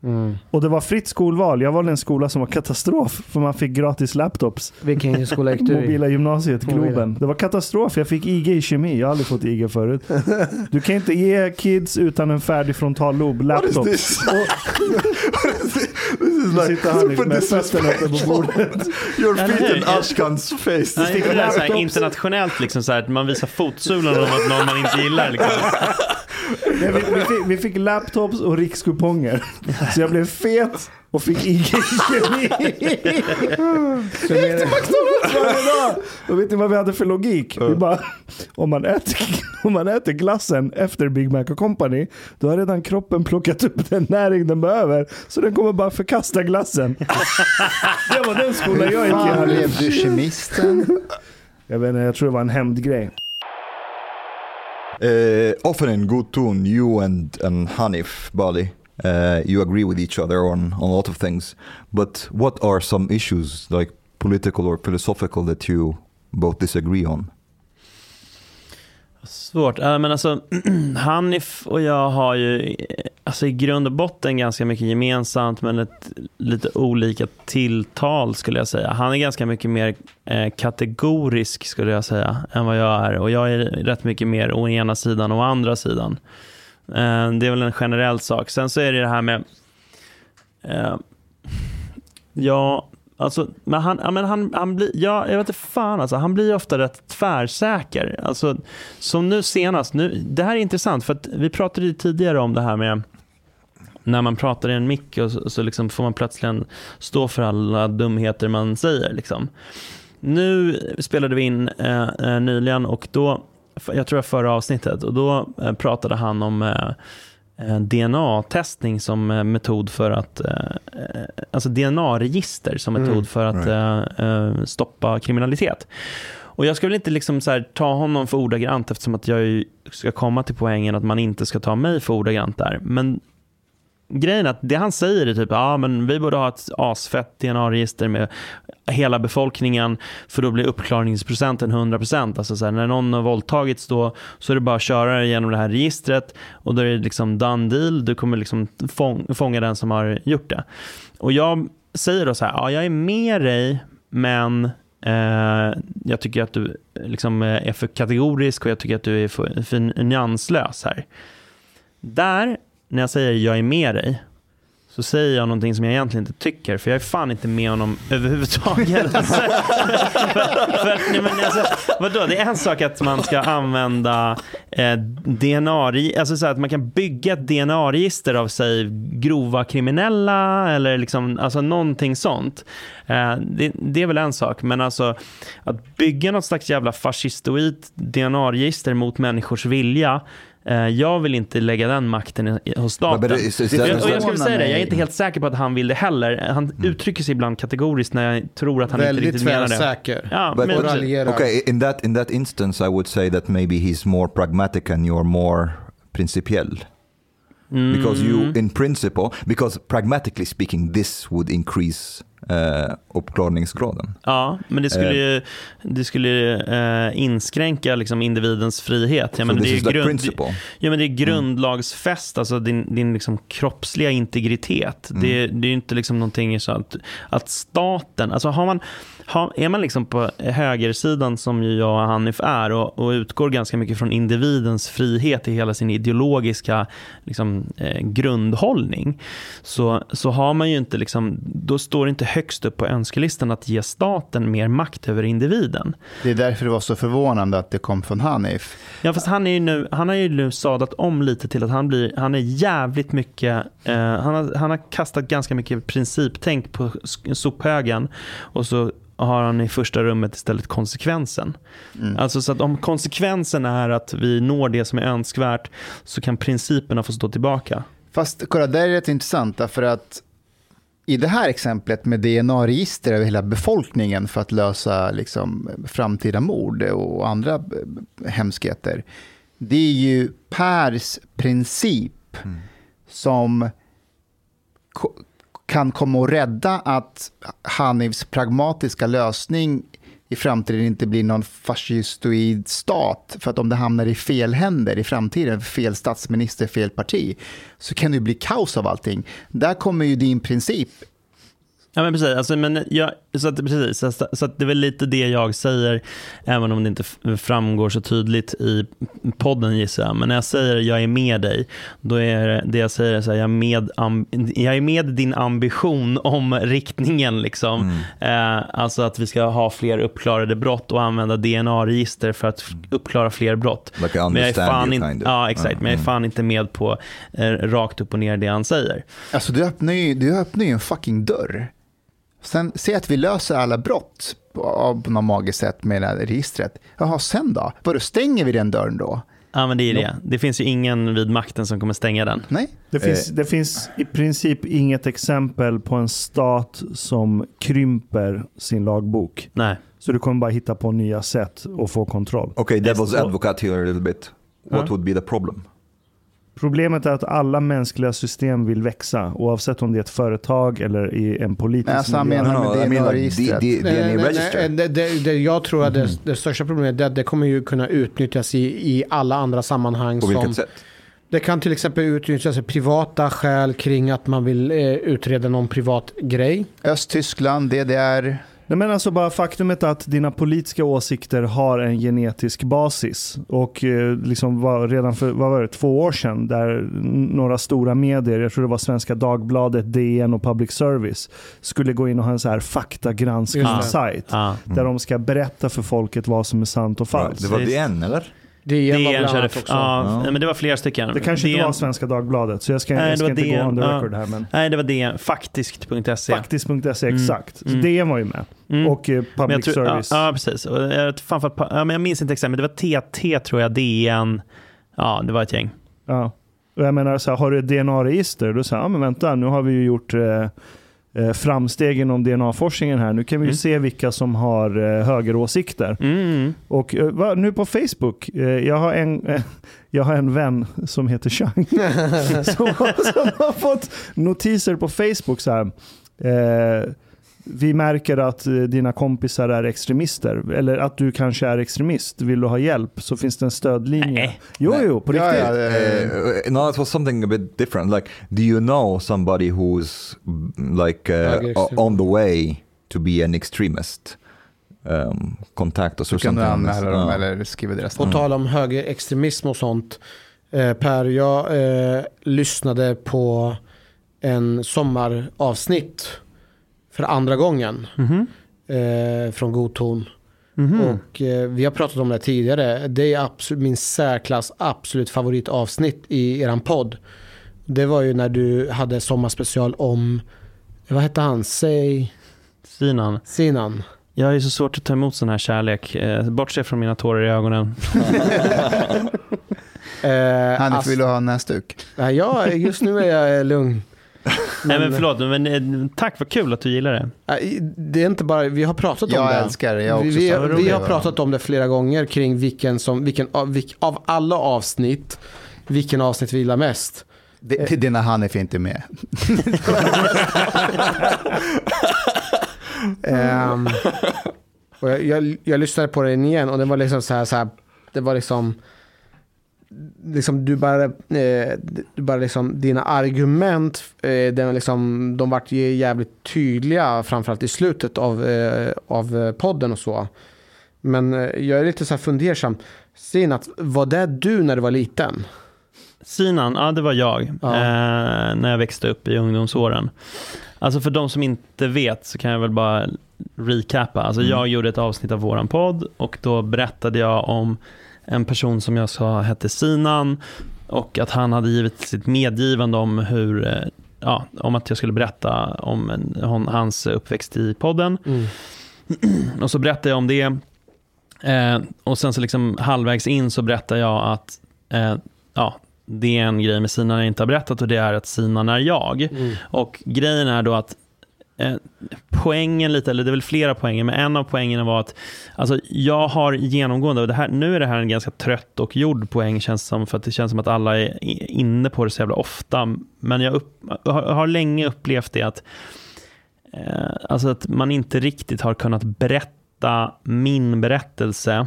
Mm. Och det var fritt skolval. Jag valde en skola som var katastrof. För man fick gratis laptops. Vilken skola gick du i? Mobila gymnasiet, Mobila. Globen. Det var katastrof. Jag fick IG i kemi. Jag har aldrig fått IG förut. Du kan inte ge kids utan en färdig frontallob laptop. this? Is så sitter han liksom med fötterna uppe på bordet. Your feet in Ashkan's face. Nej, det är så här, internationellt, liksom, så här, att man visar fotsulorna om att någon man inte gillar. Liksom. Nej, vi, vi, fick, vi fick laptops och rikskuponger. Så jag blev fet och fick IG i kemi. Gick till McDonalds varje dag. Och vet ni vad vi hade för logik? Vi bara, om man, äter, om man äter glassen efter Big Mac och Company, då har redan kroppen plockat upp den näring den behöver. Så den kommer bara förkasta glassen. Det var den skolan jag gick Fan, i. blev du kemisten? Jag vet inte, jag tror det var en hämndgrej. Uh, often in good tune, you and, and Hanif Bali, uh, you agree with each other on, on a lot of things. But what are some issues, like political or philosophical, that you both disagree on? Svårt. Äh, men alltså, Hanif och jag har ju alltså, i grund och botten ganska mycket gemensamt men ett, lite olika tilltal skulle jag säga. Han är ganska mycket mer eh, kategorisk skulle jag säga än vad jag är och jag är rätt mycket mer å ena sidan och å andra sidan. Eh, det är väl en generell sak. Sen så är det det här med eh, Ja, alltså, men han, ja, men han, han blir, ja, jag vet inte fan alltså, han blir ofta rätt tvärsäker. Alltså, som nu senast, nu, det här är intressant för att vi pratade ju tidigare om det här med när man pratar i en mick och så, så liksom får man plötsligt stå för alla dumheter man säger. Liksom. Nu spelade vi in eh, eh, nyligen och då, jag tror jag förra avsnittet, och då eh, pratade han om eh, eh, DNA-testning som metod för att, alltså DNA-register som metod Mm, för att eh, stoppa kriminalitet. Och jag ska väl inte liksom så här ta honom för ordagrant eftersom att jag ska komma till poängen att man inte ska ta mig för ordagrant där. Men grejen är att det han säger är typ, ja men vi borde ha ett asfett DNA-register med hela befolkningen för då blir uppklarningsprocenten 100%. Alltså så här, när någon har våldtagits då så är det bara att köra genom det här registret och då är det liksom done deal. Du kommer liksom fång, fånga den som har gjort det. Och jag säger då så här, ja jag är med dig men Eh, jag tycker att du liksom är för kategorisk och jag tycker att du är för, för nyanslös här. Där, när jag säger jag är med dig, så säger jag någonting som jag egentligen inte tycker, för jag är fan inte med honom överhuvudtaget. Alltså, för, för, nej, men alltså, vadå? Det är en sak att man ska använda eh, DNA, alltså så att man kan bygga ett DNA-register av sig grova kriminella eller liksom, alltså någonting sånt. Eh, det, det är väl en sak, men alltså att bygga något slags jävla fascistoid DNA-register mot människors vilja jag vill inte lägga den makten hos staten. Och jag, ska säga det, jag är inte helt säker på att han vill det heller. Han uttrycker sig ibland kategoriskt när jag tror att han inte Väldigt riktigt menar det. tvärsäker. Ja, But- men. Okay, in that in that instance, I would say that maybe he's more pragmatic and you're more principiell. mm, Because you, in principle, because pragmatically speaking, this would increase uh, uppklarningsgraden. Ja, men det skulle ju, det skulle eh, inskränka liksom individens frihet. Ja, so men det, this är grund, ja, men det är grundlagsfäst, alltså din, din liksom kroppsliga integritet. Mm. Det, det är ju inte liksom någonting så att, att staten, alltså har man, är man liksom på högersidan som ju jag och Hanif är och, och utgår ganska mycket från individens frihet i hela sin ideologiska liksom, eh, grundhållning så, så har man ju inte, liksom, då står inte högst upp på önskelistan att ge staten mer makt över individen. Det är därför det var så förvånande att det kom från Hanif. Ja, fast han, är ju nu, han har ju nu sadat om lite till att han, blir, han är jävligt mycket, eh, han, har, han har kastat ganska mycket principtänk på sophögen och så har han i första rummet istället konsekvensen. Mm. Alltså så att om konsekvensen är att vi når det som är önskvärt så kan principerna få stå tillbaka. Fast kolla, det är rätt intressant därför att i det här exemplet med DNA-register över hela befolkningen för att lösa liksom, framtida mord och andra eh, hemskheter. Det är ju Pers princip som ko- kan komma att rädda att Hanifs pragmatiska lösning i framtiden inte blir någon fascistoid stat. För att om det hamnar i fel händer i framtiden, fel statsminister, fel parti, så kan det ju bli kaos av allting. Där kommer ju din princip. Ja men precis, alltså, men jag, så, att, precis så, så att det är väl lite det jag säger, även om det inte framgår så tydligt i podden gissar jag. Men när jag säger jag är med dig, då är det- jag säger så här, jag, är med, jag är med din ambition om riktningen. Liksom. Eh, alltså att vi ska ha fler uppklarade brott och använda DNA-register för att f- uppklara fler brott. Like Men jag är fan, in, kind of. ja, exakt, men jag är Mm. fan inte med på eh, rakt upp och ner det han säger. Alltså du öppnar ju, du öppnar ju en fucking dörr. Sen, se att vi löser alla brott på, på något magiskt sätt med det här registret. Jaha, sen då? Vadå, stänger vi den dörren då? Ja men det är det. Det finns ju ingen vid makten som kommer stänga den. Nej? Det finns, det finns i princip inget exempel på en stat som krymper sin lagbok. Nej. Så du kommer bara hitta på nya sätt att få kontroll. Okay, devil's advocate here a little bit. What would be the problem? Problemet är att alla mänskliga system vill växa, oavsett om det är ett företag eller i en politisk Nej, alltså, miljö. menar- med DNA-registret. Det, jag tror att det, det största problemet är att det kommer ju kunna utnyttjas i, i alla andra sammanhang. På som, vilket sätt? Det kan till exempel utnyttjas i privata skäl kring att man vill eh, utreda någon privat grej. Östtyskland, DDR. Nej, men alltså bara faktumet att dina politiska åsikter har en genetisk basis. Och eh, liksom var, redan för vad var det, två år sedan, där några stora medier, jag tror det var Svenska Dagbladet, DN och Public Service, skulle gå in och ha en så här faktagranskningssajt. Ja. Där de ska berätta för folket vad som är sant och falskt. Det var. DN eller? Det var DN bland körde, också. ja, Ja. men det var flera stycken. Det kanske inte DN var Svenska Dagbladet, så jag ska, Nej, jag ska var inte gå DN, the ja. record här. Men Nej, det var DN. Faktiskt.se. faktiskt.se, Mm. exakt. Så Mm. DN var ju med. Mm. Och eh, Public tror- Service. Ja, ja, precis. Och jag, fan ja, men jag minns inte exakt, men det var TT tror jag, DN. Ja, det var ett gäng. Ja. Och jag menar, så här, har du ett DNA-register? Då säger ja men vänta, nu har vi ju gjort eh, eh, framsteg inom DNA-forskningen här. Nu kan vi ju Mm. se vilka som har eh, högeråsikter. Mm. Och eh, va, nu på Facebook, jag, har en, jag har en vän som heter Chang. som, har- som har fått notiser på Facebook så här. Eh, vi märker att eh, dina kompisar är extremister. Eller att du kanske är extremist. Vill du ha hjälp så finns det en stödlinje. Nej. Jo, Nej. jo, på Ja, riktigt. ja, det- Uh, no, it was something a bit different. Like, do you know somebody who's mm, like uh, on the way to be an extremist? Um, contact us Så or kan du this. anmäla dem Ja. eller skriva deras På namn. tal om högerextremism och sånt. Eh, per, jag eh, lyssnade på en sommaravsnitt för andra gången Mhm. eh, från God ton. Mhm. Och eh, vi har pratat om det tidigare. Det är absolut, min särklass absolut favoritavsnitt i eran podd. Det var ju när du hade sommarspecial om, vad hette han? Säg Sinan. Sinan. Jag ju så svårt att ta emot sån här kärlek. Eh, Bortse från mina tårar i ögonen. Eh, Hanif, vill du ha en näsduk? Nej, jag, just nu är jag lugn. Nej men förlåt, men eh, tack vad kul att du gillar det. Det är inte bara, vi har pratat om Jag det. älskar det. Jag vi, också vi, det. vi har pratat om det flera gånger kring vilken som, vilken, av, vilk, av alla avsnitt, vilken avsnitt vi gillar mest. Det, det, är när Hanif inte är med. Ehm, och jag, jag, jag lyssnade på den igen och det var liksom så här, så här det var liksom, liksom du bara, eh, du bara liksom, dina argument, eh, den liksom, de vart jävligt tydliga, framförallt i slutet av, eh, av eh, podden och så. Men eh, jag är lite så här fundersam. Sinat, var det du när du var liten? Sinan, ja det var jag. Ja. Eh, när jag växte upp i ungdomsåren. Alltså för de som inte vet så kan jag väl bara recappa. Alltså Mm. jag gjorde ett avsnitt av våran podd och då berättade jag om en person som jag sa hette Sinan och att han hade givit sitt medgivande om hur eh, Ja, om att jag skulle berätta om en, hon, hans uppväxt i podden. Mm. Och så berättade jag om det. Eh, och sen så liksom halvvägs in så berättade jag att eh, ja, det är en grej med Sinan jag inte har berättat och det är att Sinan är jag. Mm. Och grejen är då att eh, poängen lite, eller det är väl flera poänger, men en av poängerna var att alltså, jag har genomgående, och det här, nu är det här en ganska trött och gjord poäng känns som, för att det känns som att alla är inne på det så jävla ofta. Men jag upp, har, har länge upplevt det att, eh, alltså att man inte riktigt har kunnat berätta min berättelse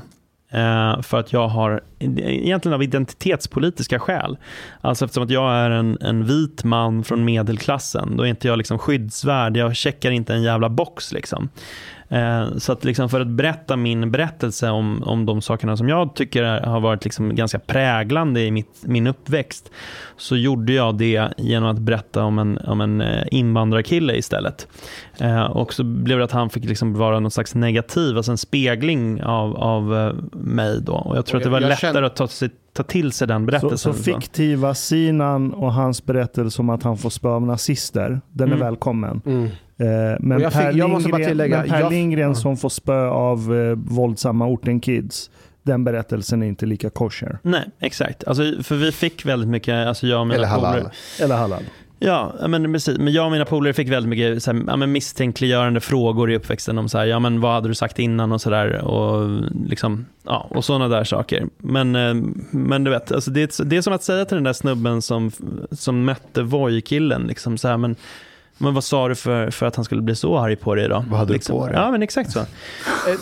Eh, för att jag har, egentligen av identitetspolitiska skäl. Alltså eftersom att jag är en, en vit man från medelklassen, då är inte jag liksom skyddsvärd, jag checkar inte en jävla box. Liksom. Eh, Så att liksom för att berätta min berättelse om, om de sakerna som jag tycker är- har varit liksom ganska präglande i mitt, min uppväxt, så gjorde jag det genom att berätta om en, om en eh, invandrarkille istället. Eh, Och så blev det att han fick liksom vara någon slags negativ, alltså en spegling av, av mig. Då. Och jag tror Och att det var lättare känner- att ta, sig, ta till sig den Så, berättelsen. så fiktiva Sinan och hans berättelse om att han får spö av nazister, den är Mm. välkommen. Mm. Eh, men jag fick- Per, jag måste bara Lindgren, tillägga, men per jag- Lindgren ja. som får spö av eh, våldsamma orten kids, den berättelsen är inte lika kosher. Nej, exakt. Alltså, för vi fick väldigt mycket, alltså jag och mina Eller halal. polare- Eller halal. Ja, men precis. Men jag och mina polare fick väldigt mycket så här, ja, men misstänkliggörande frågor i uppväxten om så här, ja men vad hade du sagt innan och sådär och liksom, ja, och sådana där saker. Men, eh, men du vet, alltså det, är- det är som att säga till den där snubben som, som mötte Voi-killen, liksom så här, men, men vad sa du för, för att han skulle bli så arg på dig då? Vad hade du liksom, på dig? Ja, men exakt så. Eh,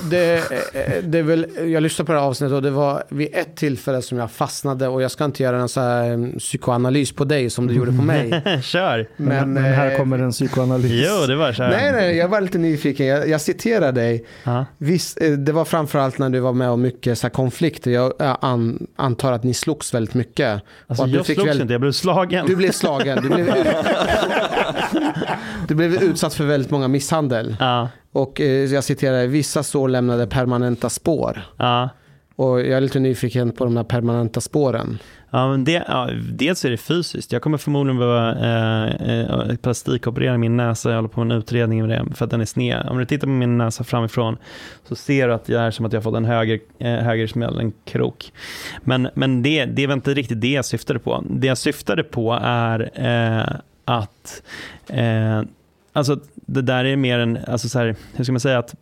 Det, eh, det är väl, jag lyssnade på det här avsnittet och det var vid ett tillfälle som jag fastnade och jag ska inte göra en så här eh, psykoanalys på dig som du gjorde på mig. Kör. Men, men här eh, kommer en psykoanalys. Jo, det var så här. Nej, nej, jag var lite nyfiken. Jag, jag citerar dig. Visst, det var framförallt när du var med om mycket så här konflikter. Jag an, antar att ni slogs väldigt mycket. Alltså, du jag fick slogs väl- inte, jag blev slagen. Du blev slagen. Du blev, du blev utsatt för väldigt många misshandel. Ja, Och eh, jag citerar, vissa sår lämnade permanenta spår. ja. Och jag är lite nyfiken på de här permanenta spåren. Ja, men det, ja, dels är det fysiskt. Jag kommer förmodligen behöva eh, eh, plastikoperera min näsa. Jag håller på med en utredning med det för att den är sned. Om du tittar på min näsa framifrån så ser du att jag är som att jag fått en höger, eh, högersmäll, en krok. Men, men det, det var inte riktigt det jag syftade på. Det jag syftade på är eh, att eh, Alltså det där är mer en, alltså så här, hur ska man säga, att,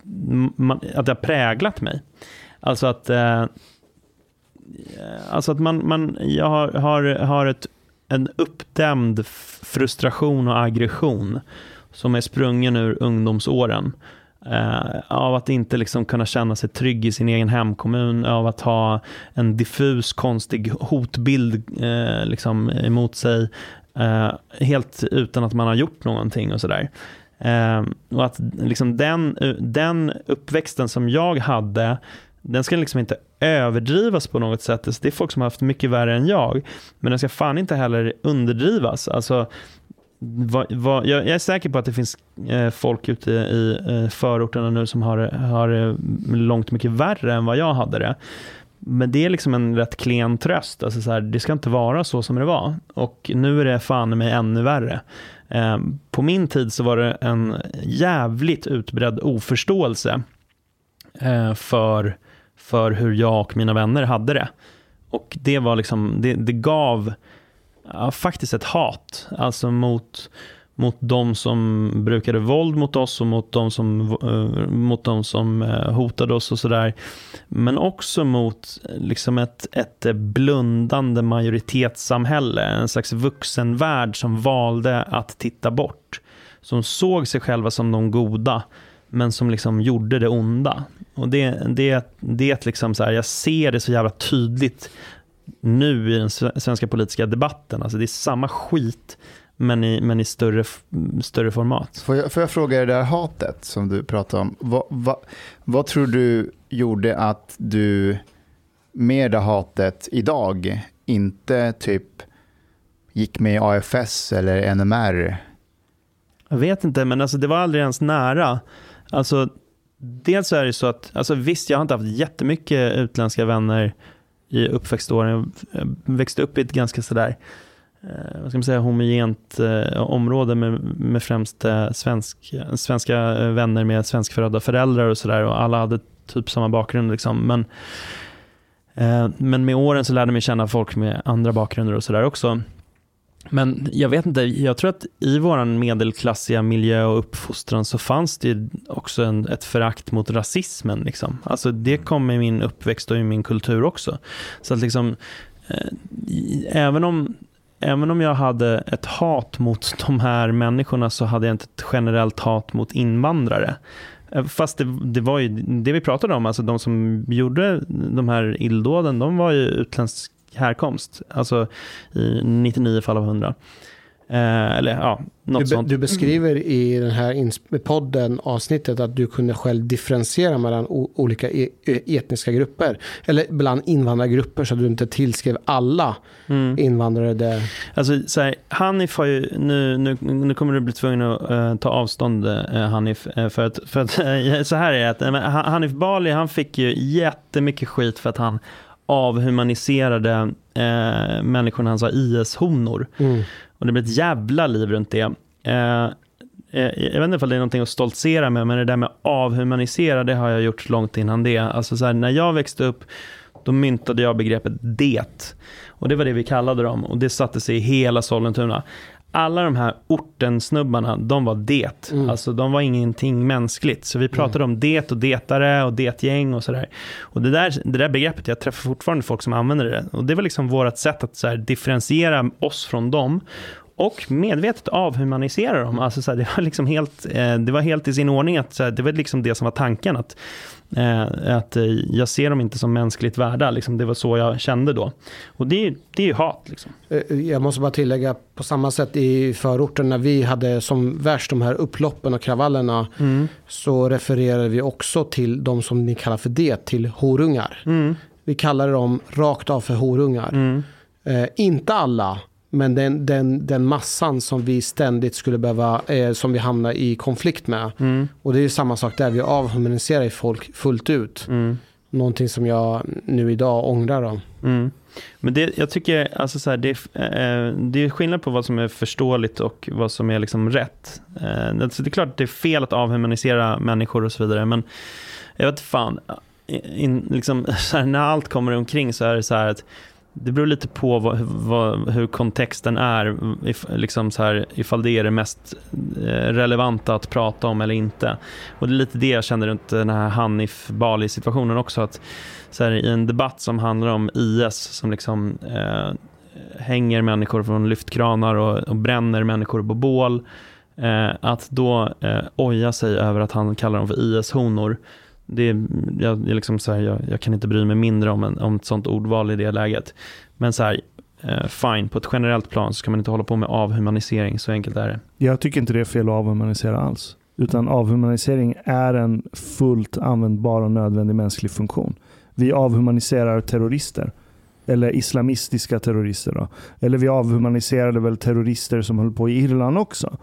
man, att det har präglat mig. Alltså att eh, eh, Alltså att man, man jag har, har, har ett, en uppdämd frustration och aggression som är sprungen ur ungdomsåren. Eh, av att inte liksom kunna känna sig trygg i sin egen hemkommun, av att ha en diffus konstig hotbild eh, liksom emot sig, Eh, helt utan att man har gjort någonting och sådär. Eh, och att liksom den, den uppväxten som jag hade, den ska liksom inte överdrivas på något sätt. Alltså, det är folk som har haft mycket värre än jag. Men den ska fan inte heller underdrivas. Alltså, vad, vad, jag, jag är säker på att det finns eh, folk ute i eh, förorterna nu som har, har eh, långt mycket värre än vad jag hade det. Men det är liksom en rätt klen tröst. Alltså så här, det ska inte vara så som det var. Och nu är det fan mig ännu värre. Eh, på min tid så var det en jävligt utbredd oförståelse eh, för, för hur jag och mina vänner hade det. Och det var liksom, det, det gav ja, faktiskt ett hat. Alltså mot, mot de som brukade våld mot oss och mot de som, eh, mot de som eh, hotade oss och sådär. Men också mot eh, liksom ett, ett blundande majoritetssamhälle. En slags vuxenvärld som valde att titta bort. Som såg sig själva som de goda men som liksom gjorde det onda. Och det, det, det liksom så här, jag ser det så jävla tydligt nu i den svenska politiska debatten. Alltså det är samma skit, men i, men i större, större format. Får jag, får jag fråga det där hatet som du pratade om. Vad, vad, vad tror du gjorde att du med det hatet idag inte typ gick med i AFS eller NMR? Jag vet inte, men alltså det var aldrig ens nära. Alltså, dels är det så att, alltså visst, jag har inte haft jättemycket utländska vänner i uppväxtåren. Jag växte upp i ett ganska sådär, eh, vad ska man säga, homogent eh, område med, med främst eh, svensk, svenska eh, vänner med svenskfödda föräldrar och sådär. Och alla hade typ samma bakgrund. Liksom. Men, eh, men med åren så lärde jag mig känna folk med andra bakgrunder och sådär också. Men jag vet inte, jag tror att i vår medelklassiga miljö och uppfostran så fanns det också en, ett förakt mot rasismen. Liksom. Alltså det kom i min uppväxt och i min kultur också. Så att liksom, eh, även, om, även om jag hade ett hat mot de här människorna så hade jag inte ett generellt hat mot invandrare. Eh, fast det, det, var ju det vi pratade om, alltså de som gjorde de här illdåden, de var ju utländsk härkomst. Alltså i 99 fall av 100. Eh, eller ja, något du, sånt. Du beskriver i den här podden, avsnittet, att du kunde själv differentiera mellan olika e etniska grupper. Eller bland invandrargrupper så att du inte tillskrev alla mm. invandrare det. Alltså, så här, Hanif har ju, nu, nu, nu kommer du bli tvungen att uh, ta avstånd uh, Hanif. Uh, för att, för att så här är det, att, Hanif Bali han fick ju jättemycket skit för att han avhumaniserade eh, människorna han sa IS-honor. Mm. Och det blir ett jävla liv runt det. Eh, eh jag vet inte om det är någonting att stoltsera med, men det där med avhumanisera, det har jag gjort långt innan det. Alltså så här, när jag växte upp, då myntade jag begreppet det. Och det var det vi kallade dem och det satte sig i hela Sollentuna alla de här ortensnubbarna, de var det. Mm. Alltså de var ingenting mänskligt. Så vi pratade mm. om det och detare och detgäng och sådär. Och det där, det där begreppet, jag träffar fortfarande folk som använder det. Och det var liksom vårt sätt att så här, differentiera oss från dem. Och medvetet avhumanisera dem. Alltså så här, det, var liksom helt, eh, det var helt i sin ordning. att så här, Det var liksom det som var tanken. Att Eh, att eh, jag ser dem inte som mänskligt värda. Liksom, det var så jag kände då. Och det, det är ju hat. Liksom. Jag måste bara tillägga, på samma sätt i förorten när vi hade som värst de här upploppen och kravallerna. Mm. Så refererade vi också till de som ni kallar för det, till horungar. Mm. Vi kallade dem rakt av för horungar. Mm. Eh, inte alla, men den, den, den massan som vi ständigt skulle behöva, eh, som vi hamnar i konflikt med. Mm. Och det är ju samma sak där, vi avhumaniserar folk fullt ut. Mm. Någonting som jag nu idag ångrar om. Mm. Men det, jag tycker, alltså så här, det, eh, det är skillnad på vad som är förståeligt och vad som är liksom rätt. Eh, alltså det är klart att det är fel att avhumanisera människor och så vidare, men jag vet fan, in, liksom, här, när allt kommer omkring så är det så här att det beror lite på vad, vad, hur kontexten är, if, liksom så här, ifall det är det mest eh, relevanta att prata om eller inte. Och det är lite det jag känner runt den här Hanif Bali-situationen också. Att så här, I en debatt som handlar om IS som liksom eh, hänger människor från lyftkranar och, och bränner människor på bål. Eh, att då eh, oja sig över att han kallar dem för IS-honor det, jag, jag, liksom så här, jag, jag, kan inte bry mig mindre om, en, om ett sånt ordval i det läget. Men så här, eh, fine, på ett generellt plan så ska man inte hålla på med avhumanisering, så enkelt är det. Jag tycker inte det är fel att avhumanisera alls. Utan avhumanisering är en fullt användbar och nödvändig mänsklig funktion. Vi avhumaniserar terrorister. Eller islamistiska terrorister. Då. Eller vi avhumaniserade väl terrorister som höll på i Irland också.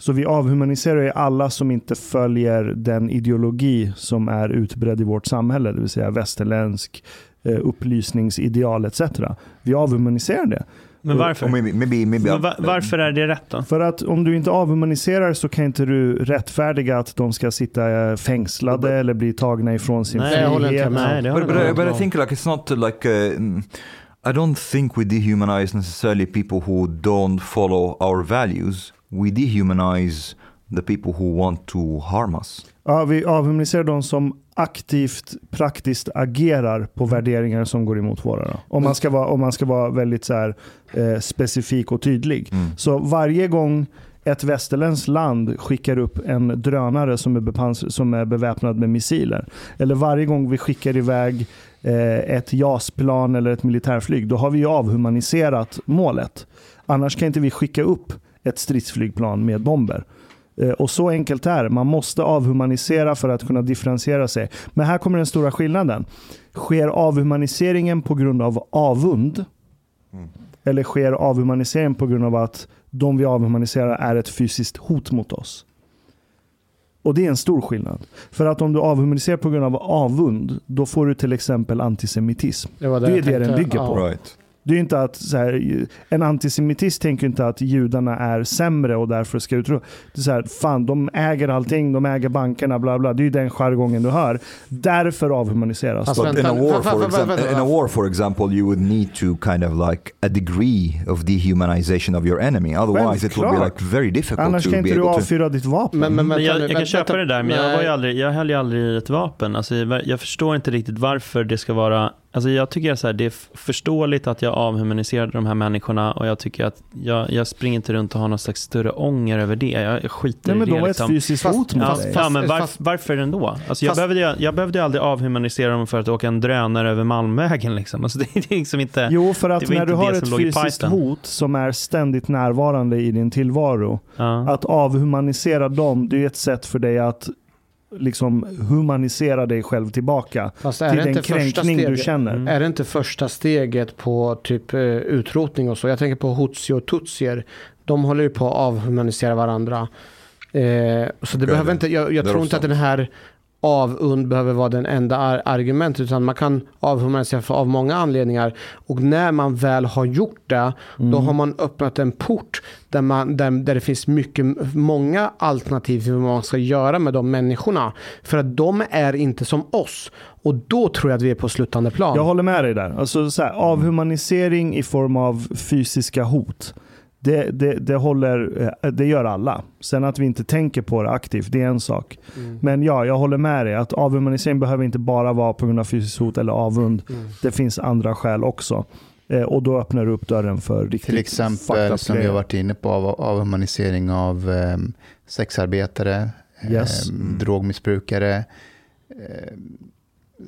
Så vi avhumaniserar ju alla som inte följer den ideologi som är utbredd i vårt samhälle, det vill säga västerländsk eh, upplysningsideal etc. Vi avhumaniserar det. Men varför? Maybe, maybe, maybe Men var, varför är det rätt då? För att om du inte avhumaniserar så kan inte du rättfärdiga att de ska sitta eh, fängslade but, eller bli tagna ifrån sin nej, frihet. Nej, det but, but, I, but I think like it's not like uh, I don't think we dehumanize necessarily people who don't follow our values we dehumanize the people who want to harm us. Ja, vi avhumaniserar de som aktivt, praktiskt agerar på mm. värderingar som går emot våra. Då. Om, man ska vara, om man ska vara väldigt så här, eh, specifik och tydlig. Mm. Så varje gång ett västerländskt land skickar upp en drönare som är, bepans- som är beväpnad med missiler. Eller varje gång vi skickar iväg eh, ett JAS-plan eller ett militärflyg. Då har vi avhumaniserat målet. Annars kan inte vi skicka upp ett stridsflygplan med bomber. Eh, och så enkelt är det. Man måste avhumanisera för att kunna differentiera sig. Men här kommer den stora skillnaden. Sker avhumaniseringen på grund av avund? Mm. Eller sker avhumaniseringen på grund av att de vi avhumaniserar är ett fysiskt hot mot oss. Och det är en stor skillnad. För att om du avhumaniserar på grund av avund, då får du till exempel antisemitism. Det, var Det är det den bygger på. Right. Det är inte att så här, en antisemitist tänker inte att judarna är sämre och därför ska utrota. Det är så här, fan de äger allting, de äger bankerna, bla bla. Det är ju den jargongen du hör. Därför avhumaniseras Fast de. In a war, for example, in a war, for example, you would need to kind of like a degree of dehumanization of your enemy. Otherwise, it would be like very difficult Annars to kan be inte du able to. avfyra ditt vapen. Men, men, Men jag, jag kan köpa det där, men jag, var ju aldrig, jag höll ju aldrig i ett vapen. Alltså, jag förstår inte riktigt varför det ska vara... Alltså, jag tycker så här, det är förståeligt att jag avhumaniserade de här människorna och jag tycker att jag, jag springer inte runt och har någon slags större ånger över det. Jag, skiter Nej, men i det. de var liksom. ett fysiskt Fast- hot mot Ja, dig. ja, men fast- varför ändå? Alltså jag, fast- behövde, ju- jag behövde aldrig avhumanisera dem för att åka en drönare över Malmvägen. Liksom. Alltså det, det är liksom inte... Jo, för att det var när du har ett fysiskt hot som är ständigt närvarande i din tillvaro. Ja. Att avhumanisera dem, det är ett sätt för dig att liksom humanisera dig själv tillbaka. Fast är till det den inte första kränkning du steget? känner. Mm. Är det inte första steget på typ eh, utrotning och så? Jag tänker på hutsi och tutsier. De håller ju på att avhumanisera varandra. Eh, så det Okej, behöver det- inte, jag, jag tror inte att också- den här avund behöver vara den enda ar- argumentet utan man kan avhumanisera för, av många anledningar och när man väl har gjort det då har man öppnat en port där, man, där, där det finns mycket, många alternativ till vad man ska göra med de människorna för att de är inte som oss och då tror jag att vi är på slutande plan. Jag håller med dig där. Alltså, så här, avhumanisering i form av fysiska hot. Det, det, det, håller, eh, det gör alla. Sen att vi inte tänker på det aktivt, det är en sak. Mm. Men ja, jag håller med dig. Att avhumanisering behöver inte bara vara på grund av fysiskt hot eller avund. Mm. Det finns andra skäl också. Eh, och då öppnar du upp dörren för riktigt Till exempel som vi har varit inne på av, avhumanisering av eh, sexarbetare, Yes. eh, drogmissbrukare, eh,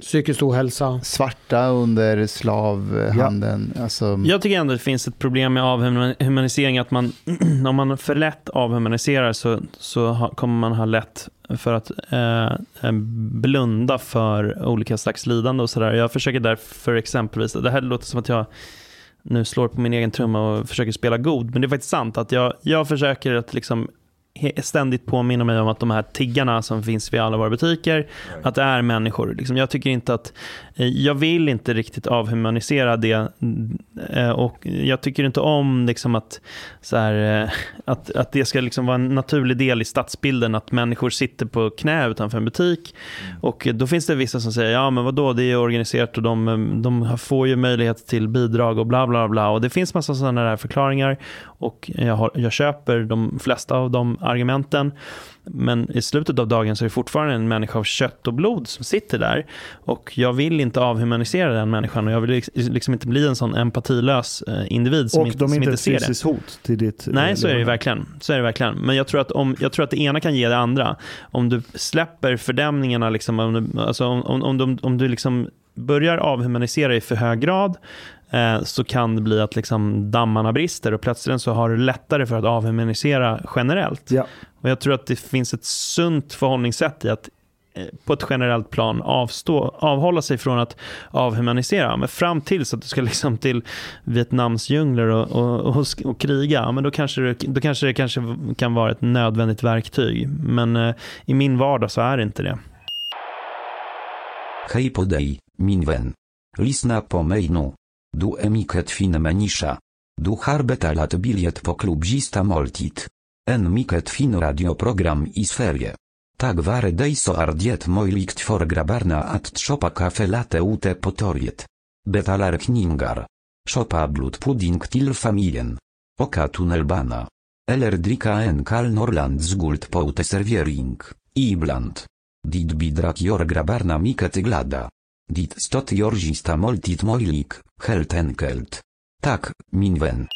Psykisk ohälsa. svarta under slavhandeln. Alltså, Jag tycker ändå att det finns ett problem med avhumanisering. Att man, om man för lätt avhumaniserar så, så kommer man ha lätt för att eh, blunda för olika slags lidande och sådär. Jag försöker därför exempelvis, det här låter som att jag nu slår på min egen trumma och försöker spela god, men det är faktiskt sant att jag, jag försöker att liksom ständigt påminna mig om att de här tiggarna som finns vid alla våra butiker, att det är människor. Liksom, jag tycker inte att, eh, jag vill inte riktigt avhumanisera det eh, och jag tycker inte om liksom att, så här, eh, att, att det ska liksom vara en naturlig del i stadsbilden att människor sitter på knä utanför en butik. Och då finns det vissa som säger ja men vadå det är organiserat och de, de får ju möjlighet till bidrag och bla bla bla. Och det finns massa sådana där förklaringar. Och jag, har, jag köper de flesta av de argumenten men i slutet av dagen så är det fortfarande en människa av kött och blod som sitter där och jag vill inte avhumanisera den människan och jag vill liks- liksom inte bli en sån empatilös eh, individ som Och inte, de är som inte inte ett ser det. fysiskt hot till ditt Nej, eh, så är det verkligen. Så är det verkligen. Men jag tror, att om, jag tror att det ena kan ge det andra. Om du släpper fördämningarna, liksom, om, du, alltså om, om, om, om du liksom börjar avhumanisera i för hög grad så kan det bli att liksom dammarna brister och plötsligt så har du lättare för att avhumanisera generellt. Ja. Och jag tror att det finns ett sunt förhållningssätt i att eh, på ett generellt plan avstå, avhålla sig från att avhumanisera. Men fram tills att du ska liksom till Vietnams djungler och, och, och, och kriga, men då kanske, det, då kanske det kanske kan vara ett nödvändigt verktyg. Men eh, i min vardag så är det inte det. Hej på dig, min vän. Lisna po mejnu. Du emiket fin menisza. Du harbeta lat biliet po klubzista moltit. En miket fin radioprogram i sferie. Tak ware dejso ardiet mojlikt for grabarna at trzopa kafe late ute potoriet. Betalar kningar. Szopa blut pudding til familien. Oka tunnelbana. Eller drika en kal norland z guld poute serviering. Ibland. Dit bidrak jor grabarna miket glada. Dit stot jorzista moltit mojlik, helt enkelt. Tak, minwen.